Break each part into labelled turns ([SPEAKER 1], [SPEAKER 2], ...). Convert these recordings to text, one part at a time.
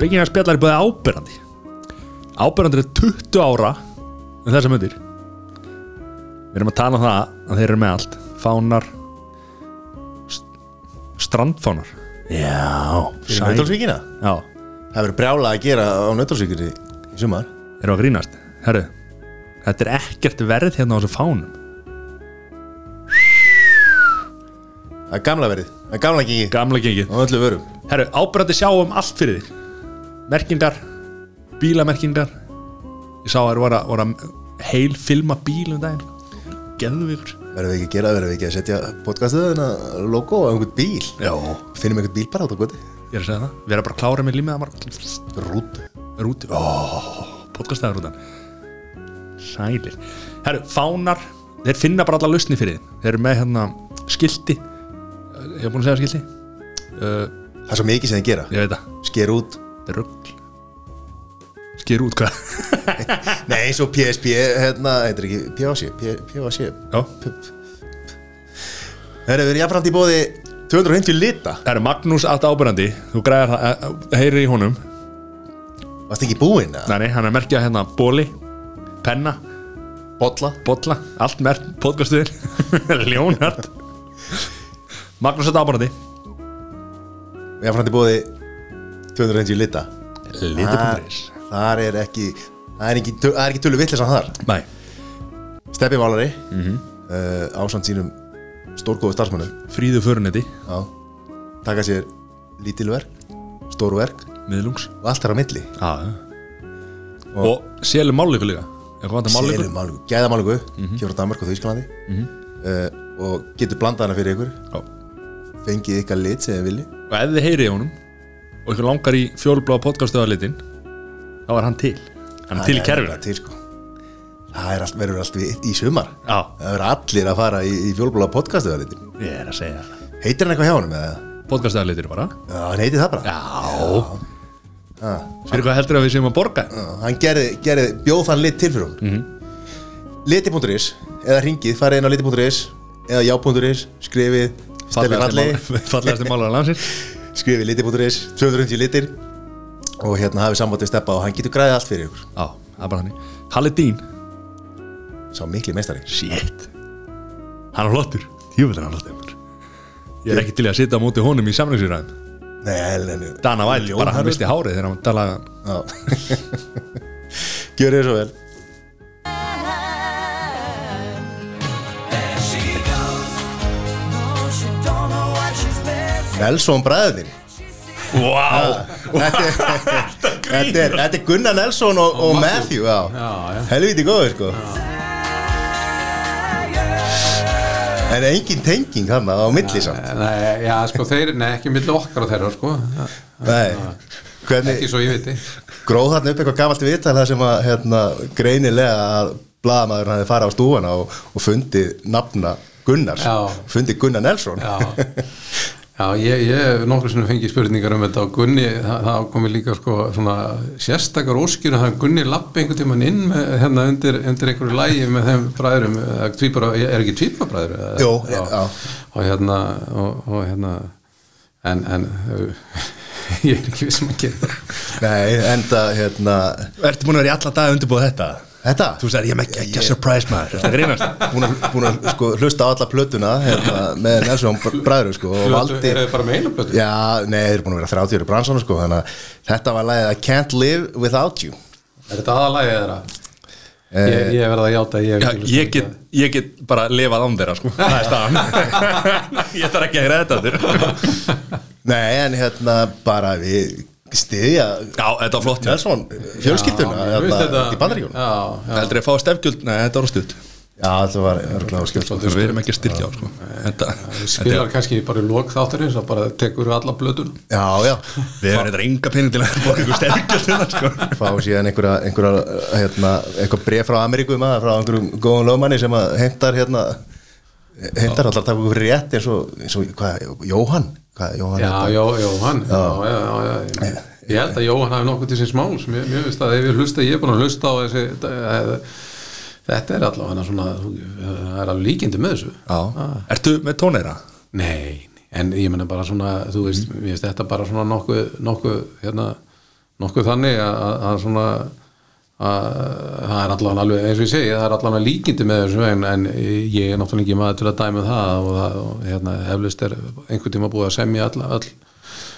[SPEAKER 1] byggingar spjallar er búið ábyrrandi ábyrrandi er 20 ára en þessa myndir við erum að tala um það að þeir eru með allt. Fánar st strandfánar. Já,
[SPEAKER 2] Fyrir Nautalsvíkina
[SPEAKER 1] já,
[SPEAKER 2] Það verður brjála að gera á Nautalsvíkina í sumar.
[SPEAKER 1] Eru að grínast? Herru, þetta er ekkert verð hérna á þessu fánum.
[SPEAKER 2] Það er gamla verið, það er gamla gengi
[SPEAKER 1] gamla gengið.
[SPEAKER 2] Á öllu vörum.
[SPEAKER 1] Herru, ábyrrandi sjáum allt fyrir þig merkingar, bílamerkingar. Ég sá að það voru að, voru að heil filma bíl um daginn. Geðvíkur
[SPEAKER 2] Verðum við ekki að gera, verðum við ekki að setja podcastuð þennan logo á einhvern bíl?
[SPEAKER 1] Já,
[SPEAKER 2] Finnum einhvern bíl bara á þetta
[SPEAKER 1] ég er að segja það. Við erum bara að klára með límið að marg
[SPEAKER 2] Rút
[SPEAKER 1] er úti oh, podcastæður útan sælir. Herru, fánar, þeir finna bara alla lausni fyrir þið þeir eru með hérna skilti. Ég hef búin að segja skilti. Uh,
[SPEAKER 2] Það er svo mikið sem þið gera. Sker út
[SPEAKER 1] þetta er rugl. Sker út hvað?
[SPEAKER 2] Nei, eins og PSP, hérna, heitir ekki PVC, PVC
[SPEAKER 1] já,
[SPEAKER 2] Það er verið jafnframt í bóði 250 lita.
[SPEAKER 1] Herru, Magnús allt ábyrrandi þú græðir það, eh, heyrir í honum.
[SPEAKER 2] Varst ekki búinn
[SPEAKER 1] nei, nei, hann er merkjað hérna bóli penna,
[SPEAKER 2] bolla.
[SPEAKER 1] bolla allt mert podcastuðir Leonard Magnús allt ábyrrandi
[SPEAKER 2] Jafnframt í bóði 250 lita.
[SPEAKER 1] Liti.is
[SPEAKER 2] Þar er ekki Það er ekki, ekki tölu vittlisann þar.
[SPEAKER 1] Nei,
[SPEAKER 2] Steppi Valari mm
[SPEAKER 1] Mhm.
[SPEAKER 2] uh, Ásamt sínum stórgóðu starfsmönnum.
[SPEAKER 1] Fríðu förunetti
[SPEAKER 2] Já. Taka sér lítil verk Stóru verk.
[SPEAKER 1] Miðlungs.
[SPEAKER 2] Og allt er á milli.
[SPEAKER 1] Já, já. og selur mállíku líka.
[SPEAKER 2] Selum málingu Gæðamálingu mm
[SPEAKER 1] Mhm.
[SPEAKER 2] -hmm. Kjóra Danmark og Þýskalandi. Mm Og getur blandað hana fyrir ykkur.
[SPEAKER 1] Já.
[SPEAKER 2] Fengið ykkar lit sem þið vilji
[SPEAKER 1] og ef þið heyrið í honum og ykkur langar í fjólblá podcastöðalitin þá er hann til. Hann er til í kerfinu.
[SPEAKER 2] til, sko. Það er allt, verður allt í, í sumar.
[SPEAKER 1] Já.
[SPEAKER 2] Það verður allir að fara í, í það liti
[SPEAKER 1] ég er að segja það.
[SPEAKER 2] Heitir hann eitthvað hjá eða?
[SPEAKER 1] podcastöðalitin bara.
[SPEAKER 2] Já, hann heitir það bara.
[SPEAKER 1] Já,
[SPEAKER 2] Já.
[SPEAKER 1] fyrir hvað heldur að við séum að borga?
[SPEAKER 2] Já, Hann gerði, gerði, bjóð þann lit til fyrir hún mm
[SPEAKER 1] Mhm.
[SPEAKER 2] Liti.is Eða ringið, farið inn á liti.is Eða já.is, skrifið
[SPEAKER 1] fallegasti málar að landsins
[SPEAKER 2] Skrifið liti.is, 250 litir Og hérna hafið samband við Steppa Og hann getur græðið allt fyrir ykkur.
[SPEAKER 1] Já, það er bara hann Halli Dín,
[SPEAKER 2] Sá mikli meistari.
[SPEAKER 1] Shit. Hann er flottur, tjófið er hann flottur. Ég er ekki til að sitja á móti honum í samlingsýræðum
[SPEAKER 2] Nei,
[SPEAKER 1] Dana Væl, bara hann misti hárið þegar hann talaði
[SPEAKER 2] Gjör þér svo vel Nelson bræðin
[SPEAKER 1] wow.
[SPEAKER 2] Þetta er, þetta er, Gunnar Nelson og, og Matthew. Já.
[SPEAKER 3] Já, já.
[SPEAKER 2] Helviti góður sko. En engin tenging hann á milli samt.
[SPEAKER 3] Nei, já, sko, þeir, nei, ekki milli okkar og þeirra, sko.
[SPEAKER 2] Nei.
[SPEAKER 3] Ekki
[SPEAKER 2] Hvernig
[SPEAKER 3] svo ég viti.
[SPEAKER 2] Gróð þarna upp eitthvað gamalt viðtal það sem að hérna, greinilega að blaðamaður hafi farið á stúfana og, og fundið nafna Gunnars. Fundið Gunnar Nelson.
[SPEAKER 3] Já, já ég, ég nokkur sem fengi spurningar um þetta og Gunni, það, það komi líka sko svona sérstakar óskir að það Gunni lappi einhvern tímann inn með, hérna undir, undir einhverju lægi með þeim bræðurum, eða tvíbara, er ekki tvíbara bræður?
[SPEAKER 2] Jú,
[SPEAKER 3] já.
[SPEAKER 2] já.
[SPEAKER 3] Og hérna, og, og hérna, en, en ég er ekki vissum að gera það.
[SPEAKER 2] Nei, enda hérna
[SPEAKER 1] Ertu búin að vera í alla dag að undirbúða þetta?
[SPEAKER 2] Þetta?
[SPEAKER 1] Þú sagði ég með ekki að surprise maður. Þetta grínast?
[SPEAKER 2] Búin að, búin að sko, hlusta á alla plötuna hérna, með Nelson bræður sko, og valdi
[SPEAKER 3] Er það bara með einu blötu?
[SPEAKER 2] Já, nei, þeir eru búin að vera 30 ári bransana sko, þannig að þetta var lagið I Can't Live Without You.
[SPEAKER 3] Er þetta aðalægið þeirra?
[SPEAKER 2] Eh,
[SPEAKER 3] Ég, ég verða að játa að ég, ekki
[SPEAKER 1] ég, get, ég get bara lifað án þeirra sko. Það er staðan. Ég þarf ekki að gera þetta
[SPEAKER 2] Nei, en hérna bara við stiðja
[SPEAKER 1] Já, þetta var flott. Hjá.
[SPEAKER 2] Nelson fjölskylduna hérna,
[SPEAKER 3] þetta-
[SPEAKER 2] í
[SPEAKER 3] já
[SPEAKER 1] Heldur ég að fá stefgjöld? Nei, þetta var stutt.
[SPEAKER 2] Já, þetta var örgulega skipt
[SPEAKER 1] Við erum ekki að styrkja á sko. Þetta,
[SPEAKER 3] Þú spilar kannski bara í lok þáttarins og bara tekur alla blötun
[SPEAKER 2] Já, já,
[SPEAKER 1] Við erum þetta enga pening til að bóka ykkur stefgjöld þetta sko.
[SPEAKER 2] Fá síðan einhverja, einhverja hérna, eitthvað bref frá Ameríku maður, frá einhverjum góðum lögmanni sem að heimtar hérna heimtar allar að taka ykkur rétt eins og, eins og hvað, Jóhann hvað, Jóhann
[SPEAKER 3] Já, já, Jóhann já, já, já, já. Ég held að Jóhann hafi nokkuð til síns máls. Mér, mér finnst að ef ég hlusta, ég er búin að hlusta á þessi eh, Þetta er allavega svona það er alveg líkindi með þessu.
[SPEAKER 1] Já. Ertu með tóneira?
[SPEAKER 3] Nei, en ég menna bara svona þú veist, mér finnst þetta bara svona nokkuð, nokkuð hérna, nokkuð þannig að, svona það er allavega alveg eins og ég segi, það er allavega líkindi með þessu en, en ég er náttúrulega ekki maður til að dæma um það og, það, og hérna, eflust er einhvern tíma búið að semja all, all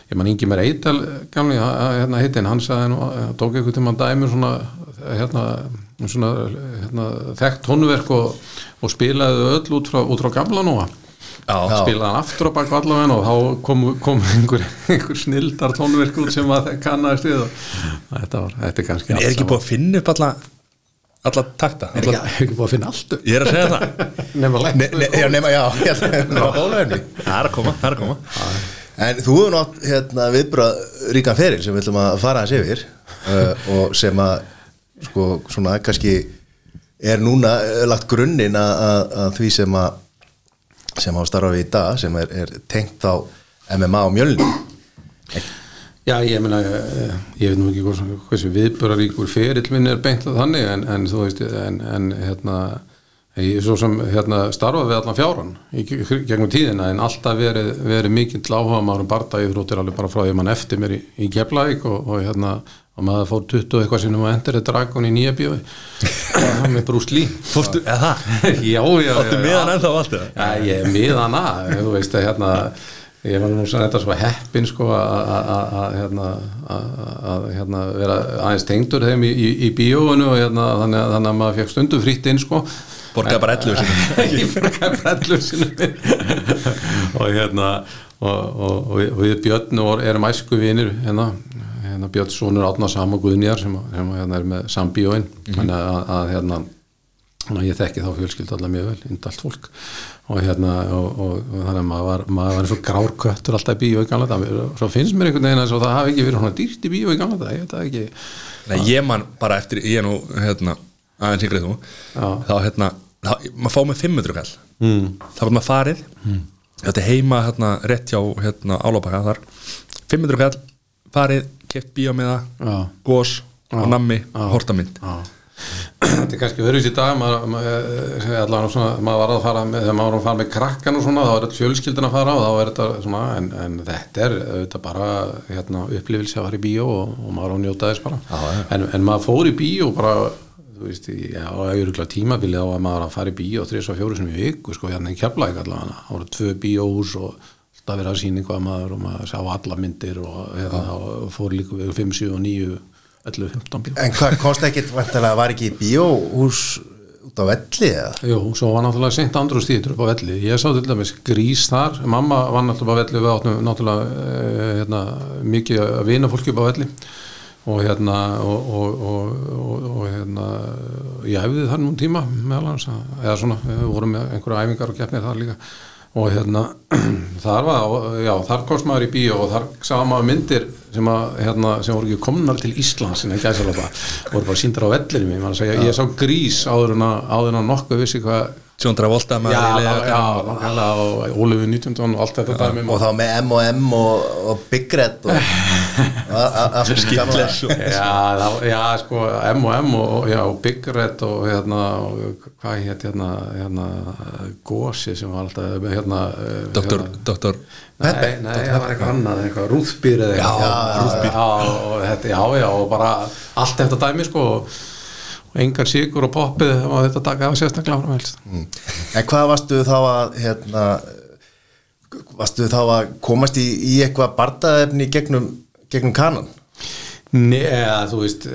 [SPEAKER 3] ég man Ingi mér Eital gamli, hérna hittin, hann sagði nú, tók einhvern tíma dæmi svona, hérna, svona hérna, þekkt tónverk og, og spilaði öll út frá, út frá gamla núa
[SPEAKER 1] Já,
[SPEAKER 3] spilaði hann aftur á bak allavega og þá kom, kom einhver, einhver snildar tónverk út sem að kannast við og þetta var, þetta er kannski
[SPEAKER 1] En er ekki búið að finna upp alla alla takta?
[SPEAKER 3] Er
[SPEAKER 1] alla,
[SPEAKER 3] ekki, ekki búið að finna allt upp?
[SPEAKER 1] Ég er að segja það.
[SPEAKER 3] Nema
[SPEAKER 2] Ne,
[SPEAKER 3] lengt
[SPEAKER 2] ne, já, nema, já, að var bólöfni
[SPEAKER 1] Það er að koma, það er að koma.
[SPEAKER 2] En þú hefur nátt hérna, viðbrað ríkan feril sem við ætlum að fara hans yfir uh, og sem að sko, svona kannski er núna lagt grunninn að, að, að því sem að sem á starfa við í dag sem er, er tengt á MMA og mjölni
[SPEAKER 3] Já, ég meina, eh, ég veit nú ekki hversu, hversu viðböraríkur ferill minn er beint að þannig en, en þú veist, en, en hérna, ég er svo sem hérna, starfaði við allan fjáran í ge- gegnum tíðina en alltaf verið, verið mikill áhuga maður um barndagi þróttir alveg bara frá því að mann eftir mér í, í Keflavík og, og hérna, og maður fór 20 og eitthvað sinum að endur þetta dragon í nýja bíói. Með Lee.
[SPEAKER 1] Fórstu, eða? Það?
[SPEAKER 3] já, já, já, já.
[SPEAKER 1] miðan ennþá allt eða?
[SPEAKER 3] Já, ég er miðan að, þú veist að hérna, ég var nú svona þetta svo heppin sko að- hérna, að- hérna, vera aðeins tengdur þeim í, í, í bíóinu og hérna, þannig, að, þannig að maður fekk stundum frýtt inn sko.
[SPEAKER 1] Borgaði bara 11 sinni
[SPEAKER 3] ég borgaði bara 11 sinni og hérna og, og, og, við- við Björn og erum æsku vinir hérna, hérna Björn sonur Átna Sam og Guðnjar sem, sem hérna, er með sambíóin. Þannig að, að hérna að ég þekki þá fjölskyld allar mjög vel, indalt fólk. Og hérna og, og, og þannig að maður var, maður var eins og grár köttur alltaf í bíó í gamla dag svo finnst mér einhvern veginn að það hafi ekki verið svona dýrt í bíó í gamla dag, ég veit það ekki.
[SPEAKER 1] Nei, ég man bara eftir, ég er nú hérna, aðeins yngrið þú.
[SPEAKER 3] Já.
[SPEAKER 1] þá hérna, þá, maður fá með 500 kall.
[SPEAKER 3] Mm.
[SPEAKER 1] þá var maður farið. Þetta er heima hérna, rétt hjá hérna, álópaka þar. 500 kall, farið, keft bíómiða gós og nammi, hortamynd.
[SPEAKER 3] Já. Þetta er kannski verið í dag maður, maður, eh, allavega svona, maður var að fara með, þegar maður var að fara með krakkan og svona þá er þetta fjölskyldin að fara og þá er þetta svona en, en þetta er auðvitað bara hérna, upplifilsi að fara í bíó og, og maður á að njóta þess bara.
[SPEAKER 2] Já,
[SPEAKER 3] en, en maður fór í bíó bara þú veist, í- já, auðvitað tímabilið á að maður að fara í bíó þrjus og fjóru sem í viku sko, hérna í keflæk allavega, það voru tvö bíóhús og alltaf verið að sína eitthvað maður og maður sá alla myndir og, hérna, og fór líka við 5, 7 og 9 11, 15 bíó
[SPEAKER 2] En hvað ekkit vantilega var ekki bíóhús út á velli eða?
[SPEAKER 3] Jú, svo var náttúrulega seint andru stíður upp á velli. Ég sá til dæmis grís þar. Mamma var náttúrulega á velli. Við áttum náttúrulega eh, hérna, mikið að vina fólki upp á velli. Og hérna og, og, og, og, og hérna ég hefði það nú tíma meðal hans eða svona, við vorum með einhverja æfingar og keppnir þar líka og hérna þar var, já, þar komst maður í bíó og þar sá maður myndir sem, að, hérna, sem voru ekki komnar til Íslands en ekki aðsala voru bara síndar á vellinu ég, að segja, ég sá grís áður en að nokkuð vissi hvað
[SPEAKER 1] Sjón Travolta
[SPEAKER 3] já, já, og Ólífi 19 og allt þetta dæmi
[SPEAKER 2] Og þá með M&M og, og Big Red og a- a- allt sem gamla
[SPEAKER 3] já, já, sko M&M og já, og Big Red og hérna, hvað hétt hérna, hérna Gósi sem var alltaf hérna, eh,
[SPEAKER 1] Doktor,
[SPEAKER 3] hérna,
[SPEAKER 1] doktor
[SPEAKER 3] Nei, nei, það var eitthvað annað, eitthvað rúðbýr eða eitthvað.
[SPEAKER 1] Já.
[SPEAKER 3] Já, og já, já, bara allt þetta dæmi, sko engan sigur og poppið og þetta taka af sérstaklega frá helst
[SPEAKER 2] Mm. En hvað varstu þá að hérna, varstu þá að komast í, í eitthvað bardaefni gegnum, gegnum kanan?
[SPEAKER 3] Nei, eða, þú veist,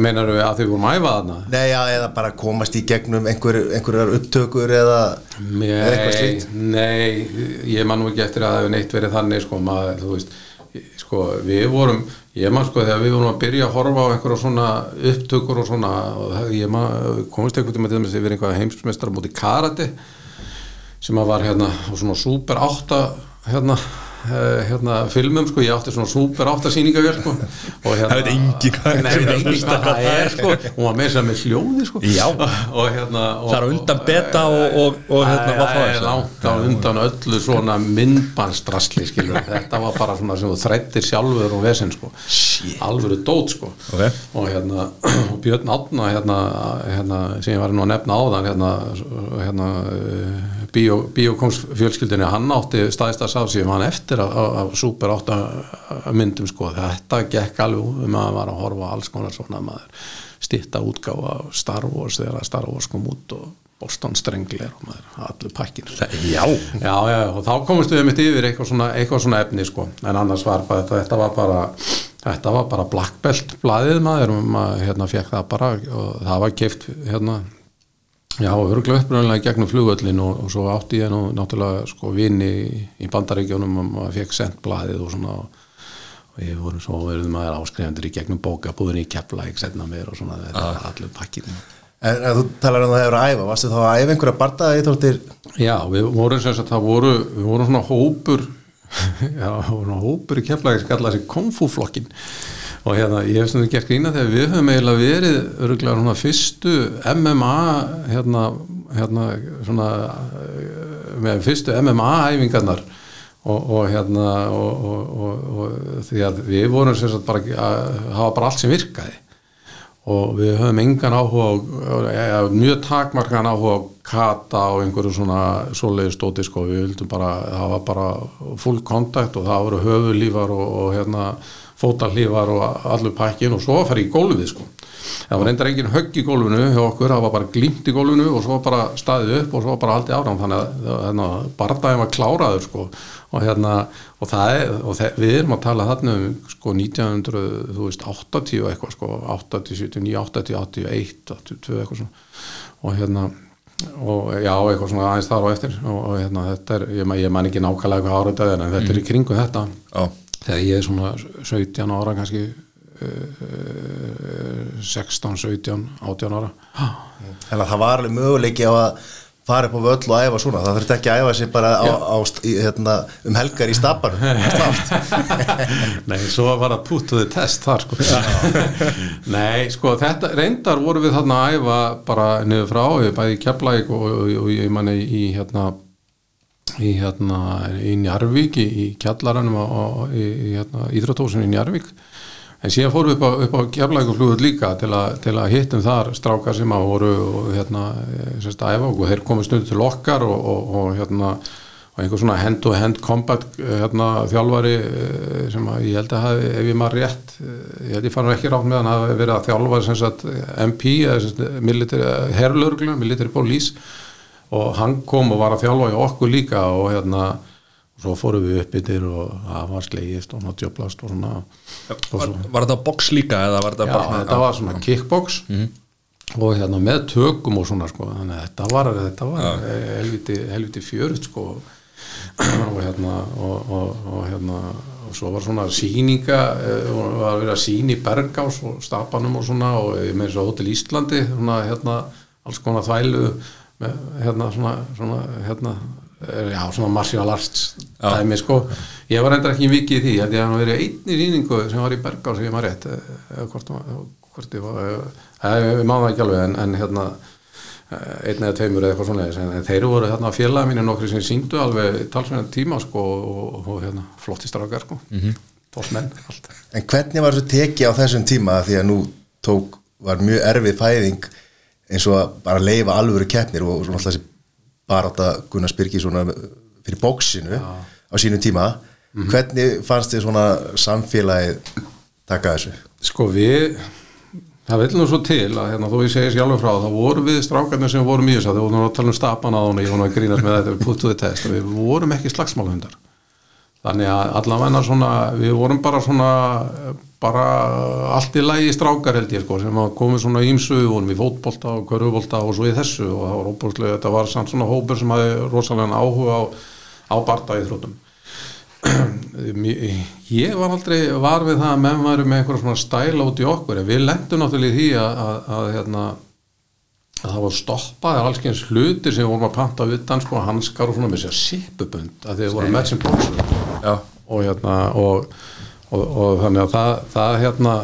[SPEAKER 3] meinar við að þau vorum æfað þarna
[SPEAKER 2] Nei, já, eða bara komast í gegnum einhver, einhverjar upptökur eða, eða eitthvað
[SPEAKER 3] Nei,
[SPEAKER 2] slíkt
[SPEAKER 3] nei, ég man nú ekki eftir að það hefur neitt verið þannig sko, maður, þú veist sko, við vorum, ég man sko þegar við vorum að byrja að horfa á einhverja svona upptökur og svona, og ég man komist einhvern tíma til þess að við einhverja heimsmeistar á móti karate sem að var hérna á svona super átta hérna hérna filmum sko, ég átti svona super átta sýningavél sko og hérna
[SPEAKER 1] Það veit engi hvað
[SPEAKER 3] það er sko hún var með þess að með hljóði sko.
[SPEAKER 1] Já.
[SPEAKER 3] og hérna og,
[SPEAKER 1] Það er undan beta og, og, og hérna, hvað
[SPEAKER 3] Það er langt á undan öllu svona myndbannstrasli skilur þetta var bara svona sem þú þrættir sjálfur og vesinn sko. Alvöru dót sko.
[SPEAKER 1] Ok.
[SPEAKER 3] og hérna og Björn Átna hérna, hérna sem ég var nú að nefna áðan hérna, hérna uh, bíó, bíókongs fjölskyldinni hann átti staðista sá sem hann eftir af, af, af super 8 myndum sko. Þetta gekk alveg um að var að horfa alls konar svona maður stitta útgáfa Star Wars þegar Star Wars kom út og Boston Strangler og maður allur pakkin
[SPEAKER 1] Já,
[SPEAKER 3] Já, já, og þá komumst við mitt yfir eitthvað svona, eitthvað svona efni sko, en annars var bara þetta, þetta var bara þetta var bara black belt blaðið maður og maður hérna fekk það bara og það var keift hérna já, örgulega uppröðanlega gegnum flugöllin og, og svo átti ég nú náttúrulega sko vini í, í bandaríkjónum og maður fekk sendt blaðið og svona og, og ég voru svo verið maður áskrifandur í gegnum bókabúðin í kepla, ekki setna mér og svona þetta var allur pakkin
[SPEAKER 2] En, en þú talar um að það hefur að æfa, varstu þá að æfa einhverja bardaði íþróttir?
[SPEAKER 3] Já, við vorum sem sagt, það voru, við vorum svona hópur, já, við vorum svona hópur í keflagi sem kallaði sig konfúflokkin og hérna, ég hef svona gert grína þegar við höfum eiginlega verið öruglega svona fyrstu MMA, hérna, hérna, svona, eh, með fyrstu MMA-æfingarnar og, og hérna, og, og, og, því að við vorum sagt bara að hafa bara allt sem virkaði. Og við höfum engan áhuga ja, mjög takmarkan áhuga kata og einhverju svona svoleiði stóti sko, við vildum bara var bara full kontakt og það voru höfulífar og hérna fótallífar og allur pakkin og svo að fara í gólfið sko. Það var reyndar engin högg í gólfinu hjá okkur, það var bara glimt í gólfinu og svo bara staðið upp og svo bara aldrei áram þannig að hérna, barndaginn var kláraður sko. Og hérna og það er, og það, við erum að tala þarna um sko 1980 og eitthvað sko. 80, 79, 80, 81 82 eitthvað svona. Og hérna og já, eitthvað svona aðeins þar og eftir. Og, og hérna þetta er, ég, ég man ekki nákvæmlega hvað árið það er en þetta er í kringu þetta.
[SPEAKER 2] Já.
[SPEAKER 3] Þegar ég er svona 17 ára kannski uh, 16, 17, 18 ára.
[SPEAKER 2] Þannig að það var alveg möguleiki á að fara upp á völl og æfa svona, það þurfti ekki að æfa sér bara á, á, hérna, um helgar í stabanum.
[SPEAKER 3] Nei, svo var það the test þar sko. Nei, sko, þetta reyndar voru við þarna að æfa bara niður frá, bæði í Keflæk og, og, og ég manni í hérna í hérna í Njarvík í, í kjallaranum og í, í hérna, íþróttósinu í Njarvík en síðan fórum við upp á, upp á keflækuflugur líka til, a, til að hittum þar strákar sem að voru og, hérna, sérst að æfa og þeir komið stundu til okkar og, og, og hérna og einhver svona hand-to-hand combat hérna, þjálfari eh, sem að ég held að hafi, ef ég maður rétt eh, ég held ég fann ekki rátt með hann hafi verið að þjálfa sem sagt MP military, herrlörglu, military police og hann kom og var að þjálfa í okkur líka og hérna og svo fórum við upp yfir og það var slegist og náttúrublast og svona.
[SPEAKER 1] Var, var þetta box líka
[SPEAKER 3] já, þetta var svona kickbox og hérna með tökum og svona sko, þannig að þetta var, þetta var helviti, helviti fjörut sko. Og hérna og, og, og hérna og svo var svona síninga eh, og var að síni í Bergás og Stapanum og svona og með svo Hotel Íslandi svona hérna alls konar þvælu hérna svona, svona hérna eh, já svona martial arts dæmi sko. Ég var reyndar ekki vikið í því held ég að hann verið einni síningu sem var í Bergás sem ég maður rétt eh, eða hvort, hvort ég var eh, ég má það ekki alveg en, en hérna eh, einn eða tveimur eða eitthvað svona en þeir voru hérna félaga mínu nokkri sem síndu alveg talsverðan tíma sko og, og, hérna flotti strákar sko. Mm -hmm. menn, allt.
[SPEAKER 2] En hvernig var þessu teki á þessum tíma? Því að nú tók, var mjög erfið fæðing eins og að bara leifa alvöru keppnir og svona alltaf þessi bara átta Gunnar Spyrki svona fyrir bóksinu á sínum tíma. Hvernig fannst þið svona samfélagið taka þessu?
[SPEAKER 3] Sko við það vil nú svo til að hérna, þó ég segi sjálfur frá þá voru við strákarnir sem vorum í þess að þau vorum að tala um stapan á hún ég vorum að grínast með þetta við puttuði test við vorum ekki slagsmálhundar þannig að allavega svona við vorum bara svona bara allt í lagi strákar held ég sko sem komið svona ímsu við vorum í fótbolta og körfubolta og svo í þessu og það var óbúrslega þetta var samt svona hópur sem hafi rosalega áhuga á, á barda í þróttum ég var aldrei var við það að menn varu með einhverja svona stæla út í okkur við lendum náttúrulega í því að, að, að, hérna, að það var stoppaðir allskeins hlutir sem vorum að panta utan sko hanskar og svona með sér sipubönd að þeir voru með sem bóksur
[SPEAKER 1] Já.
[SPEAKER 3] og hérna og, og, og þannig að það, það hérna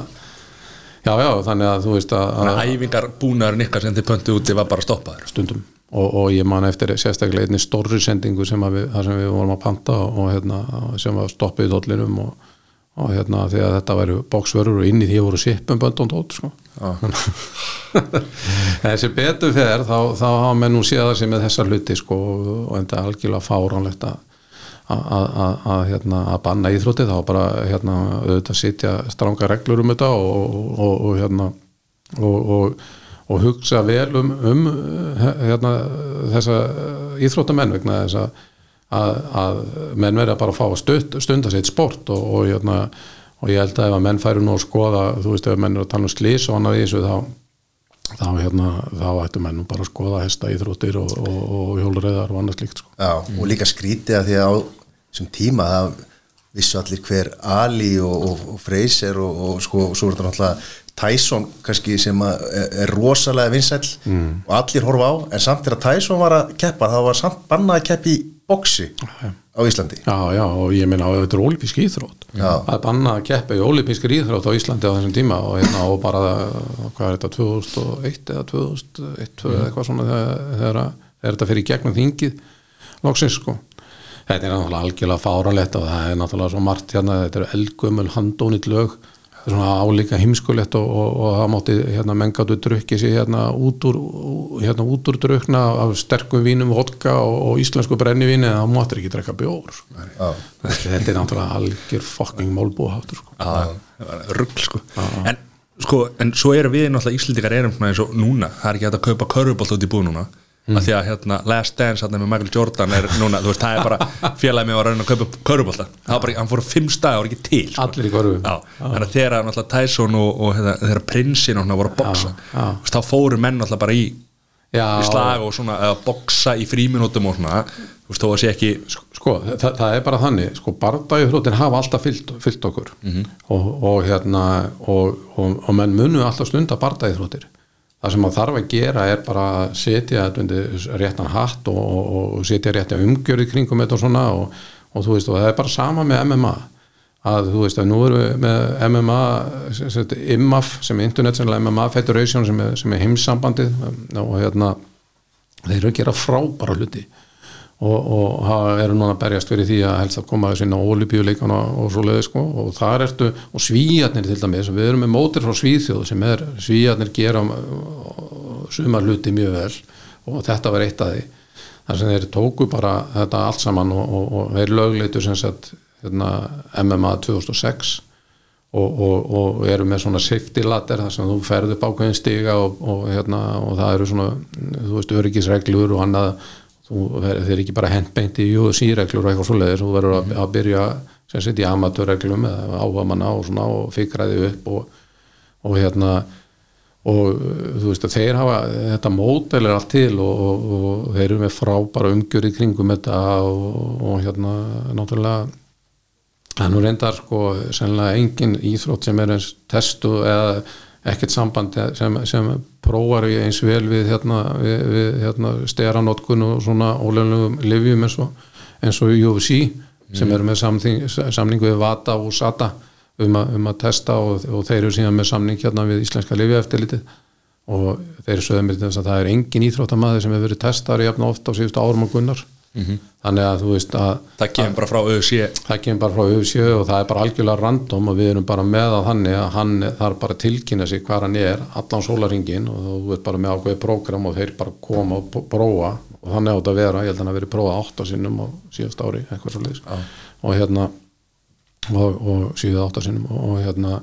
[SPEAKER 3] já já þannig að þú veist að, að
[SPEAKER 1] æfingar búnaðurinn ykkar sem þið pöntu úti var bara stoppaður.
[SPEAKER 3] Stundum. Og, og ég man eftir sérstaklega einni stórri sendingu sem að við, sem við vorum að panta og, og hérna, sem var stoppið í dollinum og, og hérna því að þetta væri bóksvörur og inn í því voru sippum bönd og dót sko. þessi betur fer þá, þá hafa menn nú séð það sem með þessar hluti sko, og enda algjörlega fáránlegt að að- hérna, banna íþrótti þá bara hérna, auðvitað sitja stranga reglur um þetta og, og, og, hérna, og, og, og hugsa vel um, um hérna, þessa íþróttamenn vegna þess að, að, menn verða bara að fá að stund, stunda sitt sport og, og, hérna, og ég held að ef að menn færi nú að skoða þú veist ef menn eru að tala um slís og annað í þessu þá þá, hérna, þá ættu menn bara að skoða hesta íþróttir og, og, og hjólreiðar og annað slíkt sko.
[SPEAKER 2] Já, og líka skrítið að því að þessum tíma það vissu allir hver Ali og, og, og Freyser og, og sko, svo er þetta náttúrulega Tyson kannski sem er, er rosalega vinsæll mm. og allir horfa á en samt þegar Tyson var að keppa þá var samt bannað að keppa í boksi á Íslandi
[SPEAKER 3] Já, já, og ég meina að þetta er ólífisk íþrótt
[SPEAKER 2] Já.
[SPEAKER 3] að banna að keppa í ólífiskir íþrótt á Íslandi á þessum tíma og, hérna, og bara, hvað er þetta, 2001 eða 2001 mm. eða eitthvað svona þegar, þegar, þegar þetta fyrir í gegnum þingið loksins sko þetta er náttúrulega algjörlega fáralegt og það er náttúrulega svo margt hérna, þetta er eldgömmul handónit lög. Svona álíka heimskulegt og, og, og það mátti hérna menngatu drukki sér hérna út úr hérna út úr drukna af sterkum vínum vodka og, og íslensku brennivíni en það máttir ekki drekka bjór.
[SPEAKER 2] Já,
[SPEAKER 3] þetta er náttúrulega algjör fucking málbúháttur sko.
[SPEAKER 1] rugg sko. En, sko, en svo erum við náttúrulega Íslendingar erum svona eins og núna, það er ekki hægt að kaupa körfubolt út í búð núna mm. því að hérna, Last Dance hérna, með Michael Jordan er núna, veist, það er bara félagið mig var að reyna að kaupa bara, hann fór fimm stað og var ekki til sko.
[SPEAKER 3] allir í
[SPEAKER 1] Já, þannig að þegar náttúrulega Tyson og, og hérna, þegar prinsin náttúrulega voru að boksa veist, þá fóru menn náttúrulega bara í, í slag og svona að boksa í fríminútum og svona þú veist, þó að sé ekki
[SPEAKER 3] sko, það, það er bara þannig sko, bardagjöfrótin hafa alltaf fyllt, fyllt okkur. Og, og hérna og, og, og menn munu alltaf stunda bardagjöfrótir það sem maður þarf að gera er bara að setja réttan hatt og, og, og setja réttan umgjörði kringum þetta og svona og, og þú veist og það er bara sama með MMA að þú veist að nú við með MMA sagt, IMAF sem er International MMA Federation sem er, sem er heimssambandið og hérna þeir eru að gera frábæra hluti og, og eru núna að berjast fyrir því að helst að koma þessi inn á olíbíuleikana og svo leiði sko. Og þar ertu og svíjarnir til dæmis, við erum með mótir frá svíþjóð sem er, svíjarnir gera uh, sumar hluti mjög vel. Og þetta var eitt af því. Þar sem þeir tóku bara þetta allt saman og, og, og þeir lögleitu sem sagt hérna, MMA 2006 og, og, eru með svona safety ladder þar sem þú ferð upp ákveðin stiga hérna, og það eru svona þú veist öryggisreglur og annað þú þeir eru ekki bara hentbeint í UFC-reglur og eitthvað svoleiðis, þú verður að, að byrja sem sett í amatörreglum eða áhamanna og svona og fikraði upp og, og hérna og þú veist að þeir hafa þetta mótel er allt til og, og, og þeir eru með frábæra umgjör í kringum þetta og, hérna náttúrulega það er reyndar sko sennilega engin íþrótt sem er eins testu eða ekkert samband sem, sem prófar í eins vel við hérna, við, við, hérna steranótkun og svona ólöfnum livjum eins og, eins og UFC sem eru með samning, samning við Vata og Sata um, a, um að testa og, og þeir eru síðan með samning hérna við Íslenska livjaeftirlitið og þeir mér til þess að það er engin íþróttamaður sem hefur verið testar jafn ofta á síðustu árum og gunnar þannig að þú veist að
[SPEAKER 1] það kemur bara frá ÖSC
[SPEAKER 3] það kemur bara frá UFC og það er bara algjörlega random og við erum bara með að þannig að hann þarf bara að tilkynna sig hvað hann er allan sólaringin og þú ert bara með ákveðið prógram og þeir bara koma og prófa. Og þannig átt að vera, ég held að hann að verið prófað átta sinnum á síðast ári, eitthvað svo leiðis og hérna og, og síðu átta sinnum og, og hérna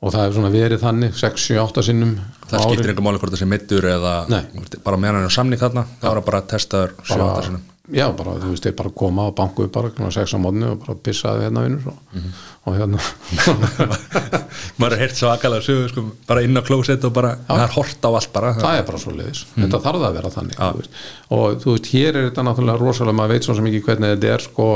[SPEAKER 3] og það hefur svona verið þannig 6, 7, 8 sinnum
[SPEAKER 1] það skiptir einhver máli hvort það sé mittur eða
[SPEAKER 3] Nei.
[SPEAKER 1] bara meðan hann er samning þarna það var bara testaður 7-8
[SPEAKER 3] bara,
[SPEAKER 1] sinum
[SPEAKER 3] já, bara, þú veist, þeir bara koma og banku upp bara klukkan sex á mótni og bara pissaði hérna vinnur og, og hérna.
[SPEAKER 1] Maður er heyrt svo akalega sögu sko, bara inn á klósett og bara það er hort á allt bara.
[SPEAKER 3] Það er bara svo leiðis, þetta þarf það að vera þannig þú og þú veist, hér er þetta náttúrulega rosalega, maður veit svo ekki hvernig þetta er sko,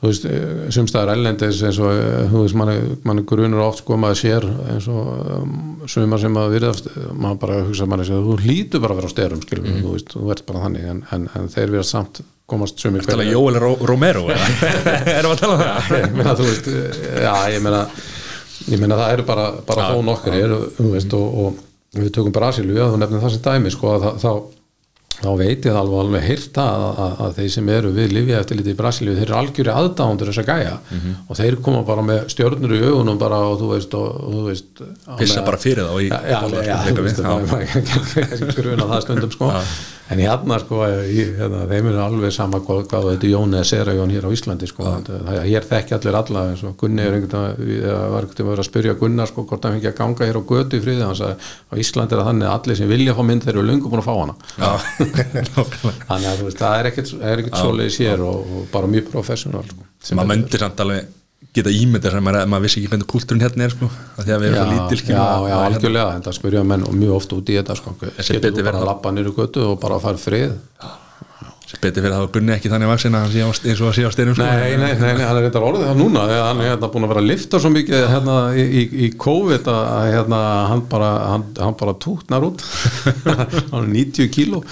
[SPEAKER 3] þú veist, sumstaðar ellendis eins og, eh, þú veist, manni, manni grunur oft sko, maður sér eins og um, sumar sem maður virðast maður bara hugsa manni sér, þú hlýtur bara að vera á styrum skilur, mm. þú veist, þú ert bara þannig en, en, en þeir virðast samt komast sumir
[SPEAKER 1] tala Jóel Ró- Romero eða? erum við að tala um það?
[SPEAKER 3] ég meina þú veist já ég meina ég meina það eru bara, bara þó nokkur þú veist og, og við tökum Brasilíu, þú nefnir það sem dæmi sko, að það, þá þá veit ég það alveg alveg heyrt að, að, að þeir sem eru við Livja eftir lítið í Brasilíu, þeir eru algjöri aðdándur þess að gæja og þeir koma bara með stjörnur í augunum bara og þú veist og, þú veist
[SPEAKER 1] Pissa bara fyrir þá í
[SPEAKER 3] Já, já, já, þú veist, það er kannski gruna það stundum sko en hérna sko, í, hérna, þeim er alveg sama hvað, þetta Jón eða Serajón hér á Íslandi sko, það, hér þekki allir alla eins og Gunni er einhvern veginn einhvern veginn að spyrja Gunnar sko hvort hann fengi að ganga hér á götu í friði. Hann sagði á Íslandi er þannig að allir sem vilja fá mynd þeir eru löngu búin að fá hana. Þannig að þú veist, það er ekkert, er ekkert svoleiðis hér og, og bara mjög professional sko.
[SPEAKER 1] sem maður myndi samt alveg geta ímyndið sem maður, maður vissi ekki hvernig kultúrin hérna er sko, af því að við erum svo lítil
[SPEAKER 3] já, já,
[SPEAKER 1] að- að hérna-
[SPEAKER 3] algjörlega, en það spyrja menn og mjög oft út í þetta sko, getur þú bara að lappa nýru götu og bara að fara frið?
[SPEAKER 1] Sem betur fyrir að það var gunni ekki þannig vaksin að eins og að sé á styrjum sko.
[SPEAKER 3] Nei, nei, nei, nei, hann er reyndar orðið það núna hann er hérna búin að vera að lifta svo mikið hérna, í, í, í COVID að hérna, hann, bara, hann, hann bara tútnar út. Hann er 90 kíló.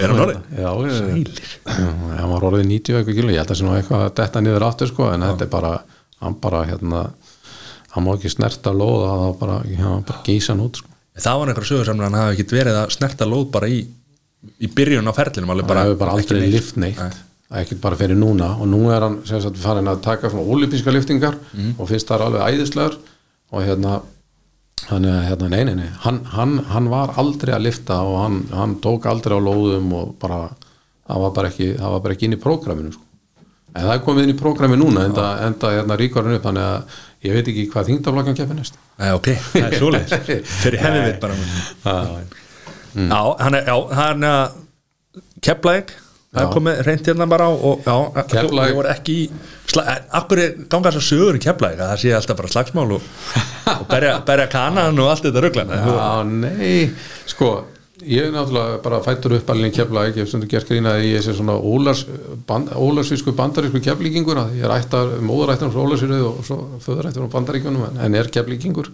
[SPEAKER 1] Er hann orðinn?
[SPEAKER 3] Já, ég, hann var orðið 90 eitthvað kíló. Ég held að það sé nú eitthvað að detta niður aftur sko, en þetta er bara, hann bara hérna, hann má ekki snerta lóð hann var bara, hann bara gísan út sko.
[SPEAKER 1] það var einhver sögur sem hann hafi ekki verið að snerta lóð bara í, í byrjun á ferlinum
[SPEAKER 3] hann hefur bara aldrei lift neitt það er ekki bara fyrir núna og nú er hann sem sagt farin að taka svona olímpíska liftingar
[SPEAKER 1] Mhm.
[SPEAKER 3] og finnst það alveg æðislegar og hérna hann, hérna, nei, nei, nei, hann, hann, hann var aldrei að lifta og hann, hann tók aldrei á lóðum og bara það var bara ekki, það var bara ekki inn í prógraminu sko. En það er komið inn í prógrami núna enda, enda hérna ríkarinn upp þannig að ég veit ekki hvað þingtaflokkan keppi næst.
[SPEAKER 1] Ok, það er svoleiðis. Fyrir hefði við bara. Já, hann er, já, hann er að Keflæk, það er komið reynd hérna bara á og já, þú voru ekki akkur er ganga þess að sögur í Keflæk að það sé alltaf bara slagsmál og, berja kanan og allt þetta rugglan
[SPEAKER 3] Já, nei, sko ég er náttúrulega bara fættur upp alveg keflaðik, ég hef stundu gert grína að ég sé svona Ólars, band, Ólarsvísku bandarísku keflíkingur, að ég er ættar móðurættar frá Ólarsvíru og svo föðurættar frá bandaríkunum, en- en er keflíkingur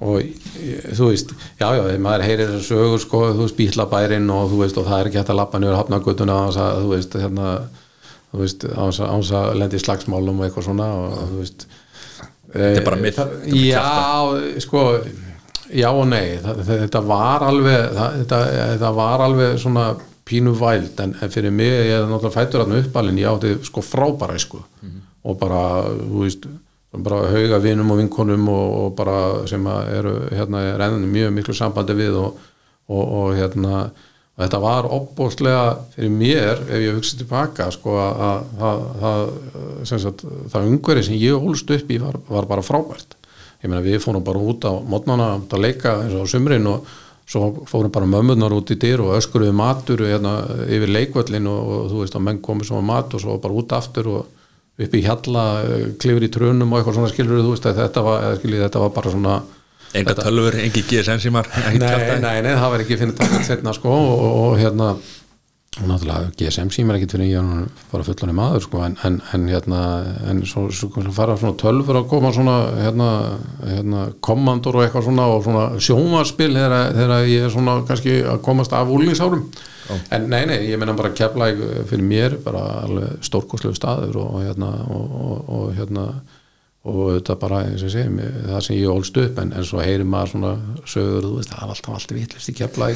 [SPEAKER 3] og ég, þú veist já, já, maður heyrir þessu sögur sko, þú veist, bílabærin og þú veist og það er ekki hægt að lappa niður hafnagötuna og það, þú veist, hérna þú veist, áns að, að lendi slagsmálum og eitthvað svona og þú veist
[SPEAKER 1] Þetta er bara mitt- þetta er
[SPEAKER 3] Já, sko já og nei, það, það, þetta var alveg það, þetta, þetta var alveg svona pínu væld en, fyrir mig, ég er náttúrulega fættur þarna uppalinn, ég átti sko frábæra sko. Og bara, þú veist bara hauga vinum og vinkonum og, og bara sem að eru hérna enn mjög miklu sambandi við og, og, og hérna og þetta var opbóðslega fyrir mér ef ég hugsa tilbaka sko að, að, að, að sem sagt, það umhverfi sem ég hólst upp í var, var bara frábært ég meina við fórum bara út á mótnana að leika eins og á sumrin og svo fórum bara mömmunar út í dyr og öskruðu matur hérna, yfir leikvöllin og, og þú veist að menn komið svo mat og svo bara út aftur og upp í hjalla klifur í trunum og eitthvað svona skilur þú veist að þetta var, eða skilur, þetta var bara svona
[SPEAKER 1] enga tölfur, engi GSM símar?
[SPEAKER 3] Nei, nei, nei, það var ekki að setna sko og, og, hérna náttúrulega GSM símar ekkit fyrir ég nú bara fullan í maður sko en, en, en hérna en svo, svo, fara svona tölfur að koma svona hérna, hérna kommandur og eitthvað svona og svona sjómarspil þegar, ég er svona kannski að komast af úlingsárum en nei, nei, ég meina bara kepla fyrir mér bara alveg stórkoslegu staður og, og hérna og, og, og hérna og þetta bara, eins og ég segi, mér- það sem ég ólst upp en, en svo heyrir maður svona sögur, þú veist, það var alltaf alltaf vitlist í kefla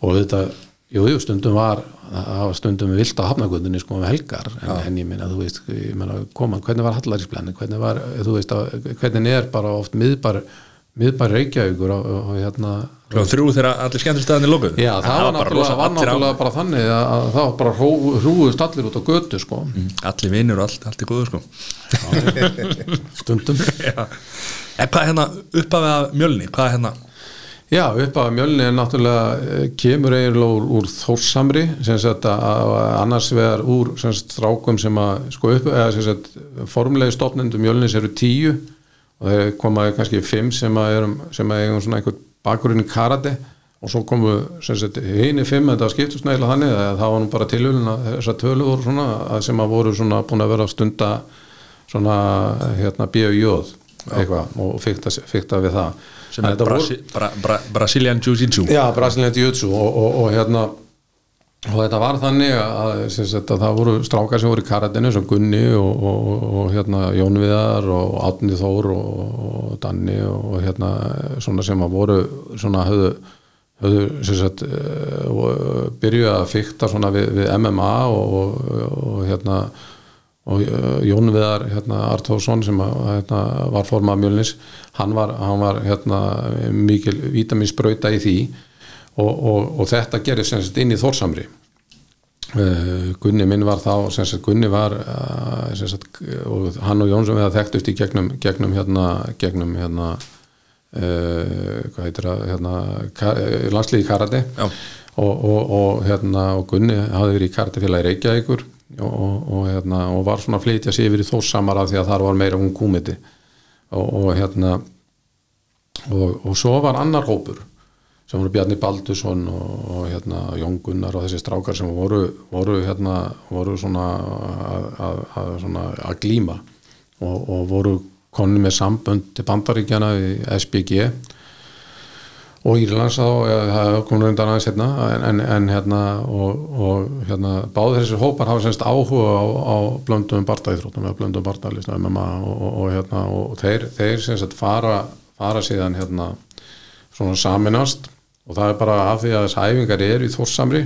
[SPEAKER 3] og þetta, jú, jú, stundum var það var stundum vilt á hafnagöndinni sko um helgar, en, en ég meina, þú veist ég meina, koma, hvernig var hallarísplenni hvernig var, þú veist, að, hvernig er bara oft miðbar, miðbar reykjaugur og, hérna
[SPEAKER 1] Klukkan þrjú þegar allir skemmtistæðinni lókuð
[SPEAKER 3] Já, það, var, náttúrulega, var náttúrulega bara þannig að, að það var bara hrú, hrúðust allir út á götu sko,
[SPEAKER 1] allir vinnur og allt, allt er góður sko.
[SPEAKER 3] Stundum.
[SPEAKER 1] Já. en hvað er hérna uppafið af mjölni hvað er hérna
[SPEAKER 3] Já, upp af mjölni er náttúrulega eh, kemur eiginlega úr, úr þórsamri sem sagt að, annars vegar úr sem sagt strákum sem að sko upp, eða sem sagt formlegi stopnendum mjölnis eru tíu og þeir komaði kannski fimm sem að erum sem að eigum svona einhvern bakgrunn í karate og svo komu sem sagt hini fimm þetta skiptust neila þannig að það var nú bara tilhjulun að þessar tölu voru svona að sem að voru svona búin að vera að stunda svona hérna B.U.J. eitthvað og fykta, fykta við það
[SPEAKER 1] sem er Brasi, bra, bra, Brazilian Jiu-Jitsu.
[SPEAKER 3] Já, Brazilian Jiu-Jitsu og, og, og hérna og þetta var þannig að, að það voru strákar sem voru í karatinu sem Gunni og, og, og hérna Jón Viðar og Átni Þór og, og Danni og hérna svona sem að voru svona höfðu, sagt uh, og byrjuð að fykta svona við, við MMA og, og, og hérna og uh, Jón Viðar hérna, Artórsson sem að, hérna, var formað mjölnis hann var, hann var hérna, mikil vitaminsbrauta í því. Og, og, og þetta gerir sagt inn í Þórsamri. Uh, Gunni minn var þá sagt Gunni var uh, sagt, og hann og Jón sem við það þekktust í gegnum, gegnum hérna, gegnum hérna uh, hvað heitir það hérna, landslíði karate.
[SPEAKER 1] Já.
[SPEAKER 3] og, og, og, hérna, og Gunni hafði verið í karatefélagi Reykjavíkur og, og, hérna, og var svona að flytja sig yfir í þóssamara því að þar var meira hún kúmiti og, og hérna og, svo var annar hópur sem voru Bjarni Baldursson og, hérna, Jón Gunnar og þessi strákar sem voru, voru, hérna, voru svona að, glíma og, voru konni með sambönd til bandaríkjana í SBG og Írlands þá, það kom reyndan aðeins hérna en, en, hérna og, og hérna báður þessir hópar hafa semst áhuga á, á blöndum bardaíþróttum eða blöndum bardaðlistum MMA og, og, og hérna og þeir, þeir semst fara, fara síðan hérna svona saminast og það er bara af því að þess æfingar eru í þórsamri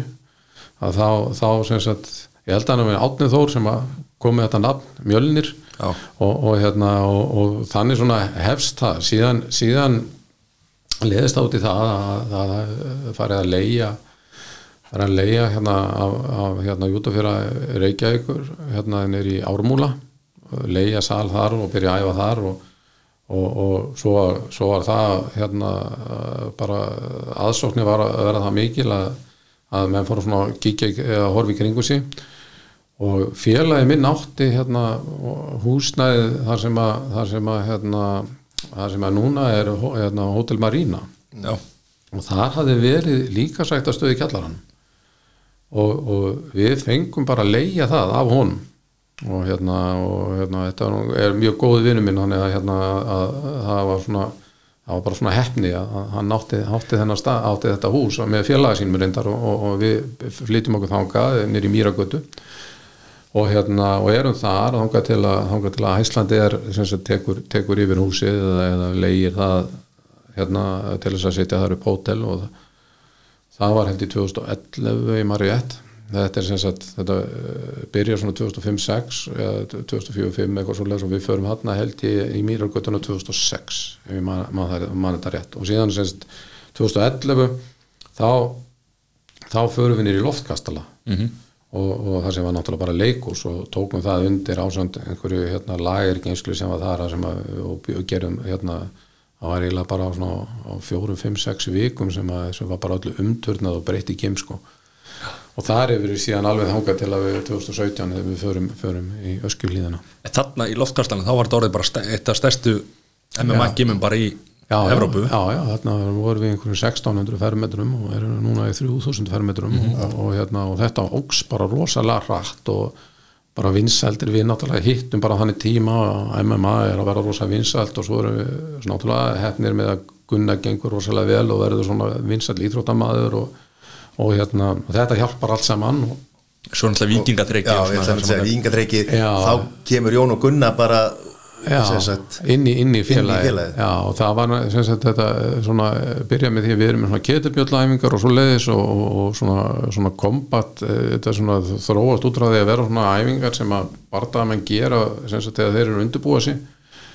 [SPEAKER 3] að þá, þá semst ég held að hann er átnið þór sem að komið þetta nafn Mjölnir og, og hérna og, og þannig svona hefst það. Síðan, síðan leðist át í það að það farið að leia farið að leia hérna af, af hérna Jútafjöra Reykjavíkur hérna nýr í Ármúla leia sal þar og byrja að æfa þar og, og, og svo, svo var það hérna bara aðsóknir var að vera það mikil að, að menn svona að kíkja eða horfi kringu sig. Og félagi minn átti hérna húsnæðið þar sem að, þar sem að hérna, þar sem að núna er hérna, Hotel Marina.
[SPEAKER 1] Já.
[SPEAKER 3] og þar hafði verið líka sætt að stöði kjallaran og, og við fengum bara að leia það af honum. Og hérna, og, hérna þetta er, er mjög góði vinnu minn þannig að, hérna, að, að það var svona það var bara svona hefni að hann átti, átti, stað, átti þetta hús með félaga sínum reyndar og, og, við flytjum okkur þangað nýr í Mýragötu og hérna og erum þar þangað til að, til að Hæslandi er sem sagt, tekur, tekur yfir húsið eða, eða leigir það hérna til þess að setja þar upp hótel og það, það var held í 2011 í Marriott þetta er sem sagt þetta uh, byrjar svona 2005-06 eða 2004-05 eitthvað svo og við förum hann held í, í Mýrargötuna 2006 ef ég man, man, man þetta rétt. Og síðan sem sagt 2011 þá þá förum við nýr í loftkastala -hmm. Og, og það sem var náttúrulega bara leikús og tókum það undir ásand einhverju hérna lagirgeinslu sem var þar sem að, og, og gerum hérna það var eiginlega bara á, á fjórum, fimm, sex vikum sem, að, sem var bara öllu umturnað og breytt í kim sko. Og þar hefur við síðan alveg þangað til að við 2017 þegar við förum, förum í öskjulíðina
[SPEAKER 1] Þarna í loftkastalinn þá var þetta orðið bara eitt af stærstu MMA-gimum bara í Evrópu
[SPEAKER 3] já, já, þarna vorum við einhverjum 1600 fermetrum og erum núna í 3000 fermetrum
[SPEAKER 1] Mhm.
[SPEAKER 3] og, og, hérna, og þetta óks bara rosalega hratt og bara vinsældir við náttúrulega hittum bara þannig tíma að MMA er að vera rosalega vinsælt og svo erum við náttúrulega hefnir með að Gunnar gengur rosalega vel og verður svona vinsælt íþróttamaður og, og hérna, þetta hjálpar allt saman og
[SPEAKER 1] Svo náttúrulega vikingatryggi
[SPEAKER 2] Já,
[SPEAKER 3] Já.
[SPEAKER 2] þá kemur Jón og Gunnar bara Sagt,
[SPEAKER 3] inn í, inn í félagi
[SPEAKER 2] félagið.
[SPEAKER 3] Já, og það var sagt, þetta eh, svona, eh, byrja með því að við erum með svona ketubjöldlæfingar og svo leiðis og, og, og svona, svona kombat eh, þróast út frá því að vera svona æfingar sem að barndamenn gera sagt þegar þeir eru undirbúa sig.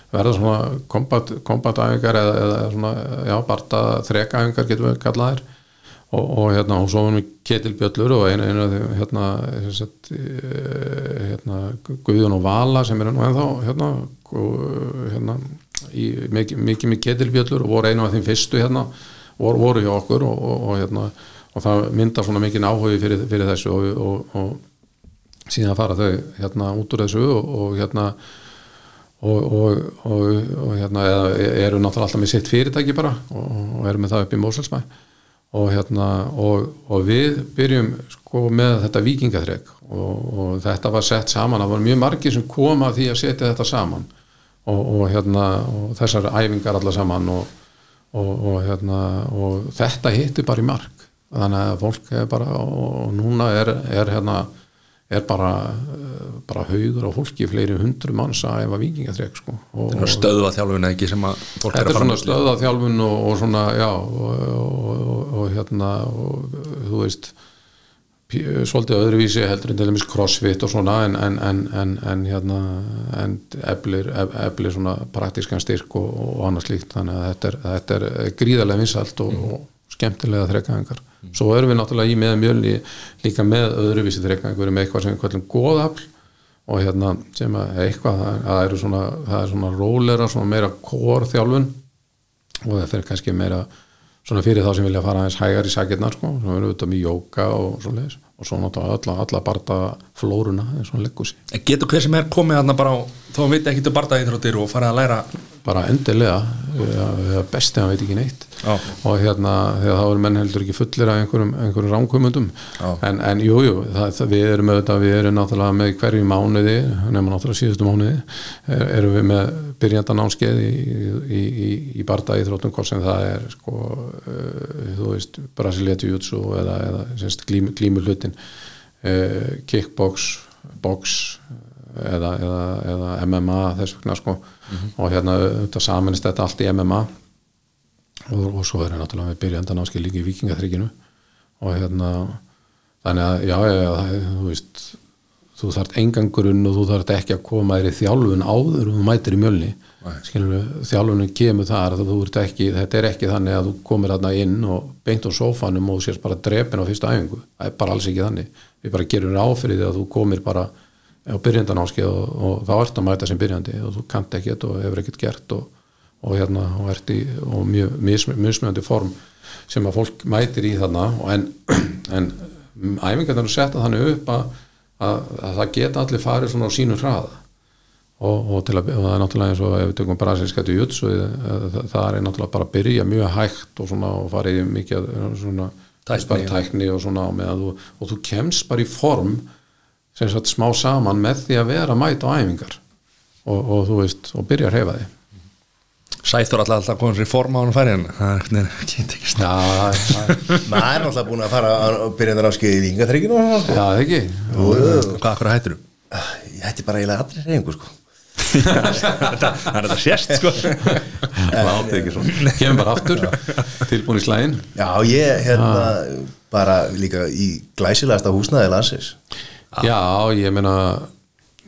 [SPEAKER 3] Verða svona kombat, kombatæfingar eða, eða svona, já, barda þrekæfingar getum við kallaðir og, og hérna, og svo erum við ketilbjöllur og einu, einu hérna, sagt, eh, hérna Guðjón og Vala sem eru nú ennþá hérna, hérna í, mikið, mikið með ketilbjöllur og voru einu af þeim fyrstu hérna voru, voru hjá okkur og, og, hérna og það myndar svona mikið áhugi fyrir, fyrir þessu og, síðan fara þau hérna út úr þessu og, hérna og, og, og, og hérna eru náttúrulega alltaf með sitt fyrirtæki bara og, eru með það upp í Mósalsmæ og hérna og, og við byrjum sko með þetta vikingaþrek og, og þetta var sett saman, það var mjög margir sem koma að því að setja þetta saman. Og, hérna þessar æfingar allar saman og, hérna þetta hitti bara í mark. Þannig að fólk er bara og núna er, er hérna er bara, bara haugur á fólki fleiri hundru manns að efa vikingaþrek sko. og,
[SPEAKER 1] og stöðva þjálfuna ekki sem að fólk er að fara
[SPEAKER 3] svona stöða þjálfun og, og svona, já og, og, og, og hérna og, þú veist svolítið öðruvísi heldur en til dæmis crossfit og svona en, en, en, en, en hérna eflir svona praktískan styrk og, og annað slíkt þannig að þetta er, þetta er gríðarlega vinsalt og, og skemmtilega þrekkaðingar svo erum við náttúrulega í með mjölni líka með öðruvísi þrekkaðingar með eitthvað sem við kvöldum góðafl og hérna sem að eitthvað það, eru svona, það er svona rólera svona meira kór þjálfun og það fyrir kannski meira svona fyrir þá sem vilja fara aðeins hægar í sakirnar sko, sem eru auðvitað með jóka og svona og svo náttúrulega alla, alla barda flóruna leggur sér
[SPEAKER 1] En getur hver sem er komið þarna bara á hann veit ekki til bardaíþróttir og farið að læra
[SPEAKER 3] bara endilega besti hann veit ekki neitt
[SPEAKER 1] Já.
[SPEAKER 3] og hérna þegar þá eru menn heldur ekki fullir af einhverjum, einhverjum rámkumundum
[SPEAKER 1] Já.
[SPEAKER 3] en, en jú, við erum auðvitað, við erum náttúrulega með hverju mánuði nema náttúrulega síðustu mánuði er, erum við með byrjandanámskeið í, í, í, í barda í þróttum hvort sem það er sko, uh, þú veist, Brasilia Jutsu eða, eða semst, uh, kickbox box eða, eða, eða MMA þess vegna sko. Og hérna þetta saminist þetta allt í MMA og, og svo er það náttúrulega við byrjandan áskil líka í vikingaþrykinu og hérna þannig að já, já, þú veist þú þarft engan grunn og þú þarft ekki að koma þér í þjálfun áður og þú mætir í mjölni þjálfunin kemur þar ekki, þetta er ekki þannig að þú komir þarna inn og beint á sófanum og þú sést bara drepin á fyrstu æfingu. Það er bara alls ekki þannig, við bara gerum ráfrið að þú komir bara á byrjandanáskið og, og þá ert að mæta sem byrjandi og þú kannt ekkert og hefur ekkert gert og, og hérna og ert í mjög mismjöndi form sem að fólk mætir í þarna en, en æfingarnar eru setta þannig upp að, að, að það geta allir farið svona á sínum hraða og, og, til að, og það er náttúrulega eins og ef við tökum brasilskættu jutsu það, það er náttúrulega bara að byrja mjög hægt og svona og farið í mikið svona
[SPEAKER 1] Tækni.
[SPEAKER 3] tækni og svona þú, og þú kemst bara í form sem sagt smá saman með því að vera mæt á æfingar og, og þú veist, og byrja að reyfa því
[SPEAKER 1] Sæþór alltaf alltaf komið sér í form á hann færi en það er ekki ekki
[SPEAKER 3] það
[SPEAKER 2] maður er náttúrulega búin að fara að byrja þar áskið í vingaþrygginu og svona, sko.
[SPEAKER 3] Já, það ekki
[SPEAKER 1] Hvað akkur hættir þú?
[SPEAKER 2] ég hætti bara eiginlega allri reyningu sko.
[SPEAKER 1] Það er þetta sérst sko.
[SPEAKER 4] Látið ekki svona.
[SPEAKER 3] Kemur bara aftur, tilbúin í slæðin
[SPEAKER 2] já, ég hérna bara líka í glæsilegasta húsnaði landsins.
[SPEAKER 3] Já, ég meina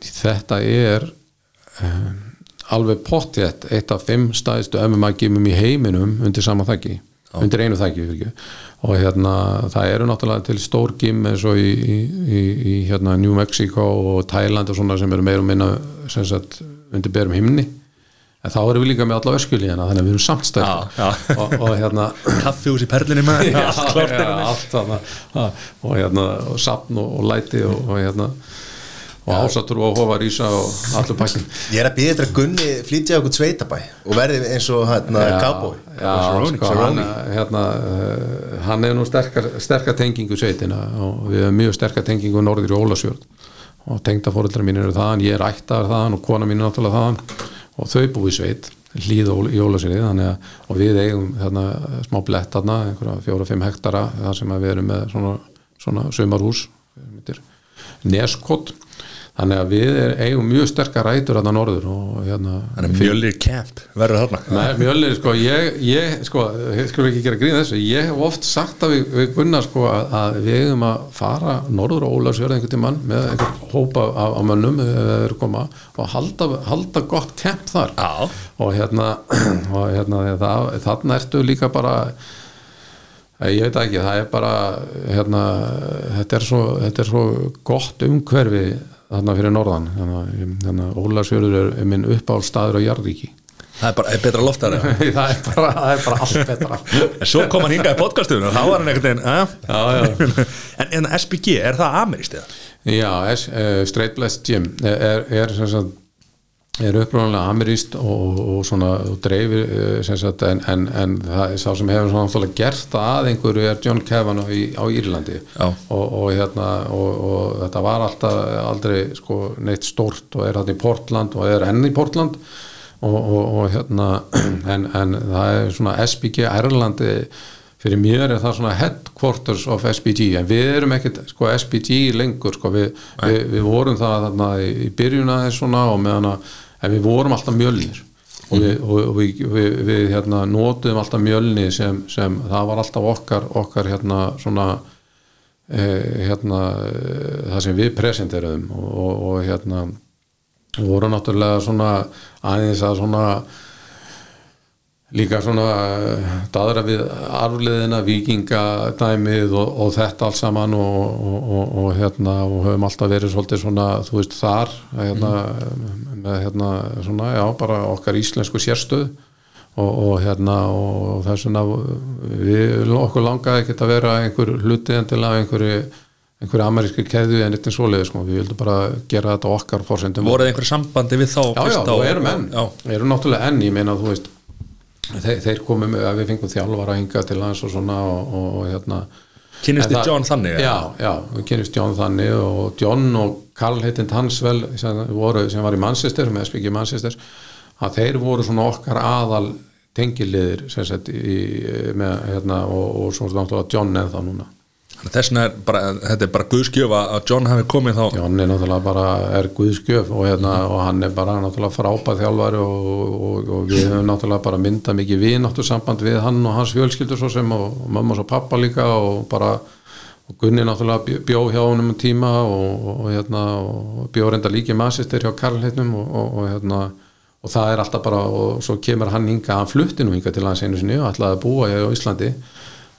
[SPEAKER 3] þetta er um, alveg pottjætt eitt af fimm stæðstu MMA-gimum í heiminum undir sama þakki undir einu þakki. Og hérna það eru náttúrulega til stór gim eins og í, í, í, í hérna New Mexico og Thailand og svona sem eru meira og minna sem sagt, undir berum himni. En þá erum við líka með alla öskjuli hérna þannig að við erum stæðst og, og hérna
[SPEAKER 1] Kaffihús í perlinni með
[SPEAKER 3] og hérna og sapn og, og læti og, og hérna og ásatur og hofa rísa og allur pakkin
[SPEAKER 2] ég er að býða þetta að Gunni flytja okkur sveitabæ og verði eins og hérna
[SPEAKER 1] Cerrone,
[SPEAKER 3] sko, hann, hérna, uh, hann er nú sterkar, sterkar tengingu sveitina og við hefum mjög sterkar tengingu norður í Ólasjörn og tengdafóreldrar mín eru þaðan, ég er ættar þaðan og kona mín er náttúrulega þaðan. Og þau búið sveit hlýð í að og við eigum þarna, smá blett þarna, einhverja fjóra-fimm hektara þar sem að við erum með svona, svona sömarhús neskott þannig að við er, eigum mjög sterkar rætur þarna norður og hérna
[SPEAKER 1] Þannig að mjölir camp verður þarna.
[SPEAKER 3] Nei, mjölir, sko, ég, ég sko, skulum ekki gera grín þessu. Ég hef oft sagt að við, við Gunnar sko, að, að við eigum að fara norður og Ólarsjörð einhvern tímann með einhvern hópa af, af mönnum koma og halda, halda gott kemp þar.
[SPEAKER 1] Já.
[SPEAKER 3] og hérna, og hérna það, þarna ertu líka bara ég veit ekki, það er bara hérna, þetta er svo, þetta er svo gott umhverfi þarna fyrir norðan. Hérna, hérna, Ólarsjörður er, er minn uppáhaldstaður á Jarríki
[SPEAKER 1] Það er bara er betra loftar
[SPEAKER 3] það er bara, það er bara allt betra.
[SPEAKER 1] En svo kom hann hingað í podcastunum og þá var hann einhvern veginn að? En, en SBG, er það ameríst eða?
[SPEAKER 3] Já, S, uh, Straight Blessed Gym er, er sem sagt er upprónulega ameríst og, og svona og dreifir eh, sagt en, en, en það er sá sem hefur svona náttúrulega gert að einhverju er John Kavanagh í, á Írlandi. Og, og hérna og, og þetta var alltaf aldrei sko neitt stórt og er þetta í Portland og er enn í Portland. Og, og, og hérna en, en það er svona SBG Ærlandi fyrir mér er það svona headquarters of SBG en við erum ekkert sko, SBG lengur sko. við, við, við vorum það þarna í, byrjun aðeins svona og meðan að en við vorum alltaf mjölnir. Og við, og, og við, við, við hérna, notuðum alltaf mjölni sem, sem það var alltaf okkar, okkar hérna svona eh, hérna það sem við presenteruðum. Og, og, og hérna við vorum náttúrulega aðeins að svona líka svona daðra við arfleðina, vikingadæmið og, og þetta allt saman og, og, og, og hérna og höfum alltaf verið svolítið svona þú veist þar hérna, með hérna svona já bara okkar íslensku sérstöð og hérna og þess vegna við okkur langaði ekki að vera einhver hluti endilega einhverju einhverju ameríski keðu en eitthvað svoleiði sko. við vildum bara gera þetta okkar fórsendum
[SPEAKER 1] voruð einhver sambandi við þá
[SPEAKER 3] já, já,
[SPEAKER 1] fyrst á-
[SPEAKER 3] og erum enn,
[SPEAKER 1] já,
[SPEAKER 3] erum náttúrulega enn ég meina þú veist þeir, þeir komum að við fengum þjálfara hinga til hans og svona og, og, og hérna.
[SPEAKER 1] Kynnist
[SPEAKER 3] En
[SPEAKER 1] þið John þannig
[SPEAKER 3] já, já, við kynist John þannig og John og Karl heitind hans vel sem, voru, sem var í Manchester með SPG Manchester að þeir voru svona okkar aðal tengiliðir sagt í, með, hérna, og, og svona náttúrulega John ennþá núna
[SPEAKER 1] Þannig að þess vegna er bara, þetta er bara guðskjöf að John hafi komið þá.
[SPEAKER 3] John er náttúrulega bara er guðskjöf og, hérna, og hann er bara náttúrulega frábæð þjálfari og, og, og við höfum náttúrulega bara myndað mikið vináttu samband við hann og hans fjölskyldur svo sem og, mamma og pappa líka og bara Gunni náttúrulega bjó- bjó hjá honum um tíma og, hérna, og bjó reynda líki massistir hjá Karl heitnum og, hérna og það er alltaf bara og svo kemur hann hinga, hann flutti nú hinga til hans einu sinni og ætlaði að búa á Íslandi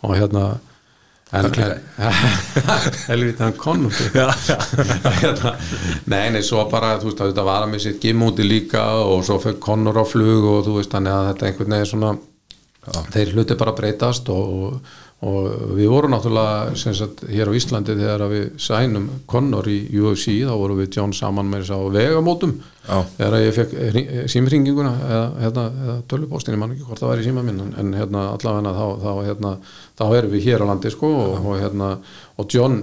[SPEAKER 3] og hérna helvita hann konungur hérna, nei, nei, svo bara þú veist að þetta var að með sitt gimúti líka og svo fyrir konur á flug og þú veist þannig að þetta einhvern veginn svona þeir hluti bara breytast og, og við vorum náttúrulega sem sagt hér á Íslandi þegar við sænum konur í UFC þá vorum við John saman með þess að vegamótum.
[SPEAKER 1] Já.
[SPEAKER 3] þegar ég fekk símringinguna eða, hérna, eða tölvupóstin, ég man ekki hvort það væri síma minn en, hérna allavega þá, þá, hérna, þá erum við hér á landi sko og, og, hérna, og John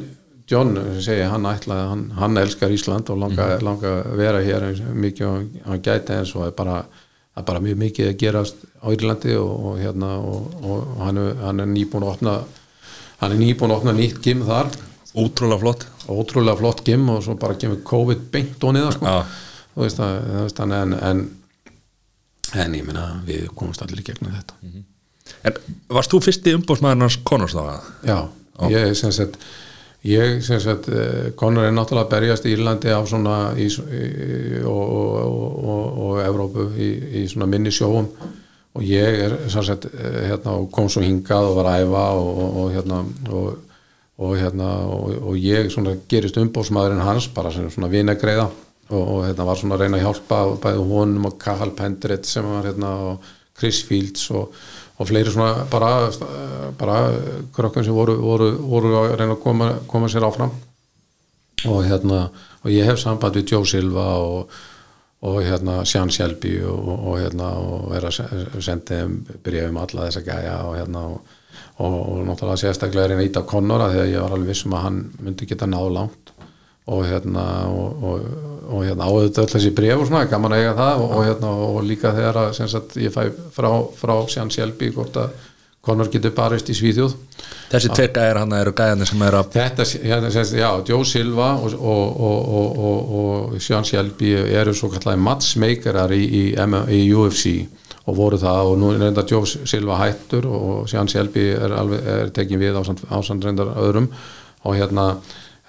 [SPEAKER 3] John segi, hann ætlaði, hann, hann elskar Ísland og langa, langa að vera hér mikið og hann gæti eins og það er bara, það er bara mjög mikið að gerast á Írlandi og, og hérna og, og hann, er- hann er nýbúin að opna hann er nýbúin að opna nýtt gym þar.
[SPEAKER 1] Ótrúlega flott.
[SPEAKER 3] Ótrúlega flott gym og svo bara kemur COVID beint og niða sko. Þú veist að, þú veist að en, en en ég meina við komumst allir í gegnum þetta.
[SPEAKER 1] En varst þú fyrsti umbóðsmaðurinn hans Connors þá?
[SPEAKER 3] já, ég sem sagt ég sem sagt, eh, Conor er náttúrulega að berjast í Írlandi á svona í, og, og, og, og, Evrópu í, í svona minni sjóum. Og ég er sem sagt eh, hérna kom svo hingað og var æfa og, hérna og, hérna og, ég svona gerist umbóðsmaðurinn hans bara sem svona vinagreiða. Og, hérna var svona að reyna að hjálpa bæði honum og Kahal Pendrit sem var hérna og Chris Fields og, og fleiri svona bara, bara krökkum sem voru, voru, voru að reyna að koma, koma sér áfram. Og hérna og ég hef samband við Joe Silva og, og hérna Sean Shelby og, og hérna og er að se- senda þeim byrjaðum alla þessa gæja og hérna og, og, náttúrulega sérstaklega er einn ít af Connor að því að ég var alveg vissum að hann myndi geta náð langt og hérna og, og, og hérna áður öll þessi bref og svona, gaman að eiga það og, og hérna og líka þegar að sagt, ég fæ frá, frá Sean Shelby hvort að Connor getur barist í Svíþjóð.
[SPEAKER 1] Þessi tveir gæðir hann eru gæðarnir sem eru að
[SPEAKER 3] Þetta, hérna, sem, já, Joe Silva og, og, og, og, og, og Sean Shelby eru svo kallaði matchmakerar í, í, í UFC og voru það og nú er reynda Joe Silva hættur og Sean Shelby er, er tekin við ásand, ásand reyndar öðrum. Og hérna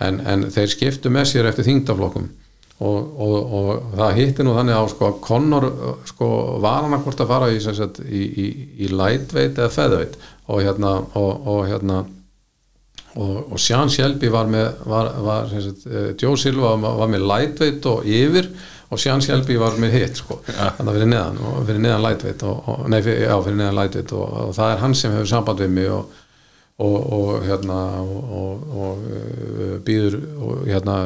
[SPEAKER 3] en, en þeir skiptu með sér eftir þingdaflokkum og, og, og það hitti nú þannig á sko að Connor sko var hann að hvort að fara í, sagt, í, í, í lightweight eða featherweight. Og hérna og, og hérna og, og Sean Shelby var með var, var, sagt, uh, Joe Silva var, var með lightweight og yfir og Sean Shelby var með hitt sko. þannig að fyrir neðan fyrir neðan lightweight og, og, nei, fyrir, já, fyrir neðan lightweight og, og það er hann sem hefur samband við mig og, og, og hérna og, og, og uh, býður og hérna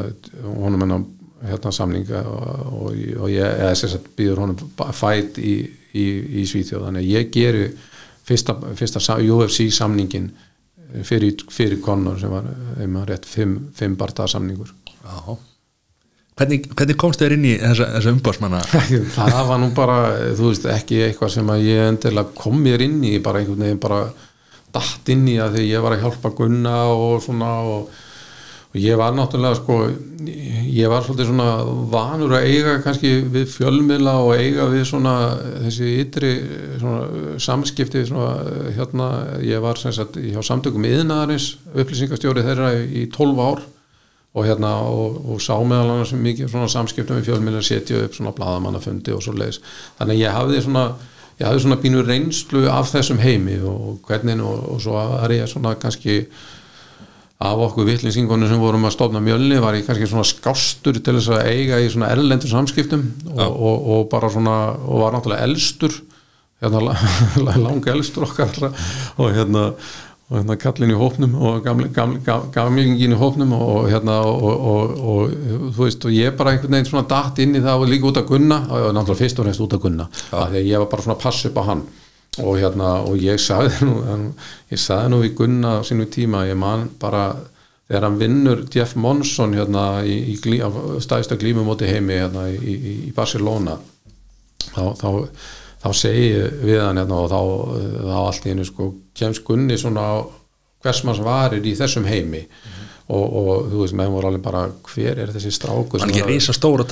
[SPEAKER 3] honum hennar hérna samninga og, og, og ég eða sagt býður honum fætt í, í, í Svíþjóð. Þannig að ég geri fyrsta, fyrsta UFC samningin fyrir, fyrir Conor sem var einhver rétt fimm, fimm barta samningur.
[SPEAKER 1] Já. hvernig, hvernig komst þér inn í þessa, þessa umbóðsmanna
[SPEAKER 3] það var nú bara, þú veist, ekki eitthvað sem að ég endilega kom mér inn í bara einhvern veginn bara datt inn í að því ég var að hjálpa Gunna og svona og, og ég var náttúrulega sko ég var svolítið svona vanur að eiga kannski við fjölmiðla og eiga við svona þessi ytri svona samskipti svona hérna ég var sem sagt hjá samtökum yðnaðarins upplýsingastjóri þeirra í 12 ár og hérna og, og sá meðal annars mikið svona samskiptum við fjölmiðla setja upp svona bladamannafundi og svo leiðis þannig ég hafði svona ég hafði svona bínu reynslu af þessum heimi og hvernig og, og svo var ég svona kannski af okkur vittlinsingunum sem vorum að stofna mjölni var ég kannski svona skástur til þess að eiga í svona erlendur samskiptum og, og, og bara svona og var náttúrulega elstur hérna langa elstur okkar og hérna og hérna kallin í hópnum og gamli, gamli, gamlingin í hópnum og hérna og, og, og þú veist og ég bara einhvern veginn svona dætt inn í það og líka út að gunna og náttúrulega fyrst og reynst út að gunna að ég var bara svona að passa upp á hann. Og hérna og ég sagði nú ég sagði nú í gunna á sínu tíma ég man bara þegar hann vinnur Jeff Monson hérna í, í glí, stæðista glímumóti heimi hérna í, í, í Barcelona þá, þá þá segi við hann hérna og þá, þá allt í hennu sko kemst Gunni svona hvers manns varir í þessum heimi. Mm -hmm. og, og þú veist meðan voru alveg bara hver er þessi stráku
[SPEAKER 1] hann er reysa stóra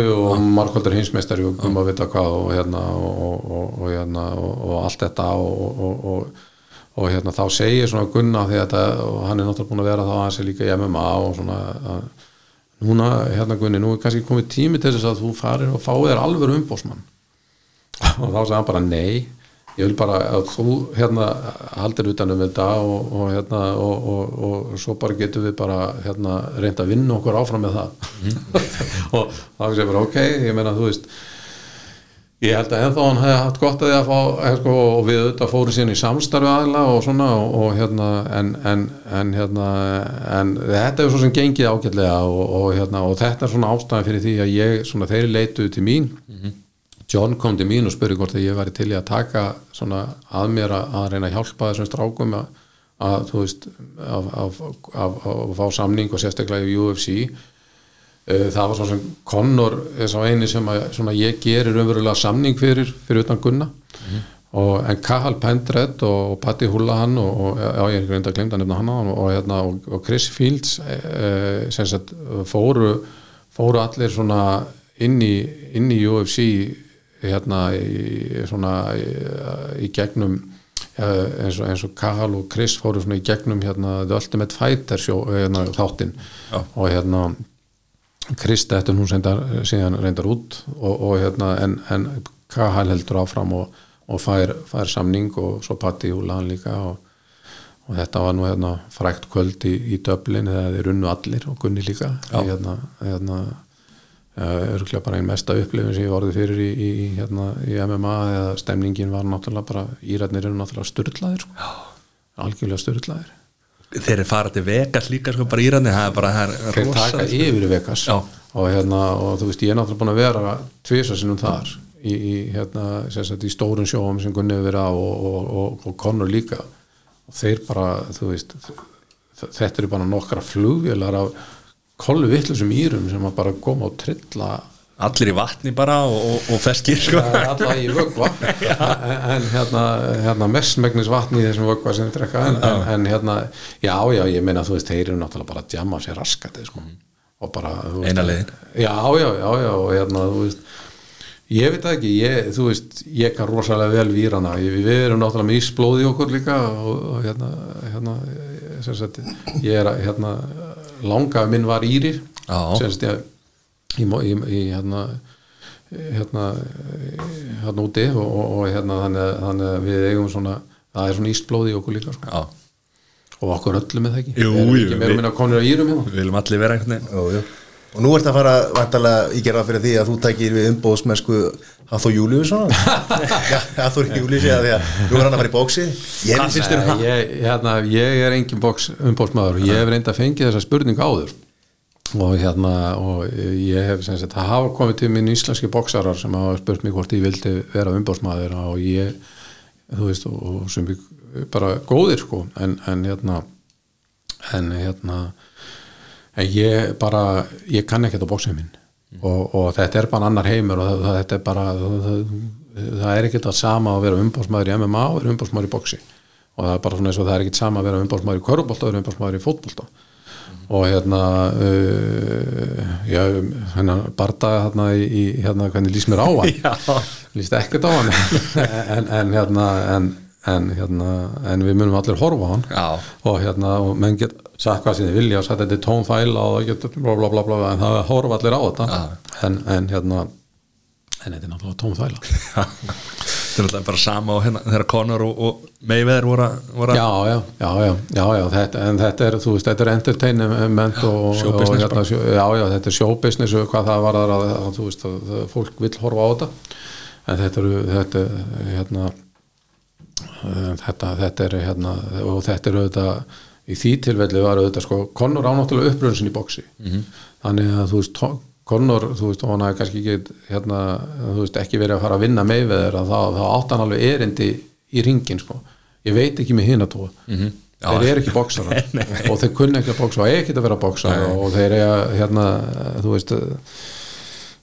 [SPEAKER 3] jú, og markvöldur hinsmeistari og gumma vita hvað og hérna og, og, hérna, og allt þetta og hérna þá segir svona Gunna því að hann er náttúrulega búin að vera þá að hann sé líka í MMA og svona að, núna hérna Gunni, nú er kannski komið tími til þess að þú farir og fáið þér alveg umbósmann og þá sagði hann bara nei ég vil bara að þú hérna haldir utanum þetta og, og hérna og, og, og svo bara getum við bara hérna reynda að vinna okkur áfram með það mm. og þá sé bara ok, ég meina þú veist ég held að ennþá hann hefði haft gott að því að fá sko, og við auðvitað fórum síðan í samstarfi aðla og svona og hérna en, en, en hérna en þetta er svo sem gengið ágætlega og hérna og þetta er svona ástæðan fyrir því að ég svona þeirri leituð til mín mm -hmm John kom til mín og spurði hvort að ég væri til í að taka svona að mér að, að reyna að hjálpa þessum strákum að, að þú veist að, að fá samning og sérstaklega í UFC uh, það var svona Conor þess að eini sem að ég gerir umverulega samning fyrir, fyrir utan gunna mm -hmm. og en Kahal Pendred og Patti Hulahan og, og já ég er reynda að glemta nefna hann og, hérna, og, og Chris Fields uh, sem sagt fóru fóru allir svona inn í, inn í UFC hérna í, svona, í, í gegnum eins og, eins og Kahal og Chris fóru svona í gegnum hérna The Ultimate Fighter sjó, hérna, þáttinn. Já. og hérna Chris þetta hún sendar, síðan reyndar út og, og hérna en, en Kahal heldur áfram og, og fær, fær samning og svo Patti Húlan líka og, og þetta var nú hérna frækt kvöld í, í döblin þegar þeir unnu allir og Gunni líka. Hérna, hérna örgulega bara einn mesta upplifin sem ég vorði fyrir í, í, hérna, í MMA eða stemningin var náttúrulega bara Írætnir eru náttúrulega störtlaðir sko. algjörlega störtlaðir
[SPEAKER 1] Þeir eru farað til Vegas líka sko bara Írætnir það er bara það
[SPEAKER 3] er Þeir taka yfir Vegas. Og, hérna, og þú veist ég er náttúrulega búin að vera tvisa sinnum þar í, í, hérna, sagt, í stórun sjóum sem Gunni verið á og, og, og Conor líka. Og þeir bara þú veist þetta eru bara nokkra flugvélar af kollu vittlusum írum sem að bara koma og trilla.
[SPEAKER 1] Allir í vatni bara og, og, og feskir sko.
[SPEAKER 3] allar í vöggva. En hérna, hérna mestmægnis vatni í þessum vöggva sem við drekka. En, en, en hérna, já já ég meina þú veist, þeir eru náttúrulega bara að djama sér raskat sko. og bara
[SPEAKER 1] eina legin
[SPEAKER 3] já já já já og hérna þú veist ég veit ekki, ég, þú veist ég kann rosalega vel výrana við erum náttúrulega með ísblóði okkur líka og, og hérna, hérna ég er að hérna langa minn var Írir semst ég í, í, í hérna hérna hérna úti og, og, og hérna þannig að við eigum svona það er svona ístblóði í okkur líka sko. og okkur öllum með það ekki?
[SPEAKER 1] Jú,
[SPEAKER 3] við erum ekki meira minna konur á Írum
[SPEAKER 1] hérna. við viljum allir vera einhvern veginn
[SPEAKER 2] og nú ert að fara vantalega í gerða fyrir því að þú tækir við umbóðsmennsku Hathor Július Hathor Július eða því að nú er hann að fara í bóksi
[SPEAKER 3] ég, um ég, hérna, ég er engin umbóðsmaður og ég hef reynda að fengi þessa spurning áður. Og hérna og ég hef sem sagt það hafa komið til minn íslenski bóksarar sem hafa spurt mig hvort ég vildi vera umbóðsmaður og ég þú veist og sem bara góðir sko. En, en hérna en hérna en ég bara, ég kann ekki þetta bóksið minn mm. og, og þetta er bara annar heimur og það, þetta er bara það, það er ekki þetta sama að vera umbósmaður í MMA og vera umbósmaður í bóksi og það er bara svona eins og það er ekkit sama að vera umbálsmaður í körubólta og vera umbálsmaður í fótbolta og hérna uh, já, hérna bardaði hérna í, hérna hvernig lýst mér á hann
[SPEAKER 1] Já.
[SPEAKER 3] líst ekkert á hann en, en hérna en, en hérna en við munum allir horfa á hann
[SPEAKER 1] Já.
[SPEAKER 3] og hérna og menn get sagt hvað sem þið vilja og sagt þetta er tónfæla og getur bla bla bla bla en það horfa allir á þetta. En, en hérna en þetta er náttúrulega tónfæla
[SPEAKER 1] þetta er alltaf bara sama og hérna þegar Conor og, og Mayweather voru, að-
[SPEAKER 3] já, já, já, já, já, já þetta, en þetta er, þú veist, þetta er entertainment og, og, hérna, já, já, þetta er showbusiness og hvað það var að, að, að þú veist, að, fólk vill horfa á þetta. En þetta eru, þetta er, hérna eh, þetta, þetta er hérna og þetta er auðvitað í því tilfelli var auðvitað sko, Conor ánáttúrulega uppröðunsin í boksi -hmm. þannig að þú veist Conor, þú veist, hann hafi kannski ekki hérna, þú veist, ekki verið að fara að vinna með þeir að þá, átt hann alveg erindi í ringin, sko, ég veit ekki með hina tóa, -hmm. þeir eru ekki bóksara og þeir kunna ekki að bóksa og ekki að vera bóksara og þeir eru hérna, þú veist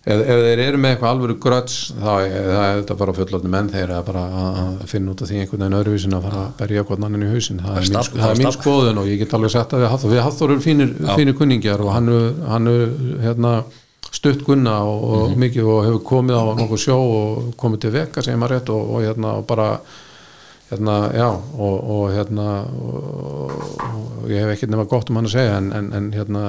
[SPEAKER 3] ef, ef þeir eru með eitthvað alvöru gröts þá er er þetta bara fullofni menn þeir eru bara að finna út af því einhvern veginn öðruvísin að fara að berja hvern annan í hausin það er mín,
[SPEAKER 1] stab-
[SPEAKER 3] það er mín
[SPEAKER 1] stab-
[SPEAKER 3] skoðun og ég get alveg sett að við Hafþór við eru fínir, fínir kunningjar og hann er, hann er hérna, stutt gunna og, og mikið og hefur komið á nokkuð sjó og komið til vekka segir maður rétt og, og, hérna, og bara hérna, já og, og hérna og, ég hef ekkert nema gott um hann að segja en, en, en hérna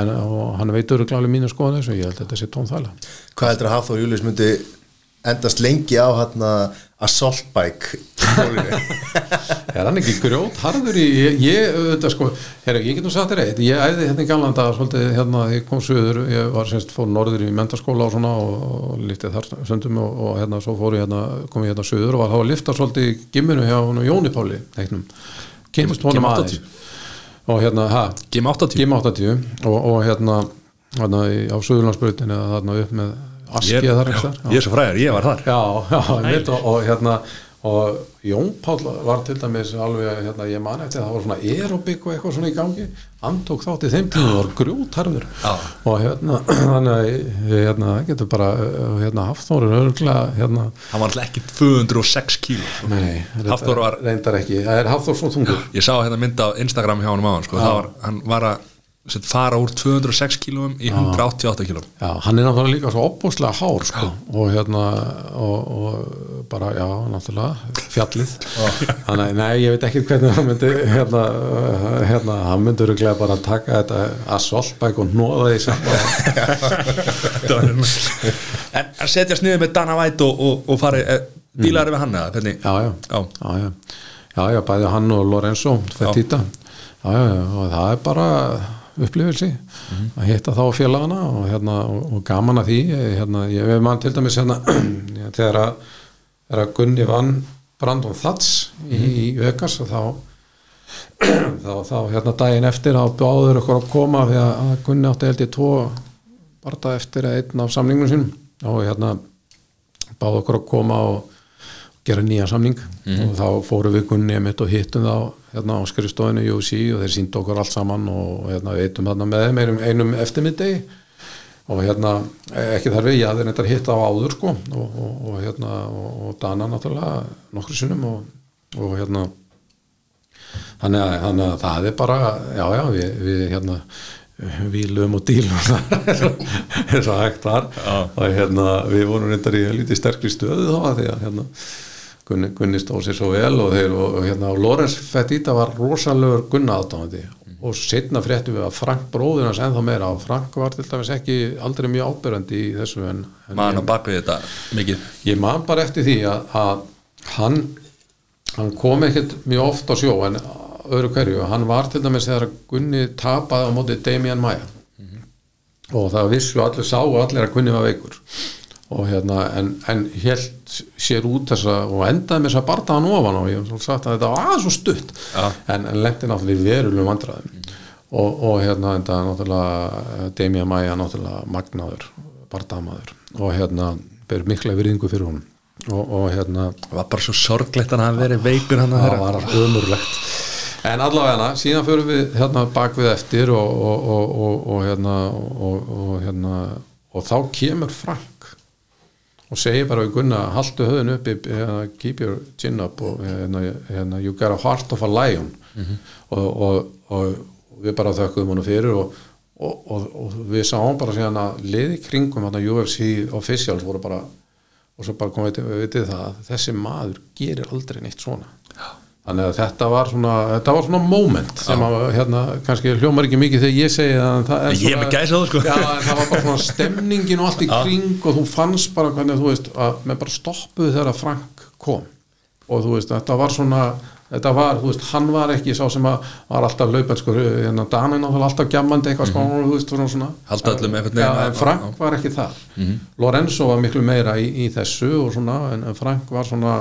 [SPEAKER 3] en, og hann veit öruglega mínu skoðun þessu ég held að þetta sé tónþæla
[SPEAKER 2] Hvað heldur að Hafþór Július myndi endast lengi á hérna assault bike hólinu?
[SPEAKER 3] er hann ekki grjót harður í ég, ég, þetta, sko, herra, ég get nú sagt þér eitt ég æði hérna í Galanda svolítið hérna þegar ég kom söður, ég var semst fór norður í mentaskóla og svona og, og lítið þar söndum og, og hérna svo fór ég hérna kom ég hérna söður og var þá að lifta svolítið í gimminu hjá honum Jóni Páli heitnum, kynntist honum aðeins
[SPEAKER 1] 80.
[SPEAKER 3] og hérna, ha,
[SPEAKER 1] Gim 80
[SPEAKER 3] Gim 80 og, og hérna, hérna á Suðurlandsbrutinu þarna upp með askið þar
[SPEAKER 1] já,
[SPEAKER 3] einhvers staðar.
[SPEAKER 1] ég er svo fræður, ég var þar.
[SPEAKER 3] Já, já, einmitt, og, og hérna og Jón Páll var til dæmis alveg, hérna, ég man eftir að það var svona aerobik og eitthvað svona í gangi. Hann tók þátt í þeim tíma og var grjótarður
[SPEAKER 1] Já.
[SPEAKER 3] og hérna þannig að hérna, það getur bara uh, hérna, Hafþór er örgulega hérna,
[SPEAKER 1] hann var alltaf ekki 206 kíló. Sko.
[SPEAKER 3] nei,
[SPEAKER 1] Hafþór var-
[SPEAKER 3] reyndar ekki, það er Hafþór svo þungur.
[SPEAKER 1] Ég sá hérna mynd á Instagram hjá hann hann sko. það var, hann var að set, fara úr 206 kílóum í 188 kílóum
[SPEAKER 3] Já, hann er náttúrulega líka svo opbúslega hár sko, og hérna og, og bara, já, náttúrulega fjallið, þannig að nei, ég veit ekki hvernig hann myndi hérna, hérna hann myndi öruglega bara taka þetta assaultbæk og nóða því saman
[SPEAKER 1] en að setjast niður með Dana White og, og, og fari, eh, dílar við hann eða hvernig
[SPEAKER 3] já, já,
[SPEAKER 1] Já.
[SPEAKER 3] já, já, já, bæði hann og Lorenzo Fettita, já, já, já, og það er bara upplifilsi. Að hitta þá félagana og, hérna, og, og gaman að því hérna, ég veit mann til dæmis hérna, þegar að, þegar að Gunni vann Brandon Thats í, í Vegas og þá þá, þá hérna daginn eftir þá báður ykkur að koma því að Gunni átti held ég tvo barða eftir einn af samningnum sínum. Og hérna báðu okkur að koma og gera nýja samning. Og þá fórum við Gunni mitt og hittum þá hérna á skrifstofinu UFC og þeir síndu okkur allt saman og hérna veitum hérna með þeim einum, eftirmiddegi og hérna ekki þar við, ég hafði neitt að hitta á áður sko. Og, og, og hérna og, og Dana náttúrulega nokkru sinnum og, og hérna þannig að, þannig að það er bara já já við, við hérna výlum og dílum eins og hægt var og hérna við vorum reyndar í lítið sterkri stöðu þá að því að hérna Gunni, Gunni stóð sér svo vel og, þeir, og, hérna og Lorenz Fettita var rosalegur Gunna aðdáðandi og setna fréttum við að Frank bróður hans ennþá meira. Og Frank var til dæmis ekki aldrei mjög ábyrjandi í þessu en, en
[SPEAKER 1] mann á bakvið þetta mikið.
[SPEAKER 3] Ég man bara eftir því að, að hann, hann kom ekkert mjög oft á sjó en öðru hverju, hann var til dæmis þegar Gunni tapaði á móti Damian Maia. Og það vissu allir sá og allir að Gunni var veikur og hérna, en, en helt sér út þessa og endaði með þess að barta hann ofan og ég hef sagt að þetta var aðeins svo stutt.
[SPEAKER 1] Já.
[SPEAKER 3] en, en lendi náttúrulega verulegum vandræðum. Og, og hérna endaði náttúrulega Damian Maia náttúrulega magnaður, bardaðamaður og hérna ber mikla virðingu fyrir hún og, og hérna
[SPEAKER 1] það var bara svo sorglegt að hann hafi verið veikur hann að
[SPEAKER 3] það var ömurlegt. En allavega síðan förum við hérna bak við eftir og, og, og, og, og hérna og, og hérna og þá kemur Frank og segir bara við Gunna haltu höfðun uppi, hérna, keep your chin up og hérna, hérna, you got a heart of a lion. Og, og, og, og við bara þökkum hann fyrir og, og, og, og við sáum bara síðan að liði kringum hérna, UFC officials voru bara og svo bara komið við vitið það að þessi maður gerir aldrei neitt svona þannig að þetta var svona þetta var svona moment sem að hérna kannski hljómar ekki mikið þegar ég segi það en það er
[SPEAKER 1] með gæsahúð, sko.
[SPEAKER 3] já, en það var bara svona stemningin og allt í kring og þú fannst bara hvernig þú veist að með bara stoppuðu þegar Frank kom. Og þú veist þetta var svona þetta var, þú veist, hann var ekki sá sem að var alltaf sko, hérna Danin náttúrulega alltaf gjammandi eitthvað þú veist, svona svona.
[SPEAKER 1] Halda öllum einhvern
[SPEAKER 3] Já,
[SPEAKER 1] veginn
[SPEAKER 3] en Frank var ekki þar. Lorenzo var miklu meira í, í þessu og svona, en en Frank var svona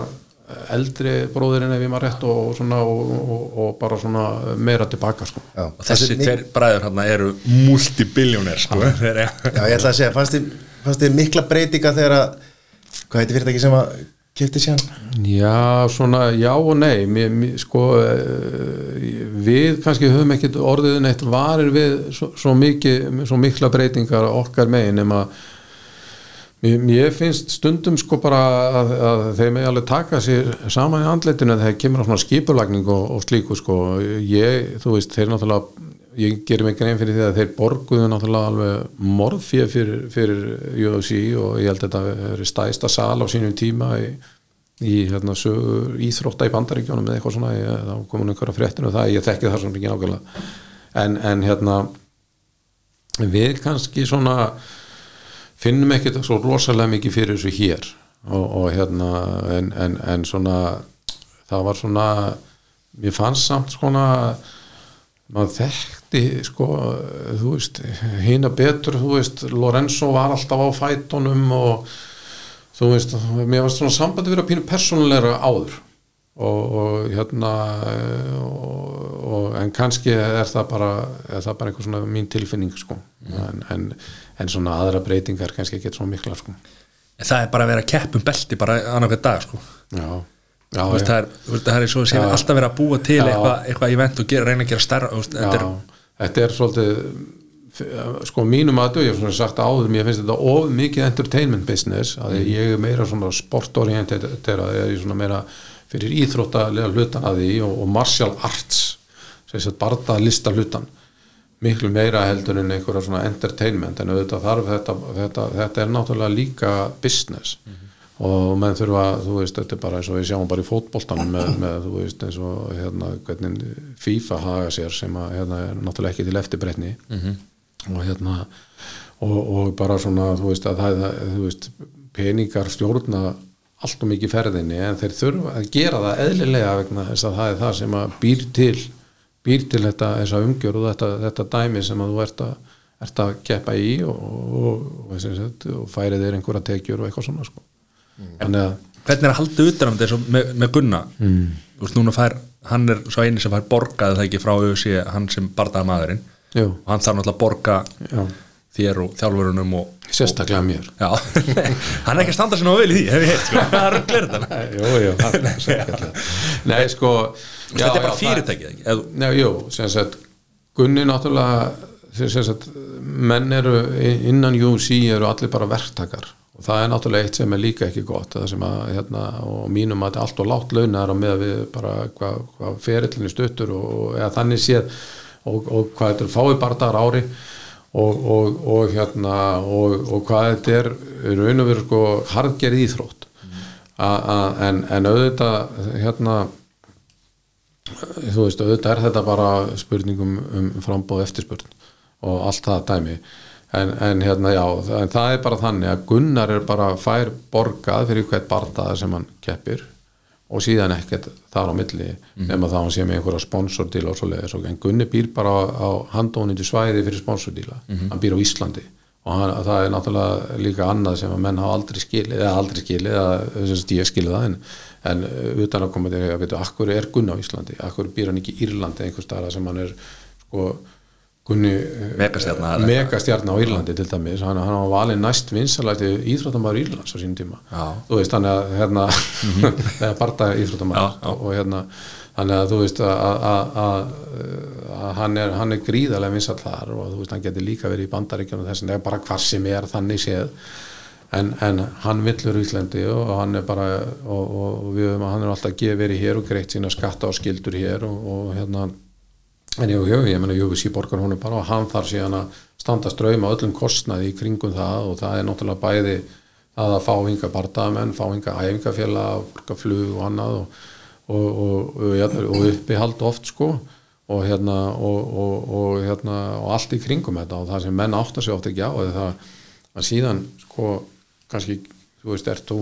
[SPEAKER 3] eldri bróðurinn ef ég maður rétt og, svona, og, og, og bara svona meira tilbaka sko.
[SPEAKER 1] Og þessi tveir bræður hérna eru multibiljónir sko.
[SPEAKER 2] Já, ég ætla að segja, fannst þið, fannst þið mikla breytinga þegar að, hvað heitir fyrirtæki sem að kipti síðan?
[SPEAKER 3] Já, svona, já og nei mér, mér, sko eh, við kannski höfum ekkit orðið neitt varir við svo, svo, mikið, svo mikla breytingar okkar megin nema mér, mér finnst stundum sko bara að, að þeir með alveg taka sér saman í andletinu þegar kemur á svona skipulagning og, og slíku sko. Ég, þú veist, þeir náttúrulega ég gerir mig grein fyrir því að þeir borguðu náttúrulega alveg morðfíð fyrir, fyrir UFC og ég held að þetta er stæsta sal á sínum tíma í, í hérna, sögur, íþrótta í bandaríkjónum eða eitthvað svona, ég, þá komun einhverja fréttinu það, ég þekki það svona ekki nákvæmlega. En, en hérna við kannski svona finnum ekkert svo rosalega mikið fyrir þessu hér. Og, og hérna en, en, en svona það var svona mér fannst samt svona maður þekkti sko þú veist, hina betur þú veist, Lorenzo var alltaf á fætunum og þú veist, mér varst svona sambandi verið að pínu persónulegra áður. Og, og hérna og, og, en kannski er það bara er það bara einhver svona mín tilfinning sko. En, en, en svona aðra breytingar kannski ekki svona mikla sko
[SPEAKER 1] En það er bara að vera keppum belti bara annarkvæð dag sko.
[SPEAKER 3] já, já,
[SPEAKER 1] veist, það er, veist, það er svo að
[SPEAKER 3] Já.
[SPEAKER 1] alltaf verið að búa til eitthvað eitthva event og gera, reyna að gera stærra þú veist, þetta er,
[SPEAKER 3] þetta er svolítið sko mínum aðdöð, ég hef svona sagt áður mér finnst þetta of mikið entertainment business að
[SPEAKER 1] Mm.
[SPEAKER 3] ég er meira svona sportorienterað ég er svona meira fyrir íþróttalega hlutan að því og, og martial arts sem sagt barða lista hlutan miklu meira heldur en einhverja svona entertainment en auðvitað þarf þetta þetta, þetta er náttúrulega líka business. Og menn þurfa, þú veist, þetta er bara eins og við sjáum bara í fótboltanum með, með þú veist, eins og hérna, hvernig FIFA haga sér sem að, hérna, er náttúrulega ekki til eftirbreytni. Og hérna og, og bara svona, þú veist, að það þú veist, peningar stjórna allt og mikið ferðinni en þeir þurfa að gera það eðlilega vegna þess að það er það sem að býr til býr til þetta, þessa umgjör og þetta, þetta dæmi sem að þú ert að, ert að keppa í og, og, og, sem sagt, og færi þeir einhverja tekjur og eitthvað svona sko. þannig að
[SPEAKER 1] hvernig er að halda utan um þetta með, með Gunna? Mm. þú veist, núna fær, hann er svo eini sem fær borgað það ekki frá auðvitað hann sem bardaði maðurinn.
[SPEAKER 3] Jú,
[SPEAKER 1] og hann þarf náttúrulega að borga
[SPEAKER 3] já,
[SPEAKER 1] þér og þjálfurunum og
[SPEAKER 3] sérstaklega mér.
[SPEAKER 1] Já, hann er ekki að standa sér ná vel í því hef ég heitt, sko, það er rugglir þetta
[SPEAKER 3] jú, jú, hann er sérstaklega. Nei, sko já,
[SPEAKER 1] þetta er bara
[SPEAKER 3] já,
[SPEAKER 1] fyrirtækið Eða-
[SPEAKER 3] jú, sem sagt Gunni náttúrulega sem sagt, menn eru innan UFC eru allir bara verktakar. Og það er náttúrulega eitt sem er líka ekki gott það sem að, hérna, og mínum að þetta er allt og látt launar og með við bara hvað hva ferillinu stuttur og, eða þannig séð og, og hvað þetta er fáið bardagar ári. Og, og, og hérna og, og hvað þetta er raun og veru sko hardgerð íþrótt. A, a, en, en auðvitað hérna þú veist, auðvitað er þetta bara spurningum um frambóð eftirspurn og allt það dæmi. En, en hérna já, en það er bara þannig að Gunnar er bara fær borgað fyrir hvert bardaða sem hann keppir og síðan ekkert þar á milli nema þá hann sé með einhverja sponsordíla og svo leiðis en Gunni býr bara á, á handónindu svæði fyrir sponsordíla. Hann býr á Íslandi og hann, það er náttúrulega líka annað sem að menn hafa aldrei skilið eða aldrei skilið, ég skilið það en, en uh, utan að koma til að veitu, akkur er Gunni á Íslandi, akkur býr hann ekki í Írlandi einhver staðar sem hann er sko, Gunni uh,
[SPEAKER 1] megastjarna
[SPEAKER 3] á Írlandi til dæmis. Hann, hann var valið næst vinsalæti íþróttamæður Írlands á sínum tíma.
[SPEAKER 1] Já.
[SPEAKER 3] þú veist þannig að hérna, eða barda íþróttamæður
[SPEAKER 1] Já, já.
[SPEAKER 3] og, og hérna þannig að þú veist að, hann, er, hann er gríðarlega vinsall þar og þú veist hann getur líka verið í bandaríkjunum þess að bara hvar sem er þannig séð. En, en hann villur Íslandi og hann er bara og, og við höfum að hann er alltaf verið hér og greitt sína skatta og skildur hér og, og hérna en jú, jú, ég meina Jöfus í borgar honum bara og hann þarf síðan að standa ströym á öllum kostnaði í kringum það og það er náttúrulega bæði að að fá hinga bardamenn, fá hinga æfingafélag, flug og annað og, og, og, og, uppihald oft sko og hérna og, hérna og allt í kringum þetta og það sem menn áttar sig oft ekki á það að síðan sko kannski, þú veist, ert þú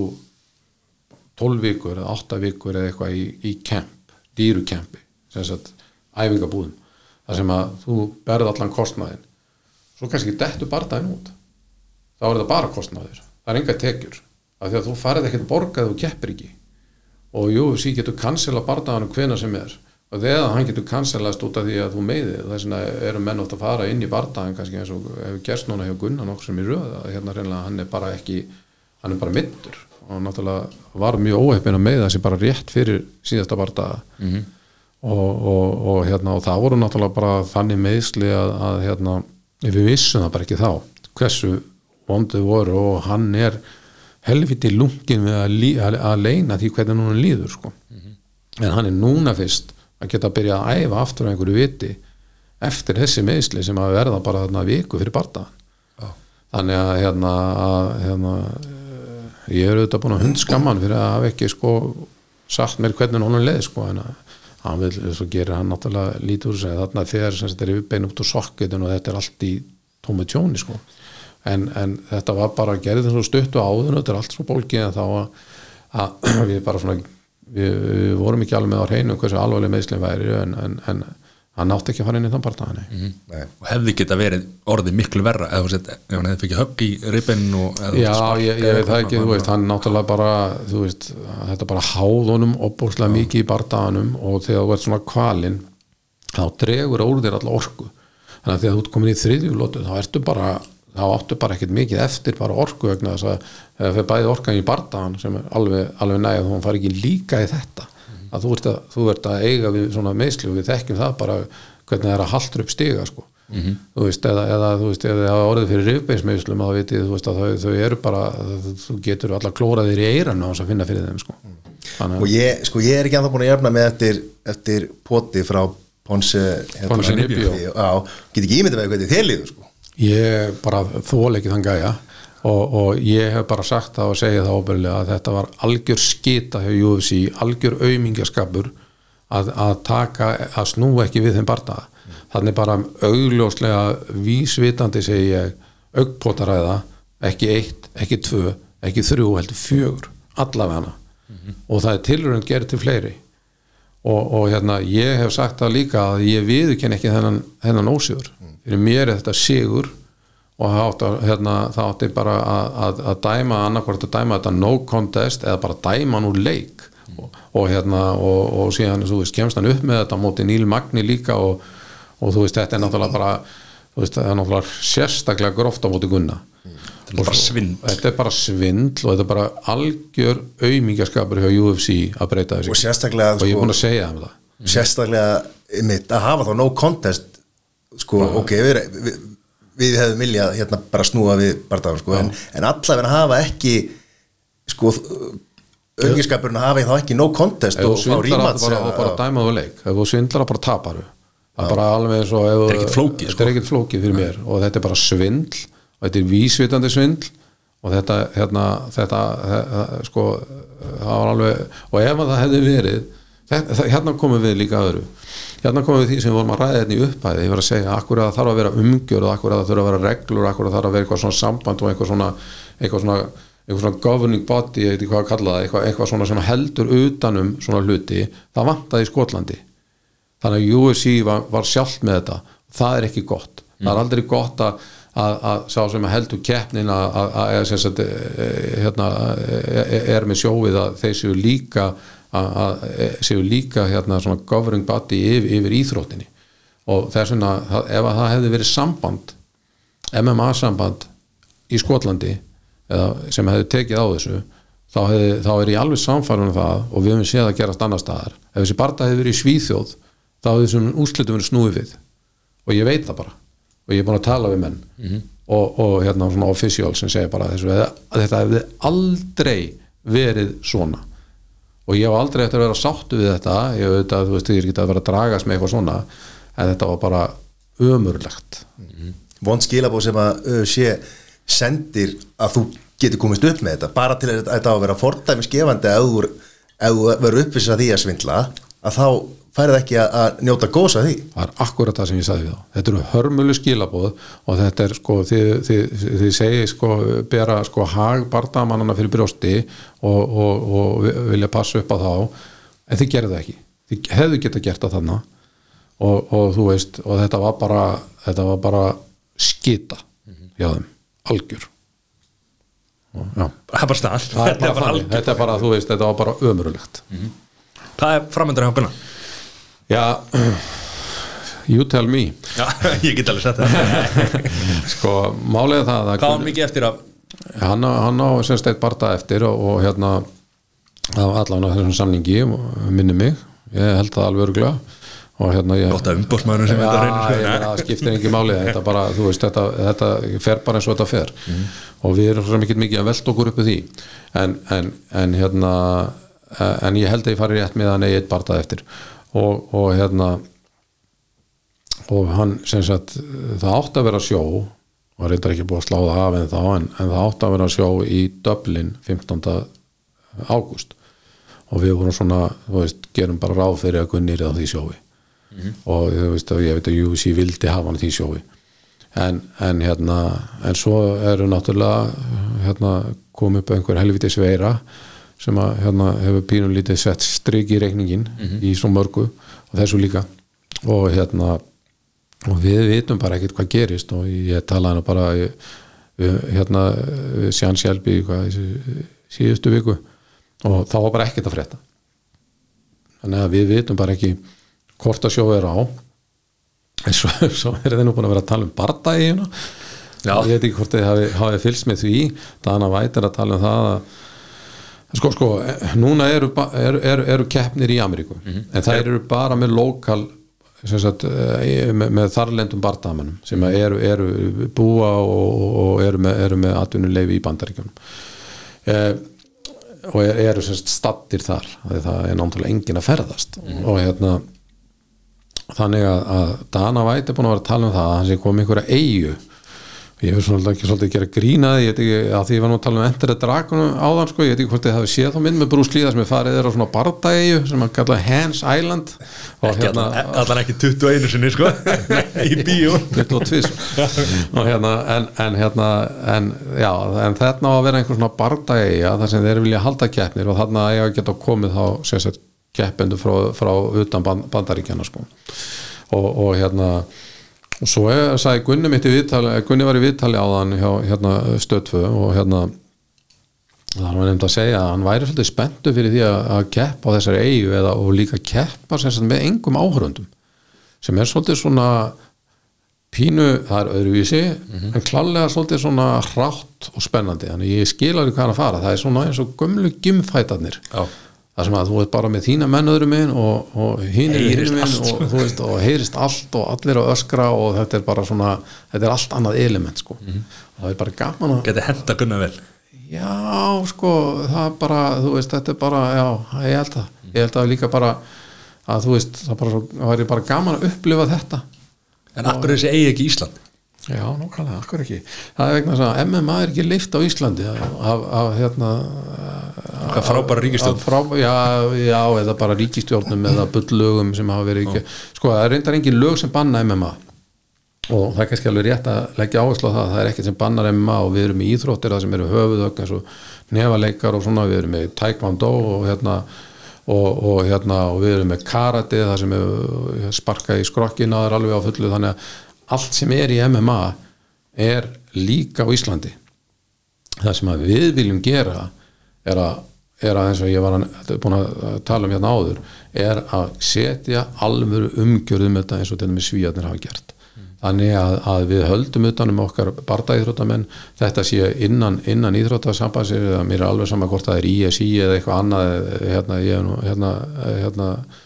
[SPEAKER 3] 12 vikur eða 8 vikur eða eitthvað í, í kemp, dýrukempi sem sagt æfingabúðum þar sem að þú berð allan kostnaðin svo kannski dettu bardaginn út. Þá er það bara kostnaður. Það er enga tekjur. Af því að þú farið ekkert borgað og keppir ekki og sí getur cancela bardaganum hvena sem er. Og þegar hann getur cancelast út af því að þú meiði þess vegna eru menn oft að fara inn í bardagan kannski eins og hefur gerst núna hjá Gunnar nokkur sem í röð að hérna reynilega hann er bara ekki hann er bara middur og náttúrulega var mjög óheppin að meiða þessi bara rétt fyrir síðasta bardaga. Og, og, og hérna og það voru náttúrulega bara þannig meðsli að, að hérna við vissum það bara ekki þá hversu vondið voru og hann er helviti lungin við að, að, að leina því hvernig núna líður sko. en hann er núna fyrst að geta að byrja að æfa aftur á einhverju viti eftir þessi meðsli sem að verða bara þarna viku fyrir bardaðan þannig að hérna, að, hérna eh, ég er auðvitað búin að hundskamman fyrir að hafa ekki sko sagt mér hvernig hún leið sko en að hann vil, svo gerir hann náttúrulega lítið úr sig þarna þegar sem þetta er yfirbein út úr sokketun og þetta er allt í tómi tjóni sko en, en þetta var bara að gera þetta svo stuttu áður þetta er allt svo bólkið en þá að, að við bara svona við, við vorum ekki alveg með á hreinu hversu alvarleg meðslinn væri en, en, en hann nátti ekki að fara inn í þann barndagani mm -hmm.
[SPEAKER 2] Nei.
[SPEAKER 1] og hefði geta verið orðið miklu verra ef hann hefði fengið högg í þú
[SPEAKER 3] Já, ég, ég veit það ekki, þú veist, hann náttúrulega bara, þú veist, þetta bara háð honum opbúrslega mikið í bardaganum og þegar þú ert svona kvalinn þá dregur úr þér alla orku þannig að þegar þú ert komin í þriðjulótu þá ertu bara, þá áttu bara ekkert mikið eftir bara orku vegna þess að þegar fyrir bæði orkan í bardagan sem er alveg, alveg næg að hún fari ekki líka í þetta. Að þú ert að, þú ert að eiga við svona meðsli og við þekkjum það bara hvernig það er að haldur upp stiga sko. Þú veist, eða, eða þú veist, hafa orðið fyrir rifbeinsmeðslum þá vitið, þú veist, að þau, þau eru bara þú getur alla klóraðir í eirann á þess að finna fyrir þeim, sko. Þannig
[SPEAKER 2] og ég, sko, ég er ekki anþá búin að jafna með eftir, eftir poti frá hérna,
[SPEAKER 3] Ponce Nibio.
[SPEAKER 2] Já, get ekki ímyndið með hvernig þér líður sko.
[SPEAKER 3] Ég bara þól ekki þann gæja og, og ég hef bara sagt það og segið það óbyrlega að þetta var algjör skita hjá UFC, algjör aumingaskapur að, að taka að snúa ekki við þeim barnaða þannig bara augljóslega vísvitandi segi ég augpotaræða, ekki eitt, ekki tvö ekki þrjú, heldur fjögur allavega. Og það er tilrönd gerð til fleiri. Og, og hérna, ég hef sagt það líka að ég viðurkenn ekki þennan, þennan ósigur fyrir mér er þetta sigur og átti, hérna, það átti bara að, að, að dæma annarkvort að dæma þetta no contest eða bara dæma úr leik. Og, og hérna og, og síðan þú veist, kemst hann upp með þetta móti Níl Magni líka og, og þú veist, þetta er náttúrulega bara þú veist, það er náttúrulega sérstaklega gróft á móti Gunna.
[SPEAKER 1] Þetta er bara svindl.
[SPEAKER 3] þetta er bara svindl og þetta er bara algjör aumingaskapur hjá UFC að breyta þessu.
[SPEAKER 2] Og sérstaklega
[SPEAKER 3] og ég er
[SPEAKER 2] sko,
[SPEAKER 3] búin að segja það.
[SPEAKER 2] sérstaklega mitt að hafa þá no contest sko, ok, við, við, við hefðum viljað hérna bara snúa við barndagum sko, en, en allavega að hafa ekki sko auðvitskapurinn að hafa þá ekki no contest og fá
[SPEAKER 3] bara, og bara dæmaðu leik. Ef þú svindlar bara taparu það er bara alveg eins og ef þú-
[SPEAKER 1] Þetta er ekkert flókið,
[SPEAKER 3] þetta
[SPEAKER 1] sko.
[SPEAKER 3] er ekkert flókið fyrir mér. Og þetta er bara svindl og þetta er vísvitandi svindl og þetta, hérna, þetta sko, það var alveg og ef að það hefði verið hérna komum við líka öðru hérna komum við því sem við vorum að ræða þetta í upphæði ég var að segja, akkur að það þarf að vera umgjörð og akkur að það þarf að vera reglur, akkur að það þarf að vera eitthvað svona samband og eitthvað svona eitthvað svona, eitthvað svona governing body, ég veit ekki hvað að kalla það eitthvað, eitthvað svona sem heldur utanum svona hluti, það vantaði í Skotlandi. Þannig að UFC var, var sjálft með þetta. Það er ekki gott, það er aldrei gott að, að, að sá sem að heldur keppnin að, að, að eða sem sagt, e, hérna, e, er með sjóið að þeir séu líka að, e, séu líka hérna svona governing body yfir, yfir íþróttinni. Og þess vegna ef að það hefði verið samband MMA samband í Skotlandi eða, sem hefði tekið á þessu þá, hefði, þá er ég alveg samfærum um það og við höfum séð að gerast annar staðar. Ef þessi barða hefði verið í Svíþjóð þá hefði þessum úrslitum verið snúið við. Og ég veit það bara. Og ég er búin að tala við menn. Og, og hérna svona official sem segir bara þessu að þetta hefði aldrei verið svona og ég hef aldrei eftir að vera sáttu við þetta. Ég veit að þú veist, ég ekki að vera að dragast með eitthvað svona en þetta var bara ömurlegt.
[SPEAKER 2] Vond skilabóð sem að sé sendir að þú getur komist upp með þetta. Bara til að þetta á að vera fordæmi skefandi ef þú verður uppvissið að því að svindla að þá færið ekki að, að njóta gósa því.
[SPEAKER 3] Það er akkurat það sem ég sagði við þá. Þetta eru hörmulu skilabóð og þetta er sko þið, þið, þið segi sko bera sko hag bardamannana fyrir brjósti og, og, og vilja passa upp á þá en þið gerðu það ekki. Þið hefðu geta gert það þannig og, og þú veist og þetta var bara þetta var bara skita hjá þeim, algjör. Og, já.
[SPEAKER 1] Það er bara stað
[SPEAKER 3] Það er bara þannig, þetta er bara, þú veist, þetta var bara ömurulegt
[SPEAKER 1] það er framöndur hjá Gunnar
[SPEAKER 3] Já, you tell me.
[SPEAKER 1] Já, ég get alveg sett það.
[SPEAKER 3] Sko, málega það að
[SPEAKER 1] hvað var mikið eftir að
[SPEAKER 3] hann, á- hann á semst eitt barda eftir og, og hérna á allan að þessum samningi minni mig, ég held það alveg örgulega og hérna ég
[SPEAKER 1] gott að umbóðsmaðurinn sem
[SPEAKER 3] Já,
[SPEAKER 1] þetta reynir
[SPEAKER 3] meina, það skiptir ekki máli. Þetta bara, þú veist, þetta, þetta fer bara eins og þetta fer. Og við erum svo mikið mikið að velta okkur upp í því. En, en, en hérna en ég held að ég fari rétt með hann eigi eitt bartað eftir og, og hérna og hann sem sagt það átti að vera sjó og reyndar ekki búið að sláða af en þá en, en það átti að vera sjó í Dublin 15. ágúst. Og við vorum svona, þú veist, gerum bara ráð fyrir að Gunnir á því sjói. Og þú veist að ég veit að UC vildi hafa hann í því sjói. En, en hérna en svo eru náttúrulega hérna kom upp einhver helviti sveira sem að hérna hefur pínum lítið sett strik í reikningin í svo mörgu og þessu líka. Og hérna og við vitum bara ekkert hvað gerist og ég talaði nú bara við, við, hérna Sján Sjálfi síðustu viku og þá var bara ekkert að frétta. Þannig að við vitum bara ekki hvort að sjóðu er á. En svo, svo er þið nú búin að vera að tala um bardagina
[SPEAKER 1] Já.
[SPEAKER 3] ég veit ekki hvort þið hafi, hafi fylgst með því. Dana Væt er að tala um það að sko sko, núna eru, eru, eru, eru keppnir í Ameríku en það eru bara með lokal sagt, eh, með, með þarlendum bardamannum sem eru, eru búa og, og eru með, með atvinnuleifi í bandaríkjunum. Eh, og er- eru sagt stattir þar það er náttúrulega engin að ferðast. Og hérna þannig að, að Dana Væt er búin að vera að tala um það að hann sé komið einhverja eigu ég hef svona ekki svolítið að gera grína því, ég veit ekki, að því ég var nú að tala um Enter the Dragon áðan sko, ég veit ekki hvort þið hafi séð þá mynd með Bruce Lee þar sem er farið þeirra svona bardaegju sem hann kalla Hans Island.
[SPEAKER 1] Ekki allan, allan ekki 21 sinni sko. Í bíó.
[SPEAKER 3] 22 og hérna en, en hérna en, já, en þarna á að vera einhver svona bardagja þar sem þeir vilja halda keppnir og þarna eiga að geta komið þá sem sagt keppendur frá, frá utan band, bandaríkjana sko. Og, og hérna og svo er, sagði Gunni mitt í viðtali Gunni var í viðtali á þann hjá hérna, stöðfu og hérna það var nefnd að segja að hann væri svolítið spenntu fyrir því að, að keppa á þessari eigu eða og líka keppa sagt, með engum áhörundum sem er svolítið svona pínu, það er öðruvísi en klálega svolítið svona hrátt og spennandi, þannig ég skil alveg hvað er að fara. Það er svona eins og gömlu gymfætarnir
[SPEAKER 1] Já.
[SPEAKER 3] Það sem að þú veist bara með þína menn öðrum minn og, og hinn er hinum minn og, þú veist, og heyrist allt og allir að öskra og þetta er bara svona þetta er allt annað element sko. Og það er bara gaman að
[SPEAKER 1] geti henda Gunnar vel.
[SPEAKER 3] Já sko það er bara, þú veist, þetta er bara já, ég held að, ég held að líka bara að þú veist, það bara, það væri bara gaman að upplifa þetta.
[SPEAKER 1] En akkur er þessi eigi ekki Ísland
[SPEAKER 3] Já, nákvæmlega, akkur ekki? Það er vegna þess að MMA er ekki leift á Íslandi af, af, af hérna
[SPEAKER 1] hvað frábæra ríkistjórn
[SPEAKER 3] af frá, já, já, eða bara ríkistjórnum eða bullögum sem hafa verið ekki sko, það er reyndar engin lög sem banna MMA og það er kannski alveg rétt að leggja áherslu á það, það er ekkert sem bannar MMA og við erum í íþróttir það sem eru höfuðögn eins og nefaleikar og svona, við erum með taekwondo og hérna og, og hérna og við erum með karate það sem er sparkað í skrokkin að það er alveg á fullu þannig að allt sem er í MMA er líka á Íslandi. Það sem við viljum gera er að, er að eins og ég var að, búin að tala um hérna áður er að setja alvöru umgjörðum þetta eins og þetta með svíjarnir hafa gert. Þannig að, að við höldum utanum okkar bardaíþróttamenn. Þetta sé innan, innan íþróttasambansir mér er alveg sama hvort það er ISI eða eitthvað annað hérna, ég, hef nú- hérna, hérna eh,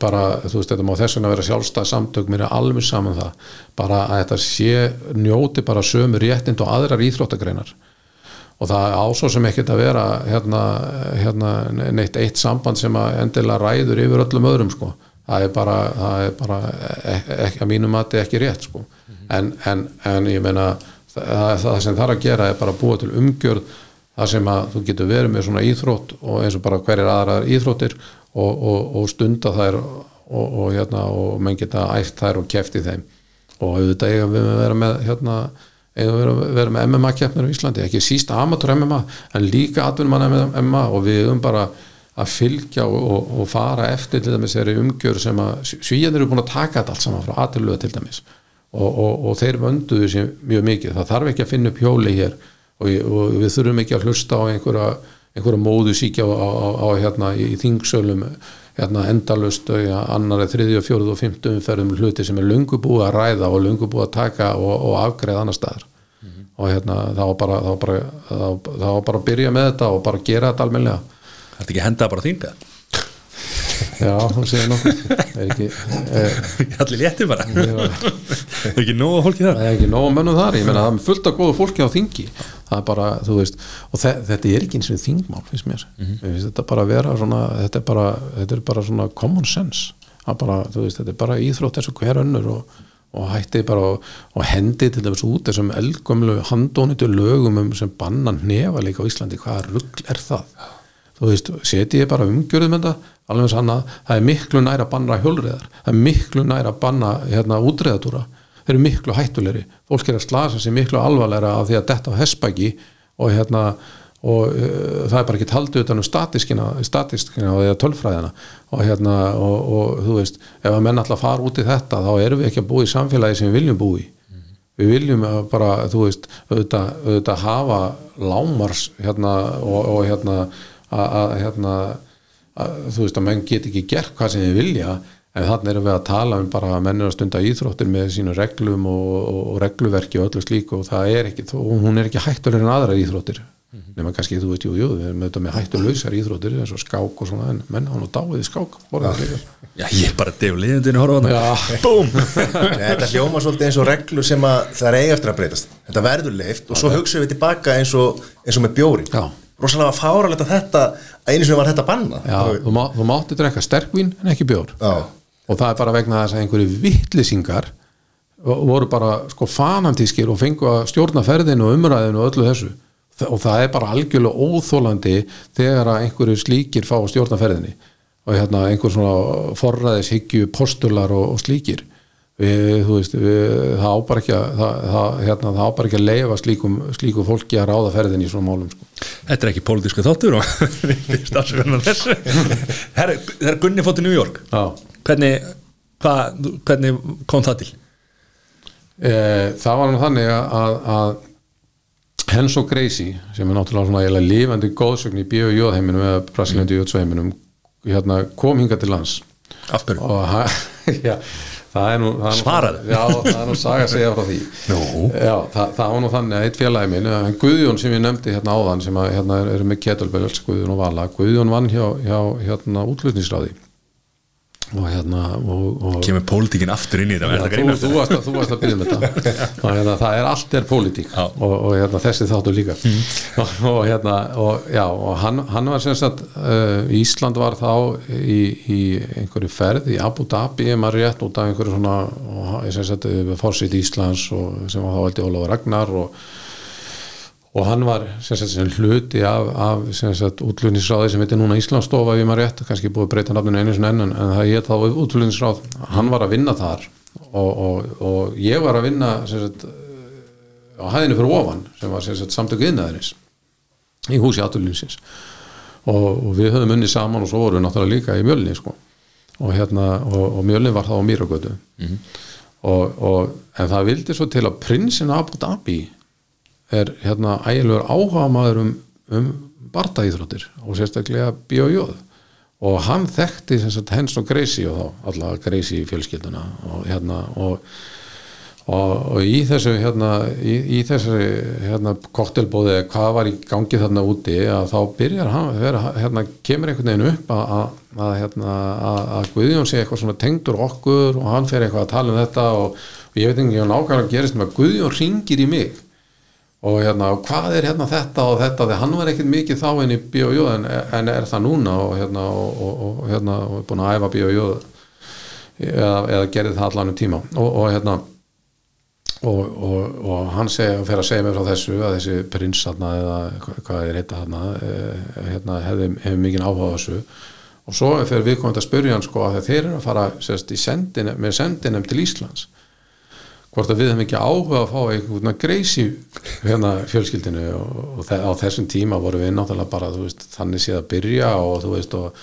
[SPEAKER 3] bara, þú veist, þetta má þess vegna vera sjálfstæð samtök, mér er alveg saman það. Bara að þetta sé njóti bara sömu réttind og aðrar íþróttagreinar. Og það ásó sem ekkert að vera hérna, hérna neitt eitt samband sem að endilega ræður yfir öllum öðrum sko. Það er bara, það er bara ekki, ekki, að mínum mati ekki rétt sko. En, en, en ég meina það, það sem þarf að gera er bara að búa til umgjörð það sem að þú getur verið með svona íþrótt og eins og bara hverjir aðrar íþróttir og, og, og stunda þær og, og hérna og menn geta æft þær og keft í þeim. Og auðvitað eigum við að vera með hérna eigum við að vera með MMA keppnir í Íslandi, ekki sísta amateur MMA en líka atvinnumann MMA og við höfum bara að fylgja og, og, og fara eftir til dæmis þeirri umgjör sem að svíjarnir eru búin að taka þetta allt saman frá aðtiluga til dæmis. Og, og þeir vönduðu sér mjög mikið. Það þarf ekki að finna upp hjóli hér og við þurfum ekki að hlusta á einhverja, einhverja móðu síkja á, á, á hérna í þingsölum hérna endalust annar er þriði og fjóruð og fymtu umferðum hluti sem er lungu búið að ræða og lungu búið að taka og afgreða annar staðar. Mm -hmm. og hérna þá bara, þá bara, þá bara að byrja með þetta og bara gera þetta almenlega
[SPEAKER 1] Það er ekki að henda bara þínga
[SPEAKER 3] Já, hún segir nokkuð. Er ekki er,
[SPEAKER 1] Allir létti bara. Það er ekki nóg að fólki þar?
[SPEAKER 3] Það er ekki nóg að mönnum þar, ég meina það er fullt af góðu fólki á þingi. Það er bara, þú veist og þe þetta er ekki eins og þingmál, finnst mér. Mm -hmm. finnst þetta bara að vera svona þetta er bara, þetta er bara svona common sense. Bara, veist, þetta er bara íþrótt eins og hver önnur og, og hætti bara og, og hendi til þess út þessum elgumlu handónitu lögum um sem bannan nefa líka á Íslandi, hvaða ruggl er það þú veist, seti ég bara umgjörðum þetta. Alveg sann að það er miklu næra að banna hjólriðar, það er miklu næra að banna hérna útreðatúra, þeir eru miklu hættulegri, fólk er að slasa sér miklu alvarleira af því að detta á hespæki og hérna og uh, það er bara ekki haldið utan um statískina statískina og tölfræðina. Og hérna og, og þú veist ef að menn alltaf fara út í þetta þá erum við ekki að búa í samfélagi sem við viljum búa í. Mm -hmm. við viljum bara, þú veist auðvitað, auðvitað hafa lámars hérna og, og hérna að hérna þú veist að menn get ekki gert hvað sem þið vilja en þannig erum við að tala um bara að menn er að stunda íþróttir með sínu reglum og, og, og regluverki og öllu slíku og það er ekki, hún er ekki hættulegur en aðra íþróttir. Mm -hmm. nema kannski þú veit, jú, jú, við erum auðvitað með hættulegsar íþróttir eins og skák og svona, en menn hann og dáiði skák
[SPEAKER 1] Já, ég er bara deg og horfa Búm!
[SPEAKER 2] Þetta hljóma svolítið eins og reglur sem að það er eiga eftir að breytast. Þetta verður leift og svo hugsaum við tilbaka eins og, eins og með bjóri.
[SPEAKER 3] Já
[SPEAKER 2] rosalega fáralegt að þetta að einu sem var þetta banna
[SPEAKER 3] Já, þú, má, þú mátti drekka sterkvín en ekki bjór.
[SPEAKER 2] Já.
[SPEAKER 3] og það er bara vegna þess að einhverju vittlisingar voru bara sko fanantískir og fengu að stjórna ferðinu og umræðinu og öllu þessu. Og það er bara algjörlega óþólandi þegar að einhverju slíkir fá að stjórna ferðinu og hérna einhver svona forræðishyggju postular og, og slíkir við, þú veist, við, það ábar ekki að það, það, hérna, það ábar ekki að leifa slíkum, slíku fólki að ráða ferðin í svona málum sko.
[SPEAKER 1] Þetta er ekki pólitísku þáttur og Það er Gunni fótt í New York
[SPEAKER 3] Já.
[SPEAKER 1] hvernig, hva, hvernig kom það til?
[SPEAKER 3] E, það var nú þannig að, að Henso Gracie sem er náttúrulega svona lífandi góðsögn í bíu-jóðheiminum eða brasilandi jóðsveiminum hérna, kom hinga til lands og já það er nú,
[SPEAKER 1] Svaraðu.
[SPEAKER 3] já, það er nú saga að segja frá því. Já, það, það var nú þannig að eitt félagi minn en Guðjón sem ég nefndi hérna áðan sem að, hérna, er, með kettlebells Guðjón og Vala Guðjón vann hjá, hjá hérna útlutningsráði og hérna og, og
[SPEAKER 1] Kemur pólitíkin aftur inn í þetta verður
[SPEAKER 3] þú, varst að, að byrja um þetta. Og hérna, það er allt er pólitík. Og, og hérna, þessi þáttu líka. Og, og hérna og, já, og hann, hann var sem sagt uh, Ísland var þá í, í einhverju ferð í Abu Dhabi ef maður rétt út af einhverju svona og, sem sagt fórsýtt Íslands og, sem var þá veldi Ólafur Ragnar og og hann var sem sagt, sem hluti af, af útlunisráði sem heitir núna Íslandsstofa ef maður rétt, kannski búið að breyta nafninu einu en en það hétt þá útlunisráð hann var að vinna þar og, og, og ég var að vinna sagt, á hæðinu fyrir ofan sem var samtöku innæðinis í húsi aðlunisins og, og við höfum unni saman og svo vorum við náttúrulega líka í mjölni sko. og, hérna, mjölni var þá á Mýragötu. Og, og en það vildi svo til að prinsin Abu Dhabi er hérna ægilegur áhuga maður um, um bardaíþróttir og sérstaklega bíójóð. Og hann þekkti hens og Gracie og þá allavega Gracie fjölskylduna og hérna og, og, og í þessu hérna, í, í þessu hérna, koktelbóði eða hvað var í gangi þarna úti að þá byrjar hann vera, hérna, kemur einhvern veginn upp að, að, hérna, að, Guðjón sé eitthvað svona tengdur okkur og hann fer eitthvað að tala um þetta og, og ég veit ekki, ég nákvæmlega gerist með að Guðjón ringir í mig og hérna, hvað er hérna þetta og þetta því hann var ekkert mikið þá inn í B.O.J. En, en er það núna og hérna, og, og, hérna, og er búin að æfa B.O.J. eða, eða gerði það allan um tíma og, og hérna og, hann seg, fer að segja mér frá þessu að þessi prins þarna eða hva- hvað er þarna eh, hérna, hefði, hefði mikið áhuga á þessu og svo fer við komið að spyrja hann sko að þeir eru að fara sérst, sendin, með sendinem til Íslands hvort að við hefum ekki áhuga að fá einhvern greisi hérna fjölskyldinu og, þe- á þessum tíma voru við náttúrulega bara veist, þannig séð að byrja og þú veist og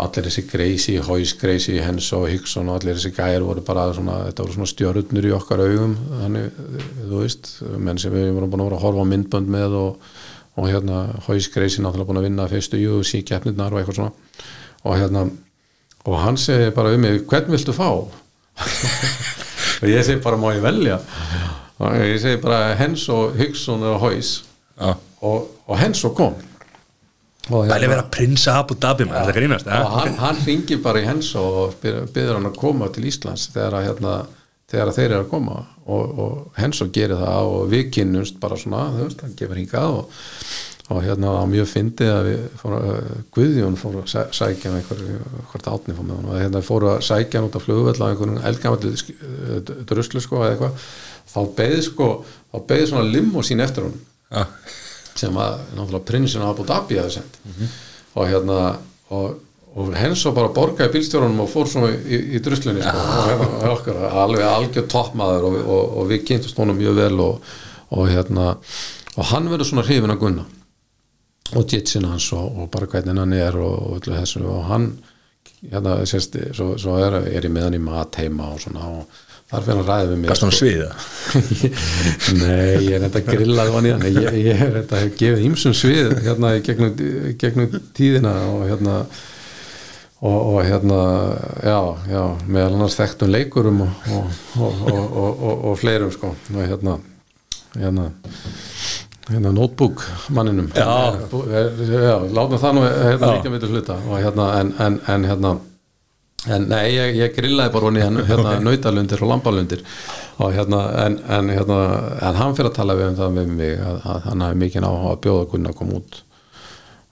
[SPEAKER 3] allir þessi greisi, Hóis greisi, Henso, Hickson og allir þessi gæjar voru bara svona, þetta voru svona stjörnur í okkar augum þannig, þú veist, menn sem við vorum búin að vera að horfa á myndbönd með og, og hérna, Hóis greisi náttúrulega búin að vinna fyrstu UFC keppnirnar og eitthvað svona og hérna, og hann segi bara um mig, hvern viltu fá? og ég segi bara, má ég velja? og ég segi bara Henso, Hickson og Hóis og, og Henso kom. Og
[SPEAKER 1] Bæli vera prinsa Abu Dhabi maður, þetta grínast
[SPEAKER 3] og hann, hann ringir bara í hens og byrður hann að koma til Íslands þegar, að, hérna, þegar að þeir eru að koma. Og, og hens og gerir það og við kynnumst bara svona þú veist, hann gefur hingað og, og hérna var mjög fyndið að við fór, uh, Guðjón fór að sæ- sækja hann einhver, hvort átni fór með hann og hérna fóru að sækja hann út af flugvöll á einhvern eldgamall druslu sko eða eitthvað. Þá beði sko, þá beði svona limosín eftir hún
[SPEAKER 1] Já.
[SPEAKER 3] sem að náttúrulega prinsin Abu Dhabi hafði sendt og hérna og, og hens og bara borgaði bílstjórunum og fór svona í, í druslunni sko, og hérna okkar, alveg algjör toppmaður og, og, og við kynntumst honum mjög vel og, og hérna og hann verður svona hrifin að gunna og jitsin hans og, og bara hvernig hann er og, öllu þessu. Og hann hérna, sérst, svo, svo er, er ég með hann í mat heima og svona og þar fyrir hann ræði við mig.
[SPEAKER 1] Gast hann sviða
[SPEAKER 3] Nei, ég er þetta grillað hann í hann. Ég, ég er þetta gefið ímsum svið hérna í gegnum, gegnum tíðina og hérna og, og hérna já, já, meðal annars þekktum leikurum og, og, og, og, og fleirum sko. Og hérna hérna hérna notebook manninum.
[SPEAKER 1] Já.
[SPEAKER 3] já látum það nú hérna líka með hluta. Og hérna en, en, en hérna en nei, ég, ég grillaði bara honni hérna nautalundir og lambalundir. Og hérna en, en hérna en hann fyrir að tala við um það með mig að, að hann hafi mikið áhuga að bjóða Gunni að koma út.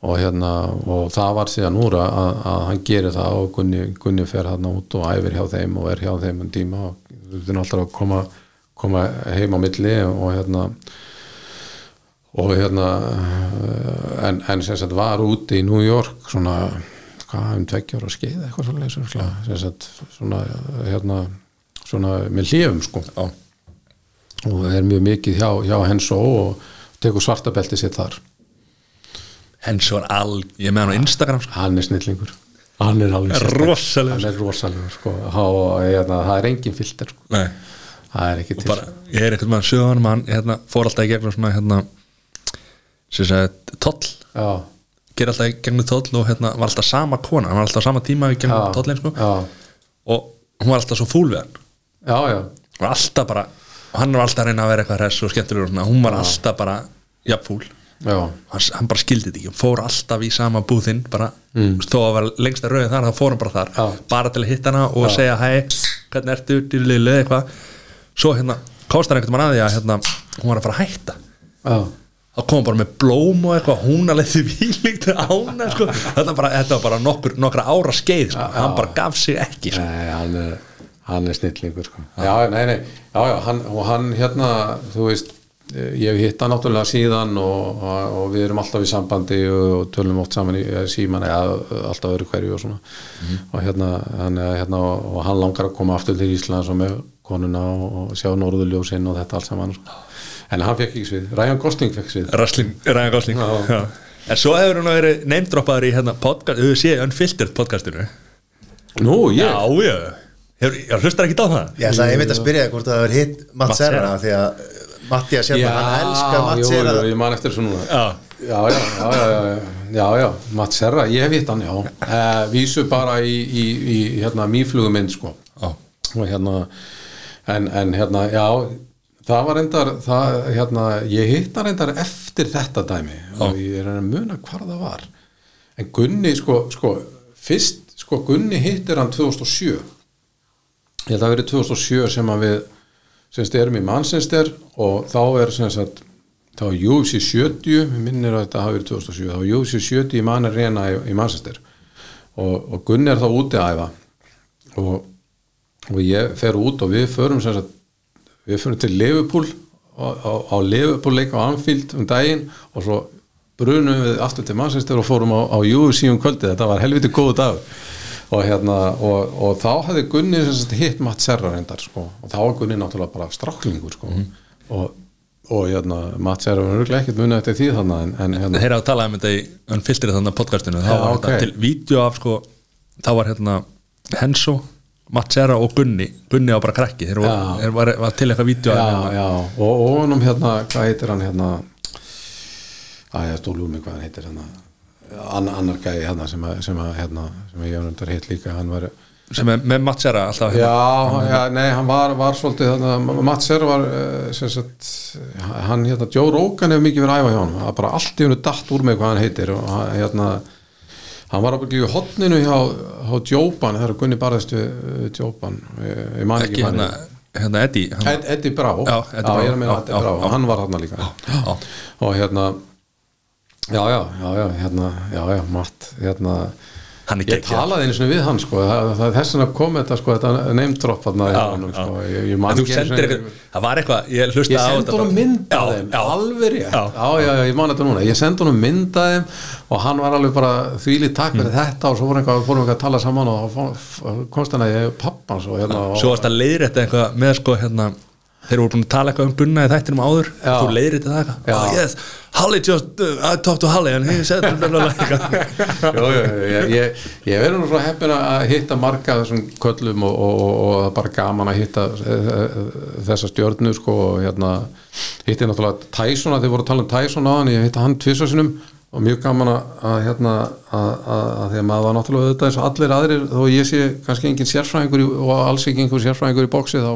[SPEAKER 3] Og hérna og það var síðan úr að, að hann gerir það og Gunni, Gunni fer hérna út og æfir hjá þeim og er hjá þeim um tíma og við erum alltaf að koma, koma heim á milli og hérna og hérna en, en sem sagt var úti í New York svona hvað um tveggjóra skeið eitthvað leysur sem sagt svona hérna svona með hlifum sko
[SPEAKER 1] Já.
[SPEAKER 3] og er mjög mikið hjá, hjá Hensó og tekur svartabelti sitt þar
[SPEAKER 1] Hens var al, ég er með hann á Instagram sko.
[SPEAKER 3] hann er snillingur hann er.
[SPEAKER 1] Rosalegur.
[SPEAKER 3] er sko og hérna, það er engin filter sko.
[SPEAKER 1] Nei,
[SPEAKER 3] það er ekki til
[SPEAKER 1] bara, ég er eitthvað með að sögða hann hann hérna, fór alltaf í gegnum svona hérna sem sagt, toll.
[SPEAKER 3] Já,
[SPEAKER 1] ger alltaf gegnum toll og hérna var alltaf sama kona, hann var alltaf sama tíma gegnum
[SPEAKER 3] já,
[SPEAKER 1] tollin sko.
[SPEAKER 3] Já,
[SPEAKER 1] og hún var alltaf svo fúl við hann.
[SPEAKER 3] Já, já,
[SPEAKER 1] Hún var alltaf bara, hann var alltaf að reyna að vera eitthvað hress og skemmtilegur og svona, hún var alltaf bara jafn fúl.
[SPEAKER 3] Já.
[SPEAKER 1] hann, bara skildi þetta ekki, hann fór alltaf í sama búðinn bara, þó að var lengsta rauðið þar þá fór hann bara þar,
[SPEAKER 3] Mm. Já.
[SPEAKER 1] bara til að hitta hana og segja hei, hvernig ertu, dýrlilu eitthvað, svo hérna kostar einhvern mann að því að hérna, hún var að fara að hætta
[SPEAKER 3] já.
[SPEAKER 1] þá kom hann bara með blóm og eitthvað hún alveg því výlíkt ána sko. þetta, bara, þetta var bara nokkur, nokkra ára skeið sko. hann bara gaf sig ekki sko.
[SPEAKER 3] Nei, hann er, hann er snillingur sko. já, nei, nei, já, já, hann, og hann hérna, þú veist eh, ég hef hitt hann náttúrulega síðan og, og, og við erum alltaf í sambandi og, og tölum oft saman í eh, síman eða alltaf öðru hverju og svona og hérna, hann, hérna og, og hann langar að koma aftur til Íslands og með konuna og, og sjá norðurljósinn og þetta allt saman sko. En hann fekk ekki svið, Ryan Gosling fekk svið.
[SPEAKER 1] Rösling, Ræðan Gosling
[SPEAKER 3] Já.
[SPEAKER 1] Já. en svo hefur hún verið neymdroppaður í hérna, podcast, þú sé Unfiltered podcastinu.
[SPEAKER 3] Nú, ég,
[SPEAKER 1] já, já, hefur, já hlustar ekki á það?
[SPEAKER 2] Ég ætla einmitt að spyrja þig hvort það hefur hitt Matt
[SPEAKER 1] Matt
[SPEAKER 2] Serra.
[SPEAKER 1] Serra.
[SPEAKER 2] því að uh, Mattias hérna, hann elskar Matt
[SPEAKER 3] jú,
[SPEAKER 2] Serra.
[SPEAKER 3] jú, ég man eftir þessu núna.
[SPEAKER 1] Já,
[SPEAKER 3] Já, já, já, já, já, já, já, Matt Serra, ég hef hitt hann, já, uh, vísu bara í, í, í hérna, mýflugumynd, sko,
[SPEAKER 1] já,
[SPEAKER 3] og hérna, en, en hérna, já það var reyndar, það, hérna ég hitt hann reyndar eftir þetta dæmi og ég er að muna hvar það var. En Gunni, sko, sko fyrst, sko, Gunni hittir hann 2007 ég held að það verið 2007 sem að við semst erum í Manchester og þá er semst þá er UFC 70, mér minnir að þetta hafi verið 2007, þá er UFC 70 í mann reyna í, í Manchester. Og, og Gunni er þá úti að æfa. Og, og ég fer út og við förum semst við förum til Liverpool á, á, á Liverpool leik á Anfield um daginn og svo brunum við aftur til Manchester og fórum á, á UFC um kvöldið, þetta var helviti góðu dag og hérna og, og þá hefði Gunni hitt Matt Serra reyndar sko. Og þá var Gunni náttúrulega bara stráklingur sko. Og, og hérna Matt Serra var örgulega ekkert munið eftir því þannig en, en hérna
[SPEAKER 1] Þeir hafa talað um þetta í unfiltrið þannig að podcastinu. Þá var
[SPEAKER 3] ok.
[SPEAKER 1] þetta til vídeo af sko þá var hérna Henso Matsera og Gunni. Gunni var bara krakki. Þeir var, var, var til eitthvað
[SPEAKER 3] já, já, og, honum hérna, hvað heitir hann hérna? Að ég stólu um mig hvað hann heitir hérna. Annar, annar gæði hérna sem að, sem að hérna, sem ég undar hitt líka. Hann var,
[SPEAKER 1] sem er með Matsera alltaf hérna.
[SPEAKER 3] já, já, nei, hann var, var svolítið þarna, Matt Serra var eh, sagt, hann hérna Joe Rogan hefur mikið verið að æfa hjá hann, bara allt í hennu datt úr mig hvað hann heitir og hérna hann var ábygglega í hotninu hjá, hjá Jóban, það er Gunni barðist við, við Jóban, ég, man ekki,
[SPEAKER 1] ekki hérna, hérna Eddie hann,
[SPEAKER 3] Ed, Eddie Brá
[SPEAKER 1] Já, Eddie Brá.
[SPEAKER 3] er að
[SPEAKER 1] Já, já,
[SPEAKER 3] Brá,
[SPEAKER 1] já.
[SPEAKER 3] hann var þarna líka
[SPEAKER 1] já.
[SPEAKER 3] og hérna já, já, já, já, hérna já, já, Matt, hérna
[SPEAKER 1] Hann er
[SPEAKER 3] ég
[SPEAKER 1] geggjaður.
[SPEAKER 3] talaði einu sinni við hann sko, það, það er þess að kom þetta sko, þetta honum,
[SPEAKER 1] já.
[SPEAKER 3] sko, ég, ég man
[SPEAKER 1] en þú sendir eitthvað það var eitthvað, ég hlusta
[SPEAKER 3] ég
[SPEAKER 1] á
[SPEAKER 3] sendi
[SPEAKER 1] þetta
[SPEAKER 3] honum
[SPEAKER 1] bara.
[SPEAKER 3] mynd af
[SPEAKER 1] Já,
[SPEAKER 3] þeim
[SPEAKER 1] já.
[SPEAKER 3] alveg rétt,
[SPEAKER 1] Já.
[SPEAKER 3] já, já, ég man þetta núna ég sendi honum mynd af þeim og hann var alveg bara þvílið takk
[SPEAKER 1] Mm.
[SPEAKER 3] fyrir þetta og svo eitthvað, fórum við að tala saman og komst hann að ég pappans og hérna og,
[SPEAKER 1] svo varst að leiðrétta eitthvað með sko hérna þeir voru búin að tala eitthvað um Gunna í þættinum áður.
[SPEAKER 3] Já.
[SPEAKER 1] þú leiðrétta það eitthvað. Oh yes, Halli just, uh, I talked to Halli and he said
[SPEAKER 3] ég, ég, ég verður nú svo heppin að hitta marga þessum köllum og, og, og, og bara gaman að hitta eh, eh, þessa stjörnu sko og hérna hitti náttúrulega Tyson að þið voru að tala um Tyson á hann, ég hitti hann tvisasinum og mjög gaman að, hérna að, því að maður var náttúrulega auðvitað eins og allir aðrir þó ég sé kannski engin sérfræðingur og alls ekki einhver sérfræðingur í bóksi þá,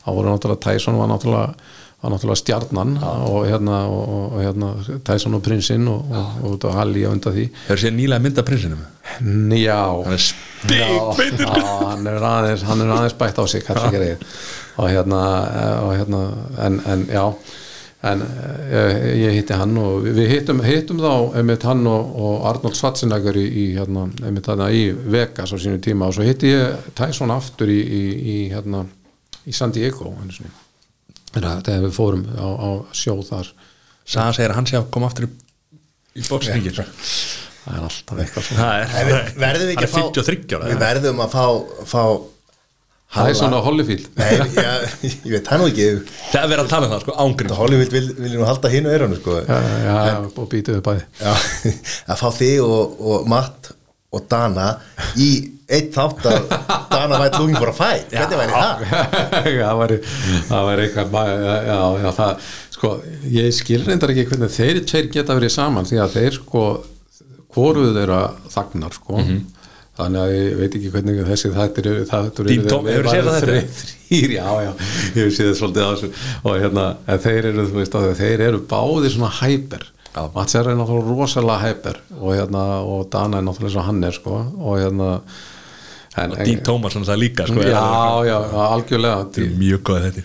[SPEAKER 3] þá voru náttúrulega Tyson var náttúrulega var náttúrulega stjarnan og hérna, og, og, hérna Tyson og prinsinn og, og, og, Halli á undan því.
[SPEAKER 1] Þeir séu nýlega mynda prinsinum
[SPEAKER 3] Já.
[SPEAKER 1] Hann er
[SPEAKER 3] Já, hann er hann er aðeins bætt á sig og hérna, eh, og hérna en, en já. En ég, ég hitti hann og við hittum, hittum þá einmitt hann og, og Arnold Schwarzenegger í, í hérna, einmitt þarna í Vegas á sínu tíma. Og svo hitti ég Tyson aftur í, í, í hérna í San Diego. Þegar við fórum á, á sjó þar.
[SPEAKER 1] Sagan segir að hann sé að koma aftur í, í bóksringin
[SPEAKER 3] það er alltaf eitthvað svona.
[SPEAKER 1] Það
[SPEAKER 2] En
[SPEAKER 1] er,
[SPEAKER 2] við verðum við
[SPEAKER 1] hann
[SPEAKER 2] ekki
[SPEAKER 1] er 53 ára
[SPEAKER 2] Við verðum að fá, fá
[SPEAKER 3] Tyson og Holyfield.
[SPEAKER 2] Nei, já, ég veit það nú ekki.
[SPEAKER 1] Það er verið að tala um það sko ángrim
[SPEAKER 2] Hollywood vil, vil nú halda hinn og eiranu sko.
[SPEAKER 3] já, já, já, og býtuðu bæði
[SPEAKER 2] Já, að fá þig og, og Matt og Dana í eitt þátt að Dana vært looking for a fight. Hvernig væri það?
[SPEAKER 3] það væri það væri eitthvað já, já, já, það, sko, ég skil reyndar ekki hvernig þeir tveir geta verið saman því að þeir sko hvoruðu þeirra þagnar sko. Þannig að ég veit ekki hvernig þessi þættir eru
[SPEAKER 1] þetta?
[SPEAKER 3] þrýr, já, já, ég hef séð svolítið á þessu. Og hérna, þeir eru, þú veist, að þeir eru báðir svona hæper
[SPEAKER 1] Já.
[SPEAKER 3] Mats er náttúrulega rosalega hæper og hérna, og Dana er náttúrulega svo hann er sko, og hérna en,
[SPEAKER 1] Dean Thomason það líka sko, er
[SPEAKER 3] já,
[SPEAKER 1] alveg-
[SPEAKER 3] já, algjörlega
[SPEAKER 1] þetta er mjög góð þetta.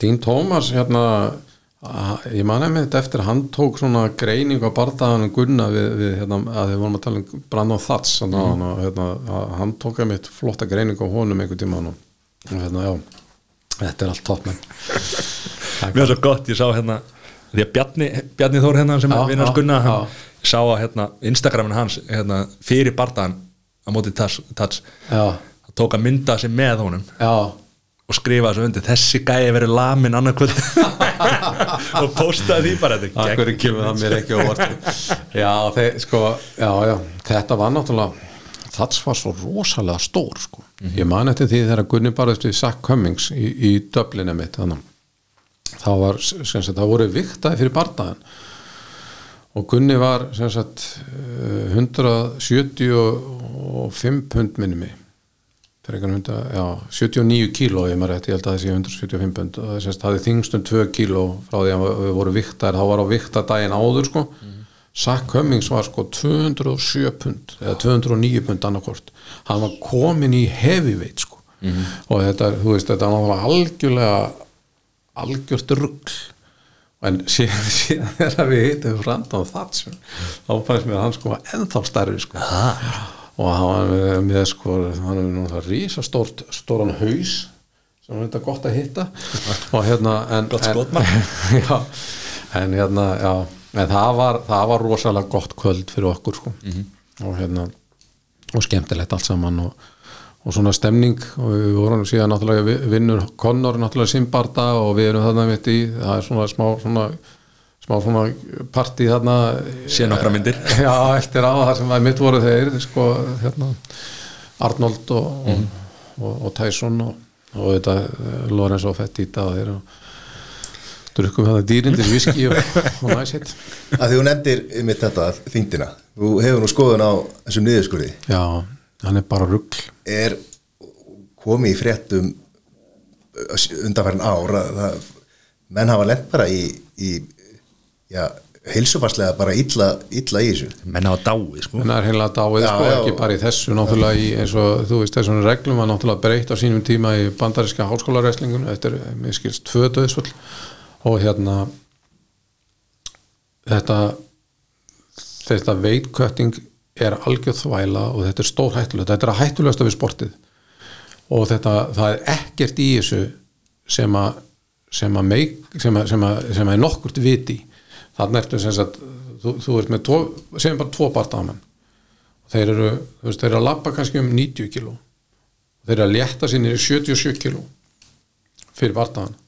[SPEAKER 3] Dean Thomas hérna að- ég man einmitt þetta eftir hann tók svona greining á bardaðanum Gunna við, við hérna, að við vorum að tala um Brandon Thats mm. hérna, hérna, að hann tók einmitt flotta greining á honum einhvern tíma og hérna, já, þetta er allt
[SPEAKER 1] Mér er svo gott, ég sá hérna því að Bjarni, Bjarni Þór hérna sem er vinnars Gunna hann, sá að hérna, Instagramin hans hérna, fyrir bardaðan á móti Tats, tats
[SPEAKER 3] já,
[SPEAKER 1] það tók að mynda sig með honum.
[SPEAKER 3] Já,
[SPEAKER 1] og skrifa þessu undir þessi gæi verið lamin annað kvöld og postaði því bara þetta
[SPEAKER 3] Akkur
[SPEAKER 1] gegn-
[SPEAKER 3] kemur það mér ekki óvart? Já, þeir, sko, já, já. Þetta var náttúrulega Þats var svo rosalega stór sko. Ég man eftir því þegar Gunni barðist við Zach Cummings í, í döflinu mitt þannig þá var, sem sagt, það voru viktaði fyrir bardaðan og Gunni var sagt eh, 175 pund minni mig. Frekar en 100, já, 79 kíló ég ég held að það sé 175 pund. Og það er þingstum 2 kíló frá því að við vorum viktar, þá var á vikta daginn áður sko, Sack Cummings var sko 207 pund eða 209 pund annarkort hann var komin í heavyweight sko. Og þetta, þú veist, þetta var algjörlega algjört rugl en síðan, síðan þegar við hittum Brandon Thatcher þá fannst mér að hann sko var ennþá stærri sko. Og hann var með sko hann er nú það rísa stórt stóran haus sem er þetta gott að hitta. Og hérna en, en, já, en hérna já, en það var, það var rosalega gott kvöld fyrir okkur sko. Og hérna og skemmtilegt allt saman og, og svona stemning. Og við vorum síðan náttúrulega vi- vinnur Connor náttúrulega Simbarda og við erum þarna mitt í það er svona smá svona smá svona partí þarna.
[SPEAKER 1] Sé nokkra myndir.
[SPEAKER 3] já, eftir á það sem að mitt voru þeir sko, hérna Arnold og, og, og, og Tyson og, og þetta eh, Lorenz og Fettita og þeir og drukkum þetta dýrindir viski og, og næsitt
[SPEAKER 2] að því þú nefndir mitt þetta þingdina þú hefur nú skoðun á þessum niðurskurði.
[SPEAKER 3] Já, hann er bara rugl
[SPEAKER 2] er komið í fréttum undanfærin ár að það, menn hafa lent bara í, í já, heilsufarslega bara illa, illa í þessu.
[SPEAKER 1] Menn hafa dáið sko.
[SPEAKER 3] En það er heila dáið
[SPEAKER 2] Já,
[SPEAKER 3] sko,
[SPEAKER 2] já.
[SPEAKER 3] ekki bara í þessu náttúrulega í, eins og þú veist þessum reglum var náttúrulega breytt á sínum tíma í bandaríska háskólareslingun eftir, mér skilst, tvö döðsvöld og hérna þetta þetta veitkötting er algjörð þvæla og þetta er stór hættulegt. Þetta er að hættulegasta við sportið. Og þetta, það er ekkert í þessu sem að sem að, meik, sem að, sem að, sem að er nokkurt viti þannig ertu sem sagt þú, þú ert með tvo, segjum bara tvo bardaðamenn þeir eru, þú veist, þeir eru að labba kannski um 90 kíló. Þeir eru að létta sér í 77 kíló fyrir bardaðan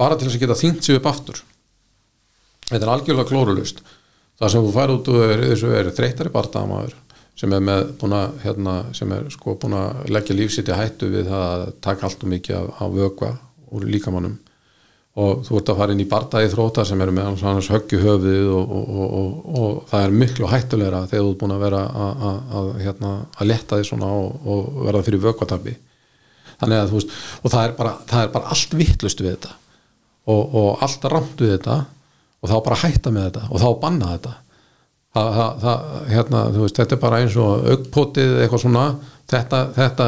[SPEAKER 3] bara til þess að geta þyngt sig upp aftur. Þetta er algjörlega klórulust það sem þú fær út er, þessu er þreytari bardaðamaður sem er með búin að hérna, sem er sko búin að leggja lífsitt í hættu við að taka allt og mikið af, af vökva úr líkamannum og þú ert að fara inn í bardaði þróta sem eru með annars höggju höfuðið og, og, og, og, það er miklu hættulegra þegar þú ert búin að vera að, hérna, að letta því svona og, verða fyrir vökvatabbi. Þannig að þú veist og það er bara, það er bara allt vittlust við þetta. Og allt ramt við þetta og þá bara hætta með þetta og þá banna þetta. Það, það, það, hérna, veist, þetta er bara eins og augpotið eitthvað svona. Þetta, þetta,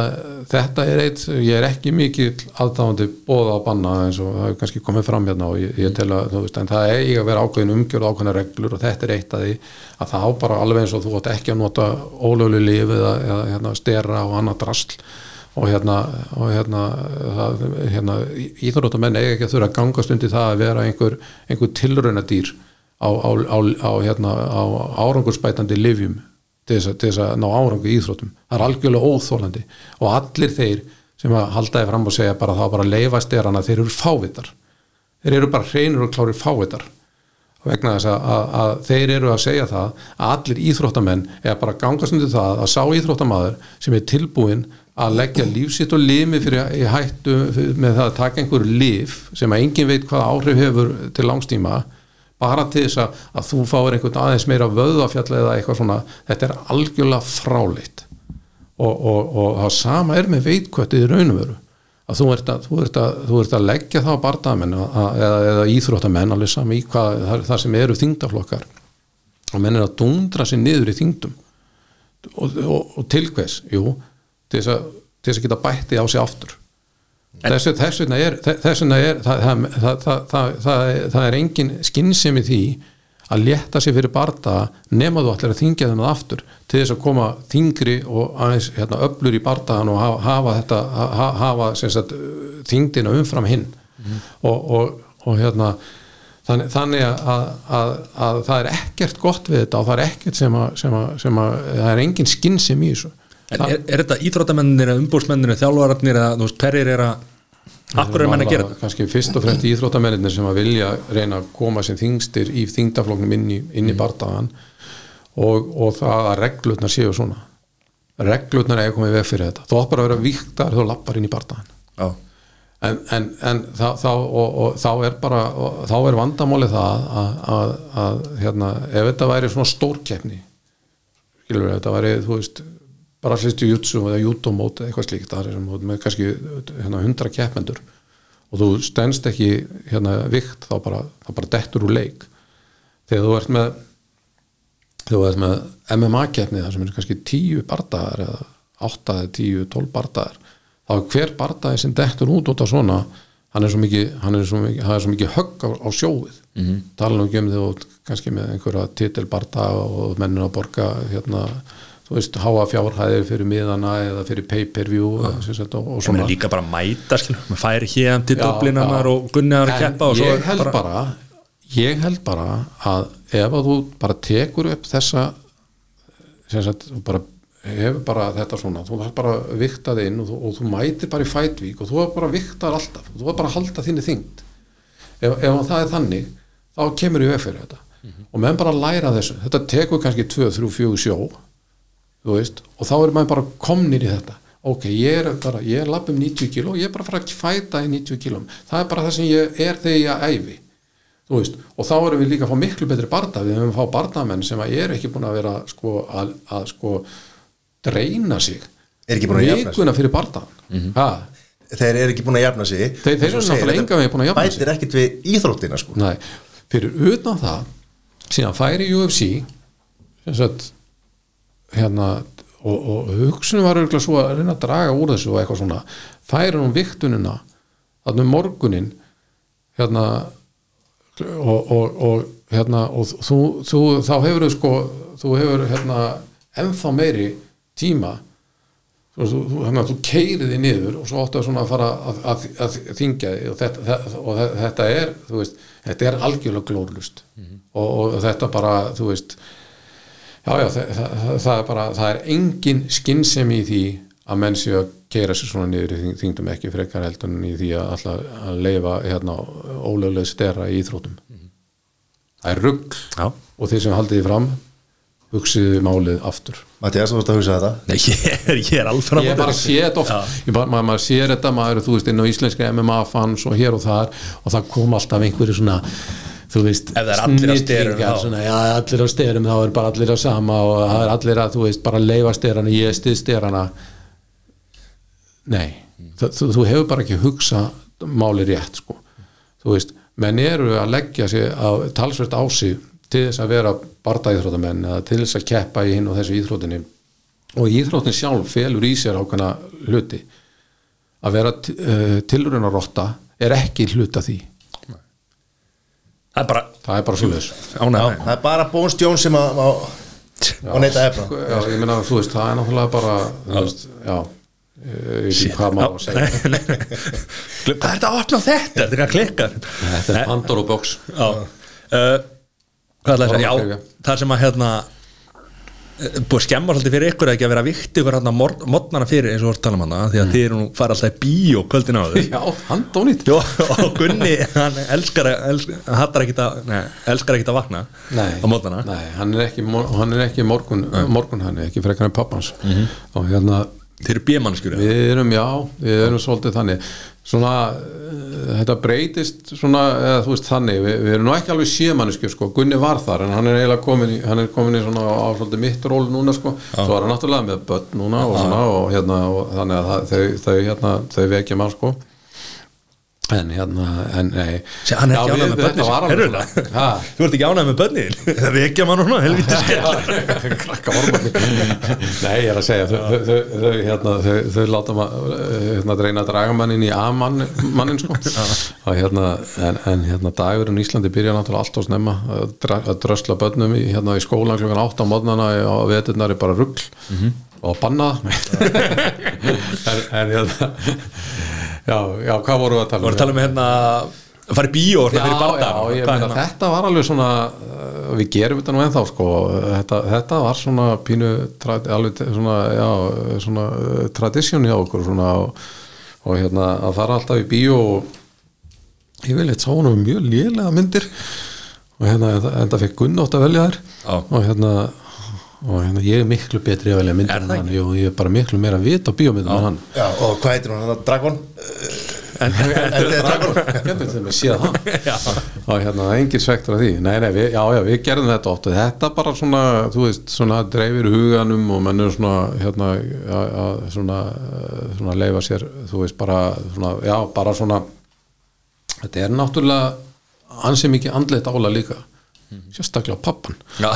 [SPEAKER 3] þetta er eitt ég er ekki mikið aðdáðandi bóða að banna eins og það hefur kannski komið fram hérna og ég, ég tel að, veist, það er að vera ákveðin umgjörð og ákveðina reglur og þetta er eitt af því að það á bara alveg eins og þú átt ekki að nota ólöglu líf eða, eða hérna, stera og annað drasl og hérna, og hérna, það, hérna íþróttamenn eiga ekki að þurfa að gangast undir það að vera einhver, einhver tilraunadýr á, á, á, á, hérna, árangursbætandi livjum til þess, að, að ná árangu í íþróttum. Það er algjörlega óþólandi og allir þeir sem að haldaði fram og segja bara þá bara leifast er hana þeir eru fávitar. Þeir eru bara hreinur og klárir fávitar vegna þess að, að, að þeir eru að segja það að allir íþróttamenn er bara gangast undir það að sá íþróttamaður sem er tilbúin að leggja lífsitt og limi fyrir í hættu með það að taka einhverju lif sem að engin veit hvað áhrif hefur til langstíma bara til þess að, að þú fáir einhvern aðeins meira vöðafjall eða eitthvað svona þetta er algjörlega fráleitt. Og, og, og það sama er með veitkvættið í raunveru að þú ert að, þú ert að, þú ert að leggja það á bardamenn eða, eða íþróttamenn alveg sami í hvað það, það sem eru þingdaflokkar og menn er að dundra sér niður í þingdum og, og, og til hvers, jú til þess að, til þess að geta bætti á sig aftur. Þess, þess vegna er, þess vegna er það, það, það, það er engin skinnsemi því að létta sér fyrir barda nema þú allir að þingja þennan aftur til þess að koma þingri og aðeins hérna, öflur í bardaðan og hafa, hafa þetta hafa, hafa sagt, þingdina umfram hinn. Og, og, og hérna þannig, þannig að, að, að það er ekkert gott við þetta og það er ekkert sem að, sem að, sem að það er engin skinnsem í þessu.
[SPEAKER 1] En er, er þetta íþróttamennir eða umbúrsmennir eða þjálfararnir eða hverjir er að Akkur er menn að gera þetta?
[SPEAKER 3] Kannski fyrst og fremst íþróttamennir sem að vilja reyna að koma sem þingstir í þingdafloknum inn í, inn í bardagan og, og það að reglutnar séu svona reglutnar er komið veg fyrir þetta þú átt bara að vera viktar þú lappar inn í bardagan
[SPEAKER 2] Já.
[SPEAKER 3] en, en, en þá, þá, og, og, þá er bara og, þá er vandamáli það að, að, að hérna, ef þetta væri svona stórkeppni skilur við, þetta væri þú veist bara slistu jutsu eða judomót eða eitthvað slíkt það er með kannski hérna, 100 keppmendur og þú stendst ekki hérna vikt þá bara, þá bara dettur úr leik þegar þú ert með þú ert með MMA keppni það sem er kannski 10 bardaðar eða 8 eða 10, 12 bardaðar þá er hver bardaði sem dettur út út af svona hann er svo mikið, hann er svo mikið, er svo mikið högg á, á sjóið mm -hmm. tala nú ekki um þegar þú kannski með einhverja titilbarda og mennin að borga hérna, þú veist, háa fjárhæðir fyrir miðana eða fyrir pay-per-view og, og, og
[SPEAKER 1] Ég
[SPEAKER 3] svona.
[SPEAKER 1] líka bara að mæta skil, maður færi hér til
[SPEAKER 3] já.
[SPEAKER 1] og Gunnar að keppa og svo
[SPEAKER 3] ég held bara, ég held bara að ef að þú bara tekur upp þessa sem sagt, bara hefur bara þetta svona, þú þarf bara að vikta þig inn og þú, og þú mætir bara í fætvík og þú er bara að vikta alltaf, þú er bara að halda þinni þyngd. Ef, ef það er þannig þá kemur í veg fyrir þetta. Og menn bara læra þessu, þetta tekur kannski 2, 3, 4 sjó þú veist, og þá er maður bara komnir í þetta. Ok, ég er bara, ég er lapp um 90 kíló ég er bara að fara að fæta í 90 kílóm það er bara það sem ég er þegar ég æfi. Þú veist, og þá erum við líka að fá miklu betri barda, við höfum að fá bardamenn sem að eru ekki búin að vera sko, að, að sko dreina sig.
[SPEAKER 2] Er ekki búin að jafna sig.
[SPEAKER 3] fyrir bardan mm -hmm.
[SPEAKER 2] þeir eru ekki búin að jafna sig.
[SPEAKER 3] Þeir- þeir eru náttúrulega engan veginn búin að jafna sig.
[SPEAKER 2] bætir ekkit við íþróttina sko.
[SPEAKER 3] Nei, fyrir utan það síðan færi UFC sem sagt hérna og, og hugsunum var auðvitað svo að reyna að draga úr þessu og eitthvað svona færi hún viktunina þarna um morgunin hérna og, og, og hérna og þú, þú þá hefur þú sko þú hefur hérna ennþá meiri tíma. Þú, hérna, þú keirið þig niður og svo áttu að svona að fara að, að, að þingja þig og þetta, og þe- þetta er þú veist, þetta er algjörlega glórlust og, og þetta bara þú veist já já, það, það, það er bara það er engin skinnsemi í því að menn séu að keira sér svona niður í þyngdum ekki frekar heldur en í því að, alltaf að leifa hérna ólöglega stera í íþrótum það er rugg
[SPEAKER 1] Já.
[SPEAKER 3] og þeir sem haldið því fram hugsiðu málið aftur.
[SPEAKER 2] Mattias, þú vorst að hugsa þetta?
[SPEAKER 1] Nei, ég er, ég er alveg fram
[SPEAKER 3] ég bara sé þetta oft. Ég bara, maður, maður sér þetta, maður er þú veist inn á íslenska MMA fans og hér og þar og það kom alltaf einhverju svona þú veist,
[SPEAKER 1] Ef það er allir á sterum,
[SPEAKER 3] snillingar, svona, já, allir á styrum þá er bara allir á sama og það er allir að þú veist, bara leifa styrana, ég stið styrana nei þú, þú, hefur bara ekki hugsa máli rétt sko. Þú veist, menn eru að leggja sig á, talsvert á sig til þess að vera bardaíþróttamenn eða til þess að keppa í hinn og þessu íþróttinni. Og íþróttin sjálf felur í sér ákveðna hluti. Að vera uh, tilrunarotta er ekki hluta því
[SPEAKER 1] Það er bara
[SPEAKER 3] það er bara svoleiðis.
[SPEAKER 1] Ánægð
[SPEAKER 2] Það er bara Jones sem að má neyta efna
[SPEAKER 3] já, ég meina þú veist, það er náttúrulega bara þú veist, já ég veit ekki hvað maður á að segja.
[SPEAKER 1] Hvað er þetta að opna þetta? Þetta er hvað klikkar
[SPEAKER 3] þetta er Pandora box.
[SPEAKER 1] Já. Uh, Hvað er það að segja? Já, það sem að hérna búið að skemma svolítið fyrir ykkur ekki að vera vikt ykkur hérna modnana fyrir eins og voru að tala um hana því að þið eru nú fara alltaf í bíó kvöldin á þau
[SPEAKER 3] já, hann dónít.
[SPEAKER 1] Jó, og Gunni, hann elskar að, hann hattar ekkit að, elskar ekkit að vakna
[SPEAKER 3] Nei,
[SPEAKER 1] á mótana
[SPEAKER 3] nei hann er ekki, hann er ekki morgun, morgun hann er ekki frekar en pappans. Og hérna
[SPEAKER 1] Þeir eru bímannskjur
[SPEAKER 3] við erum, já, við erum svolítið þannig. Svona, uh, þetta breytist svona, eða þú veist þannig. Við, við erum nú ekki alveg sémanniski sko, Gunni var þar en hann er eiginlega komin í, hann er komin í svona á svolítið mitt ról núna sko, svo er hann náttúrulega með börn núna og svona og hérna og þannig að þau, þau hérna, þau vekja mann sko en hérna, en nei.
[SPEAKER 1] Sé, hann er ekki ánægð
[SPEAKER 3] við-
[SPEAKER 1] með?
[SPEAKER 3] Ha?
[SPEAKER 1] Þú ert ekki ánægð með börnin Það vekja mann núna, helviti skell.
[SPEAKER 3] Krakka ormandi nei, ég er að segja þau, þau, þau, hérna, þau, láta maður hérna, reyna að draga mannin í A-mann mannin sko. Hérna, en, en hérna dagurinn í Íslandi byrja náttúrulega allt á snemma að, að drösla börnum í, hérna, í skólan klukkan 8 á mótnana og veturnar er bara rugl og banna en, en hérna já, já, hvað voru við að tala
[SPEAKER 1] Þú voru að tala um hérna að fara í bíó og
[SPEAKER 3] já,
[SPEAKER 1] barndan
[SPEAKER 3] já, meina,
[SPEAKER 1] hérna?
[SPEAKER 3] þetta var alveg svona uh, við gerum þetta nú ennþá sko. Þetta, þetta var svona pínu alveg svona, já, svona uh, tradition hjá okkur svona og, og hérna að fara alltaf í bíó og ég vil eitt sá hún um mjög lélega myndir. Og hérna enda fekk Gunn átt að velja þær. Og hérna og hérna ég er miklu betri að velja myndir
[SPEAKER 1] Er
[SPEAKER 3] en hann, Jú, ég er bara miklu meira að vita á bíómyndum en hann.
[SPEAKER 2] Já, og hvað heitir hún? Þetta Dragon?
[SPEAKER 3] Hvernig þeim við séð það og hérna, engin svektur af því. Nei, nei, við, já, já, við gerðum þetta oft. Og þetta bara svona, þú veist, svona dreifir huganum og menn er svona hérna, já, svona, svona leifa sér, þú veist, bara svona, já, bara svona þetta er náttúrulega ansið mikið andleitt ála líka sérstaklega pappan
[SPEAKER 1] Já,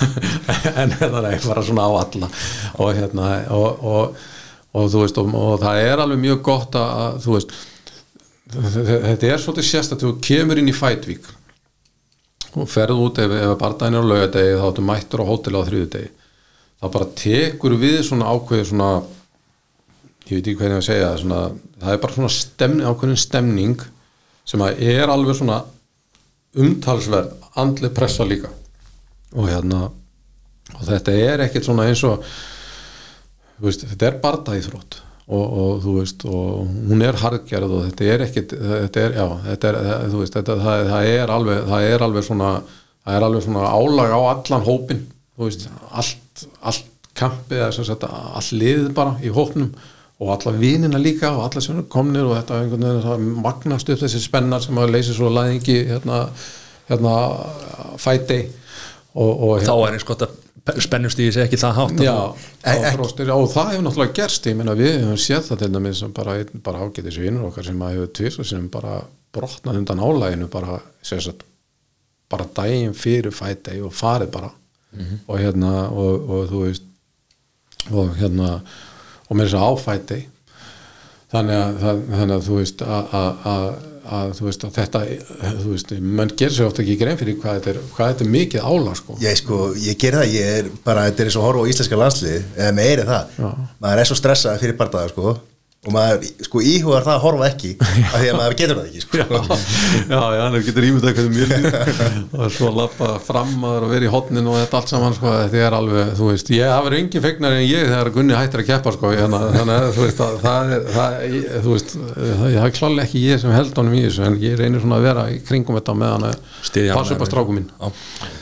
[SPEAKER 3] en það er bara svona á alla. Og hérna og, og, og þú veist og, og það er alveg mjög gott að, þú veist þetta er svolítið sérst að þú kemur inn í fætvík og ferð út ef, ef barndaginn er á laugadegi þá áttu mættur á hótel á þriðudegi þá bara tekur við svona ákveði svona ég veit ekki hvernig að segja svona, það er bara svona stemning, ákveðin stemning sem að er alveg svona umtalsverð andli pressa líka. Og hérna og þetta er ekkert svona eins og veist, þetta er bardaíþrótt. Og, og þú veist og hún er harðgerð og þetta er ekkert þetta er, já, þetta er, þú veist þetta, það, það er alveg, það er alveg svona það er alveg svona álag á allan hópin þú veist, allt allt kampið, allt liðið bara í hópnum og alla vinina líka og alla sem komnir og þetta einhvern veginn það magnast upp þessi spennar sem að leysi svo læðingi hérna, hérna fæti og, og
[SPEAKER 1] Þá er eins gott að spennust í þessi ekki það hátt
[SPEAKER 3] Já,
[SPEAKER 2] E-
[SPEAKER 3] og, fróstir, og það hefur náttúrulega gerst ég meina við hefum séð það til dæmis sem bara, bara ágætis vinnur okkar sem að hefur tvís sem bara brotnað undan álæginu bara, sagt, bara daginn fyrir fæti og farið bara. Og hérna og, og þú veist og hérna og með þess að áfæti. Þannig að, það, þannig að þú veist að, að, að, þú veist að þetta þú veist, mann gerir sér ofta ekki grein fyrir hvað þetta er, hvað þetta er mikið álag sko.
[SPEAKER 2] Ég sko, ég ger það, ég er bara, þetta er eins og að horfa á íslenska landslið, eða meiri það.
[SPEAKER 3] Já.
[SPEAKER 2] maður er svo stressað fyrir bardaða sko og maður sko íhugar það að horfa ekki af því að maður getur það ekki sko.
[SPEAKER 3] Já, já, hann getur ímyndað hvernig mjög og svo lappa fram að vera í hotnin og þetta allt saman sko, þetta er alveg, þú veist, ég hafa verið engin fegnar en ég þegar Gunni hættir að keppa sko, hérna, þannig að þú veist, að, það er það, ég, þú veist, það, er klálega ekki ég sem held honum í þessu, en ég reynir svona að vera í kringum þetta með hann
[SPEAKER 1] hann
[SPEAKER 3] passa upp að stráku mín
[SPEAKER 1] Já.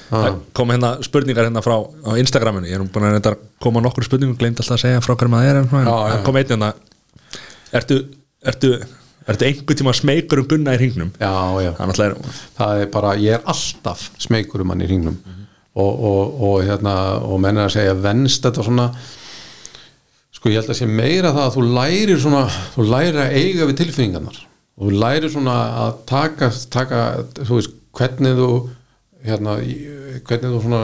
[SPEAKER 1] Það kom hérna spurningar hérna frá á Instagraminu, ég er Ertu, ertu, ertu einhvern tíma smeykur um gunna í hringnum?
[SPEAKER 3] já, já,
[SPEAKER 1] er
[SPEAKER 3] það er bara, ég er alltaf smeykur um hann í hringnum. Og, og, og hérna, og menn er að segja venst þetta svona sko ég held að sé meira það að þú lærir svona, þú lærir að eiga við tilfinningarnar. Og þú lærir svona að taka, taka þú veist, hvernig þú hérna, hvernig þú svona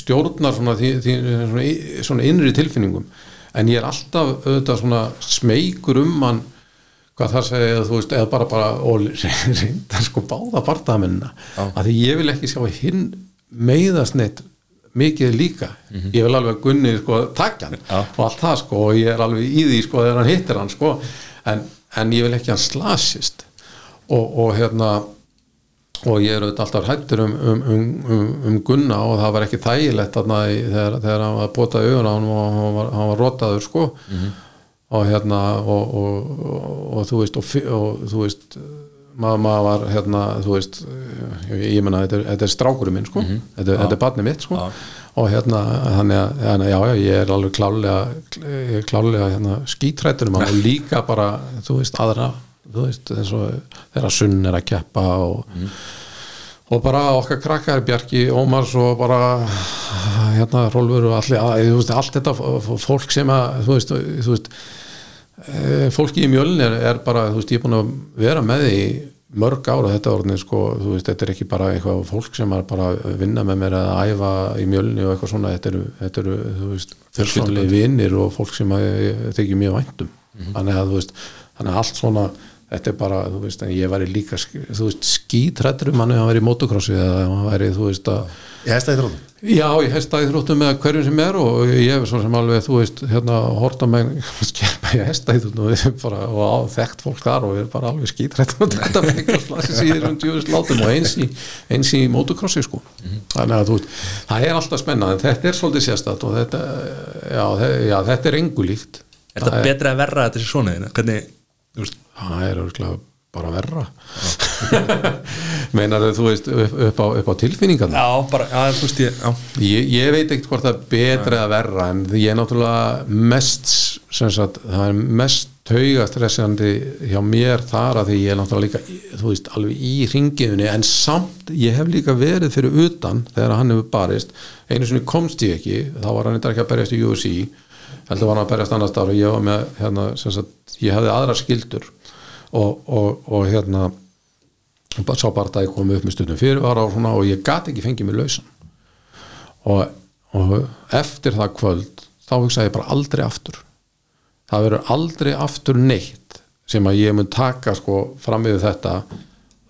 [SPEAKER 3] stjórnar svona, því, því, svona, svona innri tilfinningum en ég er alltaf auðvitað svona smeykur um hann hvað það segja, þú veist, eða bara, bara og reynda sko báða barndamennina að því ég vil ekki sjá hinn meiðast neitt mikið líka. Ég vil alveg gunni sko takja hann
[SPEAKER 1] Já.
[SPEAKER 3] og allt það sko og ég er alveg í því sko þegar hann hittir hann sko. En, en ég vil ekki hann slasist. Og, og hérna og ég er auðvitað alltaf hættur um, um, um, um, um Gunna og það var ekki þægilegt þarna í, þegar, þegar hann var bótað augun á hann og hann var, hann var rotaður sko. Og hérna og, og, og, og þú veist og, þú veist maður, maður var hérna þú veist ég, ég menna þetta, þetta er strákurinn minn sko. Þetta, er- þetta er barnið mitt sko. Og hérna þannig að já, já, ég er alveg klálega klálega hérna, skítrættur um hann og líka bara þú veist aðra þú veist þegar Sunn er að keppa og og bara okkar krakkar Bjarki Ómars og bara hérna Rólfur og allir, að, þú veist, allt þetta fólk sem að þú veist, þú veist e, fólki í mjölin er, er bara, þú veist, ég er búin að vera með því mörg ára þetta orðin sko, þú veist, þetta er ekki bara eitthvað fólk sem er bara að vinna með mér að æfa í mjölni og eitthvað svona þetta eru, þetta eru þú veist, fjölsvonlega vinnir og fólk sem að ég þykir mjög væntum þannig að þú veist, þannig að allt svona þetta er bara, þú veist, en ég væri líka þú veist, skítrættur um hann ef hann væri í motocrossi eða ef hann væri, þú veist, að
[SPEAKER 2] Ég hesta í þróttum
[SPEAKER 3] Já, ég hesta í þróttum með hverjum sem er og ég hef svo sem alveg, þú veist, hérna horta með skerpa ég hesta í þróttum og, við erum bara, og á þekkt fólk þar og við erum bara alveg skítrætt og þetta með eitthvað slassi síður um djúðist látum og eins í, eins í motocrossi sko. Þannig að þú veist, það er alltaf spennað en þetta er svolítið sérstætt og þetta, já, þe- já, þetta er engu líkt.
[SPEAKER 1] Er þetta betra að verra þetta sér svona? Hvernig, veist,
[SPEAKER 3] Það er örgulega bara verra. Meinar þú veist, upp, upp, á, upp á tilfinningarna?
[SPEAKER 1] já, bara, já, þú veist ég
[SPEAKER 3] Ég, ég veit ekkert hvort það er betra eða verra en ég er náttúrulega mest sem sagt, það er mest taugastressandi hjá mér þar að því ég er náttúrulega líka þú veist, alveg í ringiðunni en samt, ég hef líka verið fyrir utan þegar hann hefur barist einu sinni komst ég ekki, þá var hann eitthvað ekki að berjast í UFC, heldur var hann að berjast annars og ég var með, hérna, sagt ég hefði aðra skildur og, og, og hérna sá bara að ég kom upp með stundum fyrirvara og svona og ég gat ekki fengið mér lausan. Og, og eftir það kvöld þá hugsaði ég bara aldrei aftur. Það verður aldrei aftur neitt sem að ég mun taka sko fram við þetta.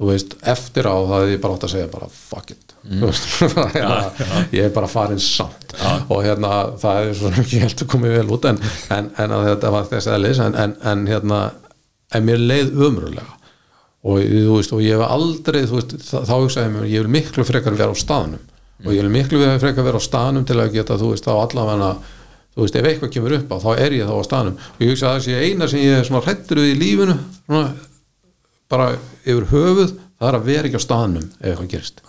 [SPEAKER 3] Þú veist, eftir á það er ég bara átt að segja bara fuck it ég er bara farin samt. Og hérna það er svona ekki helt að koma vel út en, en, en þetta var þess aðeins en, en, en hérna en mér leið umröðlega og þú veist, og ég hef aldrei veist, þá, hugsaði mér, ég vil miklu frekar vera á staðnum. Og ég vil miklu frekar vera á staðnum til að geta, þú veist, þá allavega þú veist, ef eitthvað kemur upp á, þá er ég þá á staðnum. Og ég hugsa að það sé eina sem ég er svona hrættur við í lífinu svona, bara yfir höfuð það er að vera ekki á staðnum ef eitthvað gerist.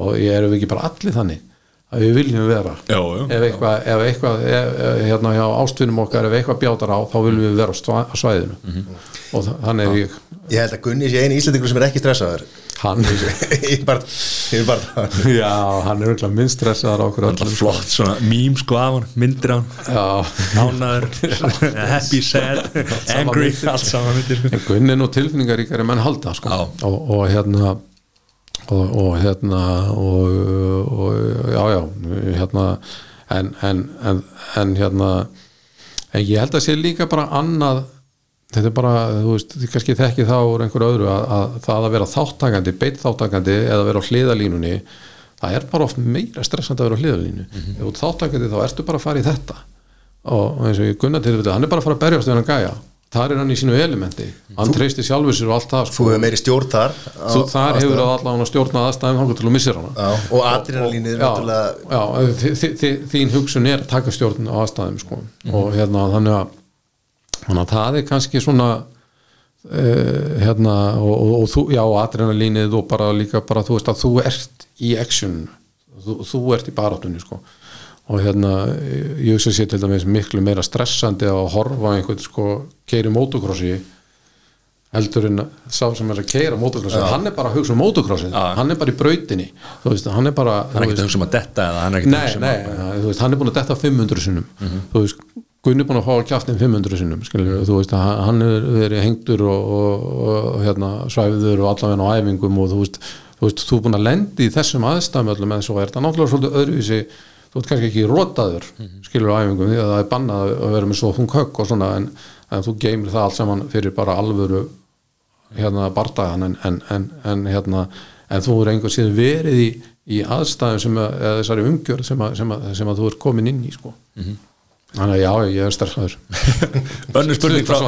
[SPEAKER 3] Og ég erum ekki bara allir þannig? Að við viljum vera.
[SPEAKER 1] Já, já.
[SPEAKER 3] ef eitthvað, ef eitthvað ef, hérna hjá ástvinum okkar, ef eitthvað bjátar á þá viljum við vera á, á svæðinu.
[SPEAKER 1] Mhm.
[SPEAKER 3] og þa- þannig er ég.
[SPEAKER 2] Ég held að Gunni sé eini íslendingur sem er ekki stressaður.
[SPEAKER 3] Hann,
[SPEAKER 2] Ég bara, ég bara
[SPEAKER 3] já, hann er auðvitað minn stressaðar á okkur
[SPEAKER 1] Alltaf
[SPEAKER 3] öllum
[SPEAKER 1] flott svona mím sko af hann, myndir á hann.
[SPEAKER 3] Já,
[SPEAKER 1] Nánaður, happy, sad, angry. Allt saman myndir. Sko
[SPEAKER 3] en Gunni er nú tilfinningaríkari menn halda sko.
[SPEAKER 1] Já.
[SPEAKER 3] og, og hérna og, og hérna og, og já já hérna en, en, en, en hérna en ég held að sé líka bara annað þetta er bara, þú veist, þið kannski þekki þá úr einhverju öðru að, að það að vera þáttakandi, beitt þáttakandi eða vera á hliðalínunni það er bara oft meira stressandi að vera á hliðalínu. Ef þú ert þáttakandi þá ertu bara að fara í þetta. Og, eins og ég gunna til þetta hann er bara að fara að berjast við hann gæja þar er hann í sínu elementi, hann treysti sjálfur sér og allt það
[SPEAKER 2] Þú
[SPEAKER 3] sko.
[SPEAKER 2] hefur meiri stjórn þar á-
[SPEAKER 3] þú, þar
[SPEAKER 2] á
[SPEAKER 3] hefur það allavega stjórnað aðstæðum hann til að missir hana.
[SPEAKER 2] Já, og adrenalínið er náttúrulega
[SPEAKER 3] þín hugsun er að taka stjórn á aðstæðum sko. og hérna þannig að, þannig að það er kannski svona uh, hérna og, og, og þú, já, adrenalínið og bara líka bara þú veist að þú ert í action. Þú, þú ert í barátunni sko og hérna, ég hugsa sér til dæmis miklu meira stressandi að horfa einhvern sko, keiri motocrossi heldur en sá sem er að keira motocrossi, hann er bara að hugsa um motocrossi
[SPEAKER 1] Já.
[SPEAKER 3] hann er bara í brautinni. Veist, hann er bara
[SPEAKER 1] Hann er ekki að hugsa um að detta hann er að
[SPEAKER 3] Nei,
[SPEAKER 1] um
[SPEAKER 3] nei,
[SPEAKER 1] að
[SPEAKER 3] þú veist, hann er búin að detta 500 sinnum. Þú veist, Gunni búin að fá kjaftin 500 sinnum, skilur, þú veist að hann er verið hengtur og, og, og hérna, svæfiður og allavega á æfingum og þú veist, þú veist, þú búin að lendi í þessum aðstæðum öllum en svo er. Þetta náttúrulega svolítið öðruvísi þú veist kannski ekki rótaður skilur á æfingum því að það er bannað að vera með svo þung högg og svona en, en þú geymir það allt saman fyrir bara alvöru hérna bardagan en, en, en, en hérna en þú er einhver síðan verið í, í aðstæðum sem að, eða þessari umgjörð sem að, sem, að, sem að þú er komin inn í sko. þannig að já, ég er sterkaður
[SPEAKER 1] Önnur spurning frá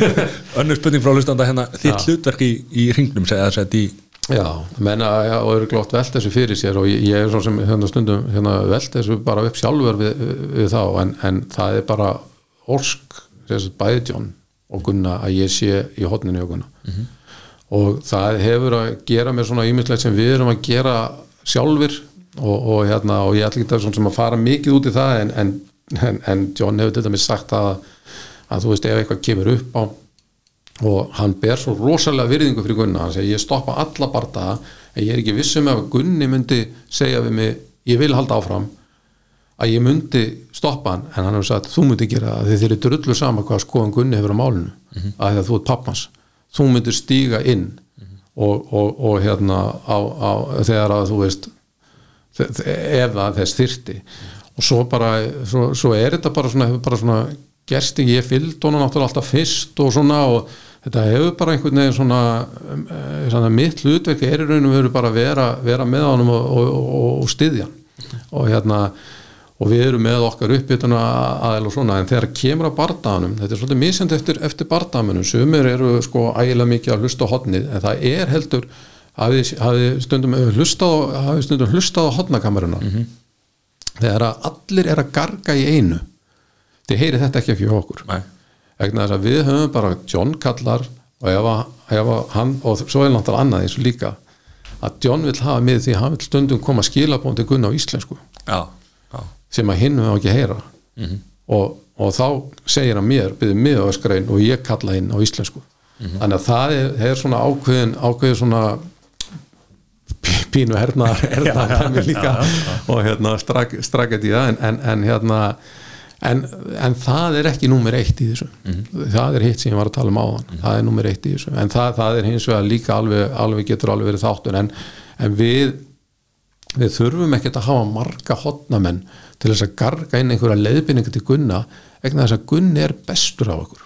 [SPEAKER 1] Önnur spurning frá hlustanda hérna. Þitt hlutverk í, í ringnum segja þess að í
[SPEAKER 3] já, menna og eru glótt velt þessu fyrir sér og ég, ég er svo sem hérna stundum hérna, velt þessu bara upp sjálfur við, við, þá en, en það er bara orsk, þessi bæði John og Gunna að ég sé í hotninu og Gunna. Og það hefur að gera mér svona ímislegt sem við erum að gera sjálfur og, og, hérna, og ég ætla ekki að svona sem að fara mikið út í það en, en, en, en John hefur til dæmis sagt að, að þú veist ef eitthvað kemur upp á og hann ber svo rosalega virðingu fyrir Gunna. Hann segir ég stoppa alla bardaga en ég er ekki vissum ef Gunni myndi segja við mig ég vil halda áfram að ég myndi stoppa hann. En hann hefur sagt þú myndi gera það þér er drullu sama hvað skoðan Gunni hefur á málinu mm að því að þú ert pappans þú myndir stíga inn og, og, og hérna á, á, þegar að þú veist ef það þess þyrti og svo bara, svo, svo er þetta bara svona, bara svona gerst ég fylgd honum náttúrulega alltaf fyrst og svona og þetta hefur bara einhvern veginn svona, um, eh, svona mitt hlutverk er í raunum verið bara að vera, vera með honum og, og, og, og styðja og hérna og við erum með okkar uppbytuna aðeins og svona en þegar kemur að bardaðanum þetta er svolítið misjandi eftir, eftir bardaðanum sumir eru sko ægilega mikið að hlusta á hotnið en það er heldur hafið, hafið stundum hlustað á- hafið stundum hlustað á hotnakameruna þegar að allir er að garga í einu þið heyri þetta ekki hjá okkur.
[SPEAKER 1] Nei.
[SPEAKER 3] Vegna þess að við höfum bara John kallar og ef, að, ef að hann og svo er náttúrulega annað eins og líka að John vil hafa með því hann vil stundum koma skilabóndi gunna á íslensku.
[SPEAKER 1] Já, já.
[SPEAKER 3] Sem að hinn höfum ekki heyra. Og, og þá segir hann mér, byrðið mig á öskræn og ég kalla hinn á íslensku. Þannig að það er, er svona ákveðin ákveðin svona pí- pínu hernaðar hernaðar líka. og hérna strak, strakket í það en, en, en hérna en, en það er ekki númer eitt í þessu. Það er hitt sem ég var að tala um áðan. Það er númer eitt í þessu. En það, það er hins vegar líka alveg, alveg getur alveg verið þáttur. En, en við við þurfum ekkert að hafa marga hotnamenn til þess að garga inn einhverja leiðbynninga til Gunna vegna þess að Gunni er bestur á okkur.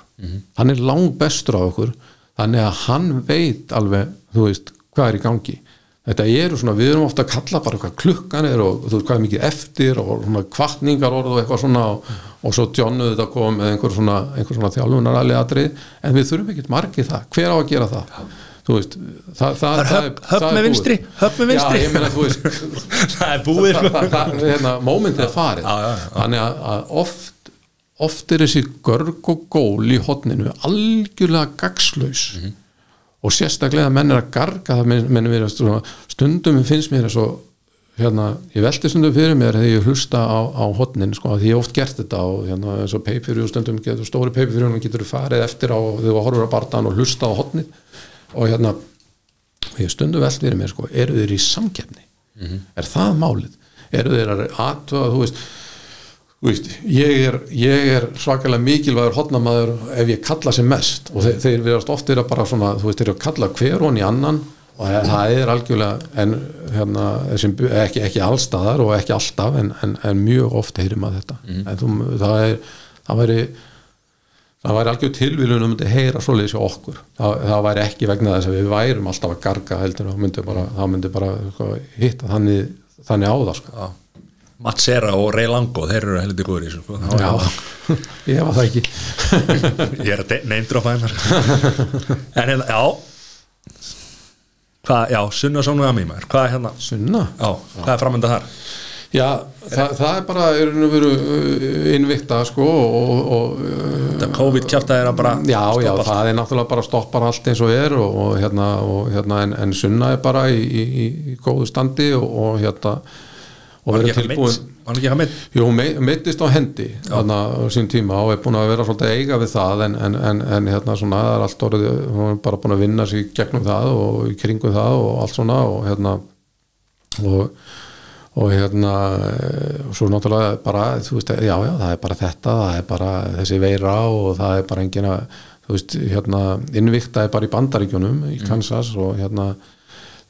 [SPEAKER 3] Hann er lang bestur á okkur. Þannig að hann veit alveg þú veist, hvað er í gangi þetta eru svona, við erum ofta að kalla bara hvað klukkan er og þú veist hvað er mikið eftir og svona kvartningar orð og eitthvað svona og, og svo Johnu þetta kom með einhver svona, einhver svona þjálfunar atrið en við þurfum ekkert margið það, hver á að gera það? Þú veist, það, það,
[SPEAKER 1] er höfn- höfn
[SPEAKER 3] það
[SPEAKER 1] með vinstri, höfn með vinstri.
[SPEAKER 3] Já, ég meina, veist,
[SPEAKER 1] það er búið
[SPEAKER 3] það, það, það, hérna, mómentið er farið.
[SPEAKER 1] Já, já,
[SPEAKER 3] þannig að, að oft oft er þessi görg og gól í hotninu algjörlega gagslaus
[SPEAKER 1] Mhm.
[SPEAKER 3] Og sérstaklega að menn er að garga það menn, menn verið svona, stundum finnst mér eins og hérna, ég velti stundum fyrir mér þegar ég hlusta á, á hotnin sko, því ég hef oft gert þetta og hérna, eins og peipirjú stundum getur, stóri peipirjú getur farið eftir á þegar þú horfur á barðan og hlusta á hotnin og hérna og ég stundum velt fyrir mér sko, eru þeir í samkeppni? Er það málið? Eru þeir að aðtöða þú veist, veist ég, er, ég er svakalega mikilvægur hotnamaður ef ég kalla sem mest. Og þeir, þeir verðast oft vera bara svona þú veist, þeir eru að kalla hver hon í annan og það er algjörlega en, hérna, þessum, ekki, ekki allstaðar og ekki alltaf en, en, en mjög oft heyrim að þetta. En þú, það er það væri það væri algjör tilvílun um að heyra svoleiðis hjá okkur. Það, það væri ekki vegna þess að við værum alltaf að garga heldur það myndi bara, það myndi bara sko, hitta þannig, þannig á það sko.
[SPEAKER 1] Matsera og Ray Lango, þeir eru heldur góður í þessu sko. Er
[SPEAKER 3] já, ég var það ekki.
[SPEAKER 1] Ég er að neymdropa hennar En hérna, já. Hvað, já, Sunna Sónu Ami maður. Hvað er hérna,
[SPEAKER 3] sunna?
[SPEAKER 1] Já, hvað er framönda þar?
[SPEAKER 3] já, það, það er bara uh, innvikta sko og, og uh,
[SPEAKER 1] Þetta COVID kjafta er að bara
[SPEAKER 3] já, já,
[SPEAKER 1] allt.
[SPEAKER 3] það er náttúrulega bara stoppar allt eins og er og, og hérna, og, hérna en, en sunna er bara í, í, í, í góðu standi og, og hérna og verið tilbúin?
[SPEAKER 1] Var ekki eitthvað meitt?
[SPEAKER 3] Jú, hún mei- meiddist á hendi þarna á sín tíma og er búin að vera svolítið að eiga við það en, en, en, en hérna svona það er allt orðið, hún er bara búin að vinna sig gegnum það og í kringum það og allt svona og hérna og, og hérna eh, og svo náttúrulega bara þú veist, já, já, það er bara þetta það er bara þessi veira og það er bara engin að, þú veist, hérna innvikta er bara í bandaríkjunum í Kansas og hérna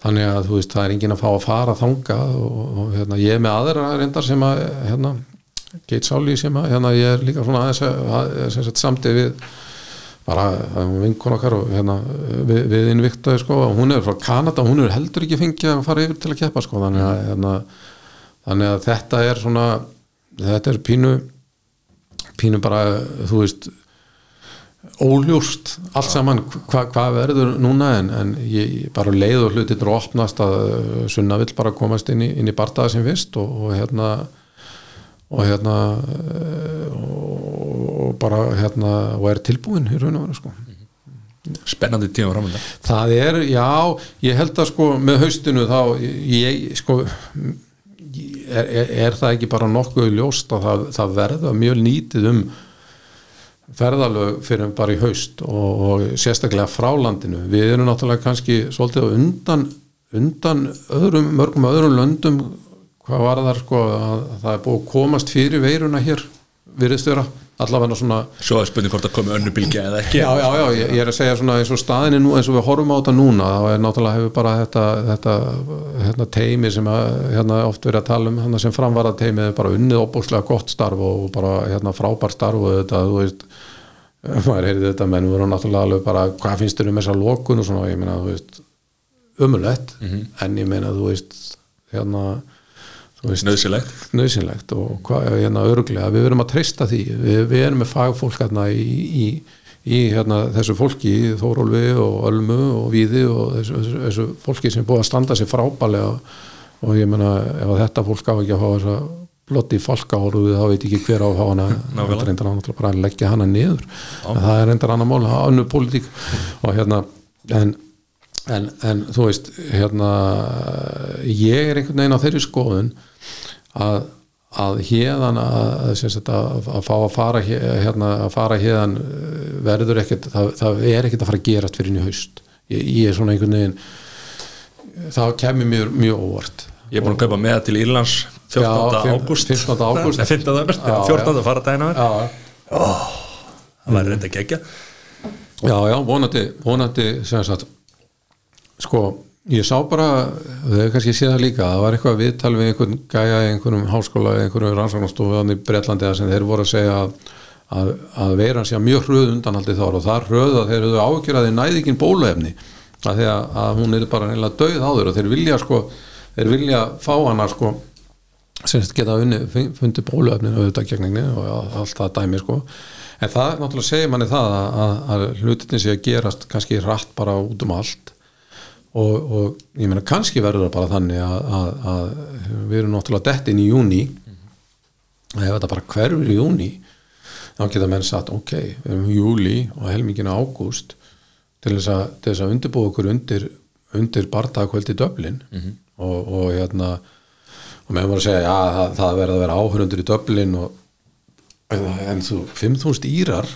[SPEAKER 3] þannig að þú veist, það er enginn að fá að fara þanga og, og hérna, ég er með aðra reyndar sem að, hérna Geit Sáli sem að, hérna, ég er líka svona aðeins að- samtið við bara vinkun okkar og hérna við, við innviktaði sko og hún er frá Kanada, hún er heldur ekki fengið að fara yfir til að keppa sko, þannig að hérna, þannig að þetta er svona þetta er pínu pínu bara, þú veist óljóst allt saman hva, hvað verður núna en, en ég, bara leið og hlutir og opnast að uh, Sunna vill bara komast inn í, inn í bardaða sem fyrst og, og hérna og hérna uh, og bara hérna og er tilbúin í raun og veru sko.
[SPEAKER 1] Spennandi tíma framönda
[SPEAKER 3] Það er, já, ég held að sko með haustinu þá ég, sko er, er, er það ekki bara nokkuð ljóst að það, það verða mjög nýtið um ferðalög fyrir bara í haust og, og sérstaklega frá landinu. Við erum náttúrulega kannski svolítið undan, undan öðrum, mörgum öðrum löndum hvað var það sko að það er búið að komast fyrir veiruna hér virðist vera allavega svona
[SPEAKER 1] Svo er spurning hvort að komi önnu bylgja eða ekki.
[SPEAKER 3] Já, já, já, ég, ég er að segja svona eins og staðinni nú eins og við horfum á þetta núna þá er náttúrulega hefur bara þetta, þetta hérna, teimi sem að, hérna, oft verið að tala um hérna, sem framvara teimi er bara unnið opbúslega gott starf og bara hérna, frábær starf og þetta, þú veist maður heyrði þetta, menn voru náttúrulega alveg bara hvað finnst þér um þessa lokun? og svona ég meina, þú veist, umulett en ég meina, þú veist hérna
[SPEAKER 1] Nauðsynlegt.
[SPEAKER 3] nöðsynlegt og hvað, hérna örglega, við verum að treysta því. Við, við erum með fagfólk hérna í, í, í hérna, þessu fólki Þórólfi og Ölmu og Víði og þessu, þessu, þessu fólki sem er búið að standa sér frábælega og, ég meina ef að þetta fólk á ekki að fá þessa blotti falkahóru þá veit ekki hver á að fá hana. Það reyndar hann náttúrulega bara að leggja hana niður. Það er reyndar annar mál, það er önnur pólitík. Og hérna en, en, en þú veist hérna ég er einhvern veginn á þeirri skoðun að, að hérðan að, að, að, að fá að fara hér- hérna, að fara hérðan verður ekkert það, það er ekkert að fara að gerast fyrir í haust ég, ég er svona einhvern veginn það kemur mér mjög óvart
[SPEAKER 1] Ég er búin að kaupa með til Írlands 14.
[SPEAKER 3] Já, fimm-
[SPEAKER 1] ágúst
[SPEAKER 3] 15. ágúst.
[SPEAKER 1] Nei, 15. ágúst,
[SPEAKER 3] Já,
[SPEAKER 1] 14. fara dæna
[SPEAKER 3] já,
[SPEAKER 1] Það var reynda gegja
[SPEAKER 3] já, já, vonandi vonandi sem sagt sko, ég sá bara þau hefur kannski séð það líka, það var eitthvað viðtal við einhvern gæja í einhverjum háskóla í einhverjum rannsóknastofu í Bretlandi þar sem þeir voru að segja að, að, að veiran sé mjög hröð undanhaldi þar og það hröð að þeir eru ágjör að þeir næði ekki bóluefni að því að, að hún er bara reynilega döið áður og þeir vilja sko, þeir vilja fá hana sko sem geta unni, fundið bóluefnin auðvitað gegningni og allt það dæmi sko. en það náttúrulega segir manni það að, að, að hlutin sé að gerast kannski rætt bara út um allt og, og ég meina kannski verður það bara þannig að, að, að við erum náttúrulega dett inn í júni ef þetta bara hverfur í júni þá geta menn sagt ok, við erum í júli og helmingina ágúst til þess að, að undirbúa okkur undir, undir barndagkvöldi Döblin og, og hérna og meðan að segja, já, það, það verður að vera áhörundur í Döblin og en þú, 5.000 írar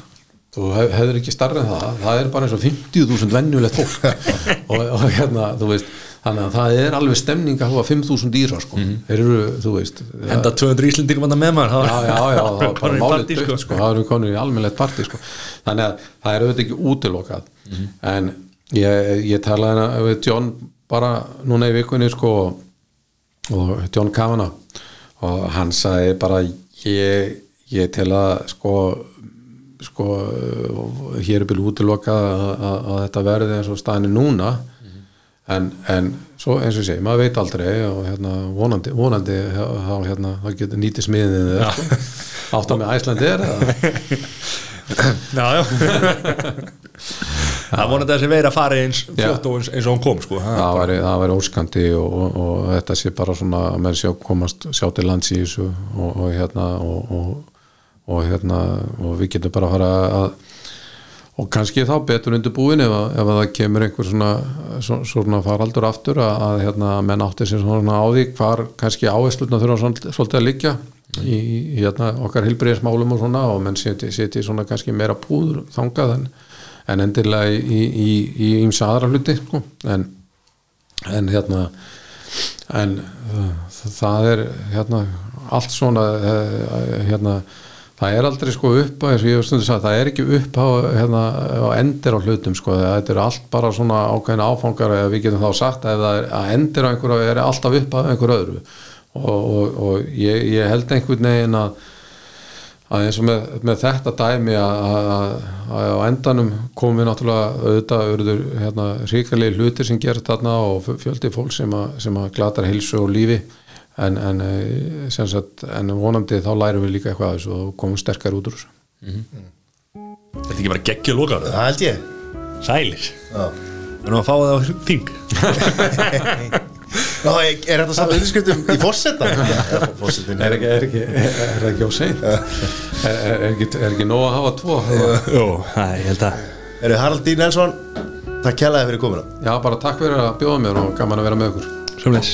[SPEAKER 3] þú hef, hefur ekki starrið en það. Það er bara eins og 50.000 vennjulegt fólk. Og, og hérna, þú veist þannig að það er alveg stemning að hafa 5.000 írar sko, þeir eru, þú veist
[SPEAKER 1] Enda 200 Íslendingum að með maður
[SPEAKER 3] já, já, já, það var bara málið
[SPEAKER 1] partí,
[SPEAKER 3] dögt sko, það eru konur í almennlegt partí sko. þannig að það er auðvitað ekki útilokað. En ég, ég talaði hana við John bara núna í vikunni sko og John Kavanagh og hann sagði bara ég, ég tel að sko sko hér er byrju útilokað að, að, að þetta verði eins og staðinu núna en, en svo eins og segi, maður veit aldrei og hérna vonandi, vonandi þá hérna, getur nýtið smiðið eða sko. áttan með Æslandi er eða
[SPEAKER 1] Já, já Það vonandi að þessi veira fari eins fljótt og eins, eins og hún kom sko. Ha,
[SPEAKER 3] það væri, það væri óskandi og, og, og þetta sé bara svona að menn sjá komast sjá til lands í þessu og, og hérna og, og hérna og við getum bara að fara að og kannski þá betur undir búin ef, ef að það kemur einhver svona, svo- svona faraldur aftur að, að hérna, menn átti sér svona á því hvar kannski áherslutna þurfa svolítið að liggja í, í hérna, okkar hilbriðismálum og svona og menn seti, seti svona kannski meira púður þangað en, en endilega í, ímsa aðra hluti sko. en, en hérna en uh, það er hérna allt svona uh, hérna það er aldrei sko upp á, það er ekki upp á, hérna, á endir á hlutum sko, þetta er allt bara svona ákveðin áfangar eða við getum þá sagt að það að endir á einhverju er alltaf upp á einhverju öðru. Og, og, og ég, ég held einhvern veginn að að eins og með, með þetta dæmi að, að, á endanum komum við náttúrulega auðvitað auðvitað hérna, ríkalegi hlutir sem gerast þarna og fjöldi fólk sem, að, sem glatar hilsu og lífi en, en, eh, sem sagt, en vonandi þá lærum við líka eitthvað af þessu og komum sterkar út úr þessu.
[SPEAKER 1] Þetta er ekki bara geggju loka
[SPEAKER 2] Það held ég.
[SPEAKER 1] Sælir.
[SPEAKER 2] Já.
[SPEAKER 1] Við erum að fá það á þing.
[SPEAKER 2] Já, er þetta samt undirskriftum í? Fórsetin
[SPEAKER 3] Er ekki, er ekki, er, er ekki á sein er, er, er, ekki, er ekki nóg að hafa tvo?
[SPEAKER 1] Jó, það ég held að
[SPEAKER 2] Eru Harald D. Nelson Takk kjallaði fyrir komuna.
[SPEAKER 3] Já, bara takk fyrir að bjóða mér og gaman að vera með ykkur.
[SPEAKER 1] Sjóðleis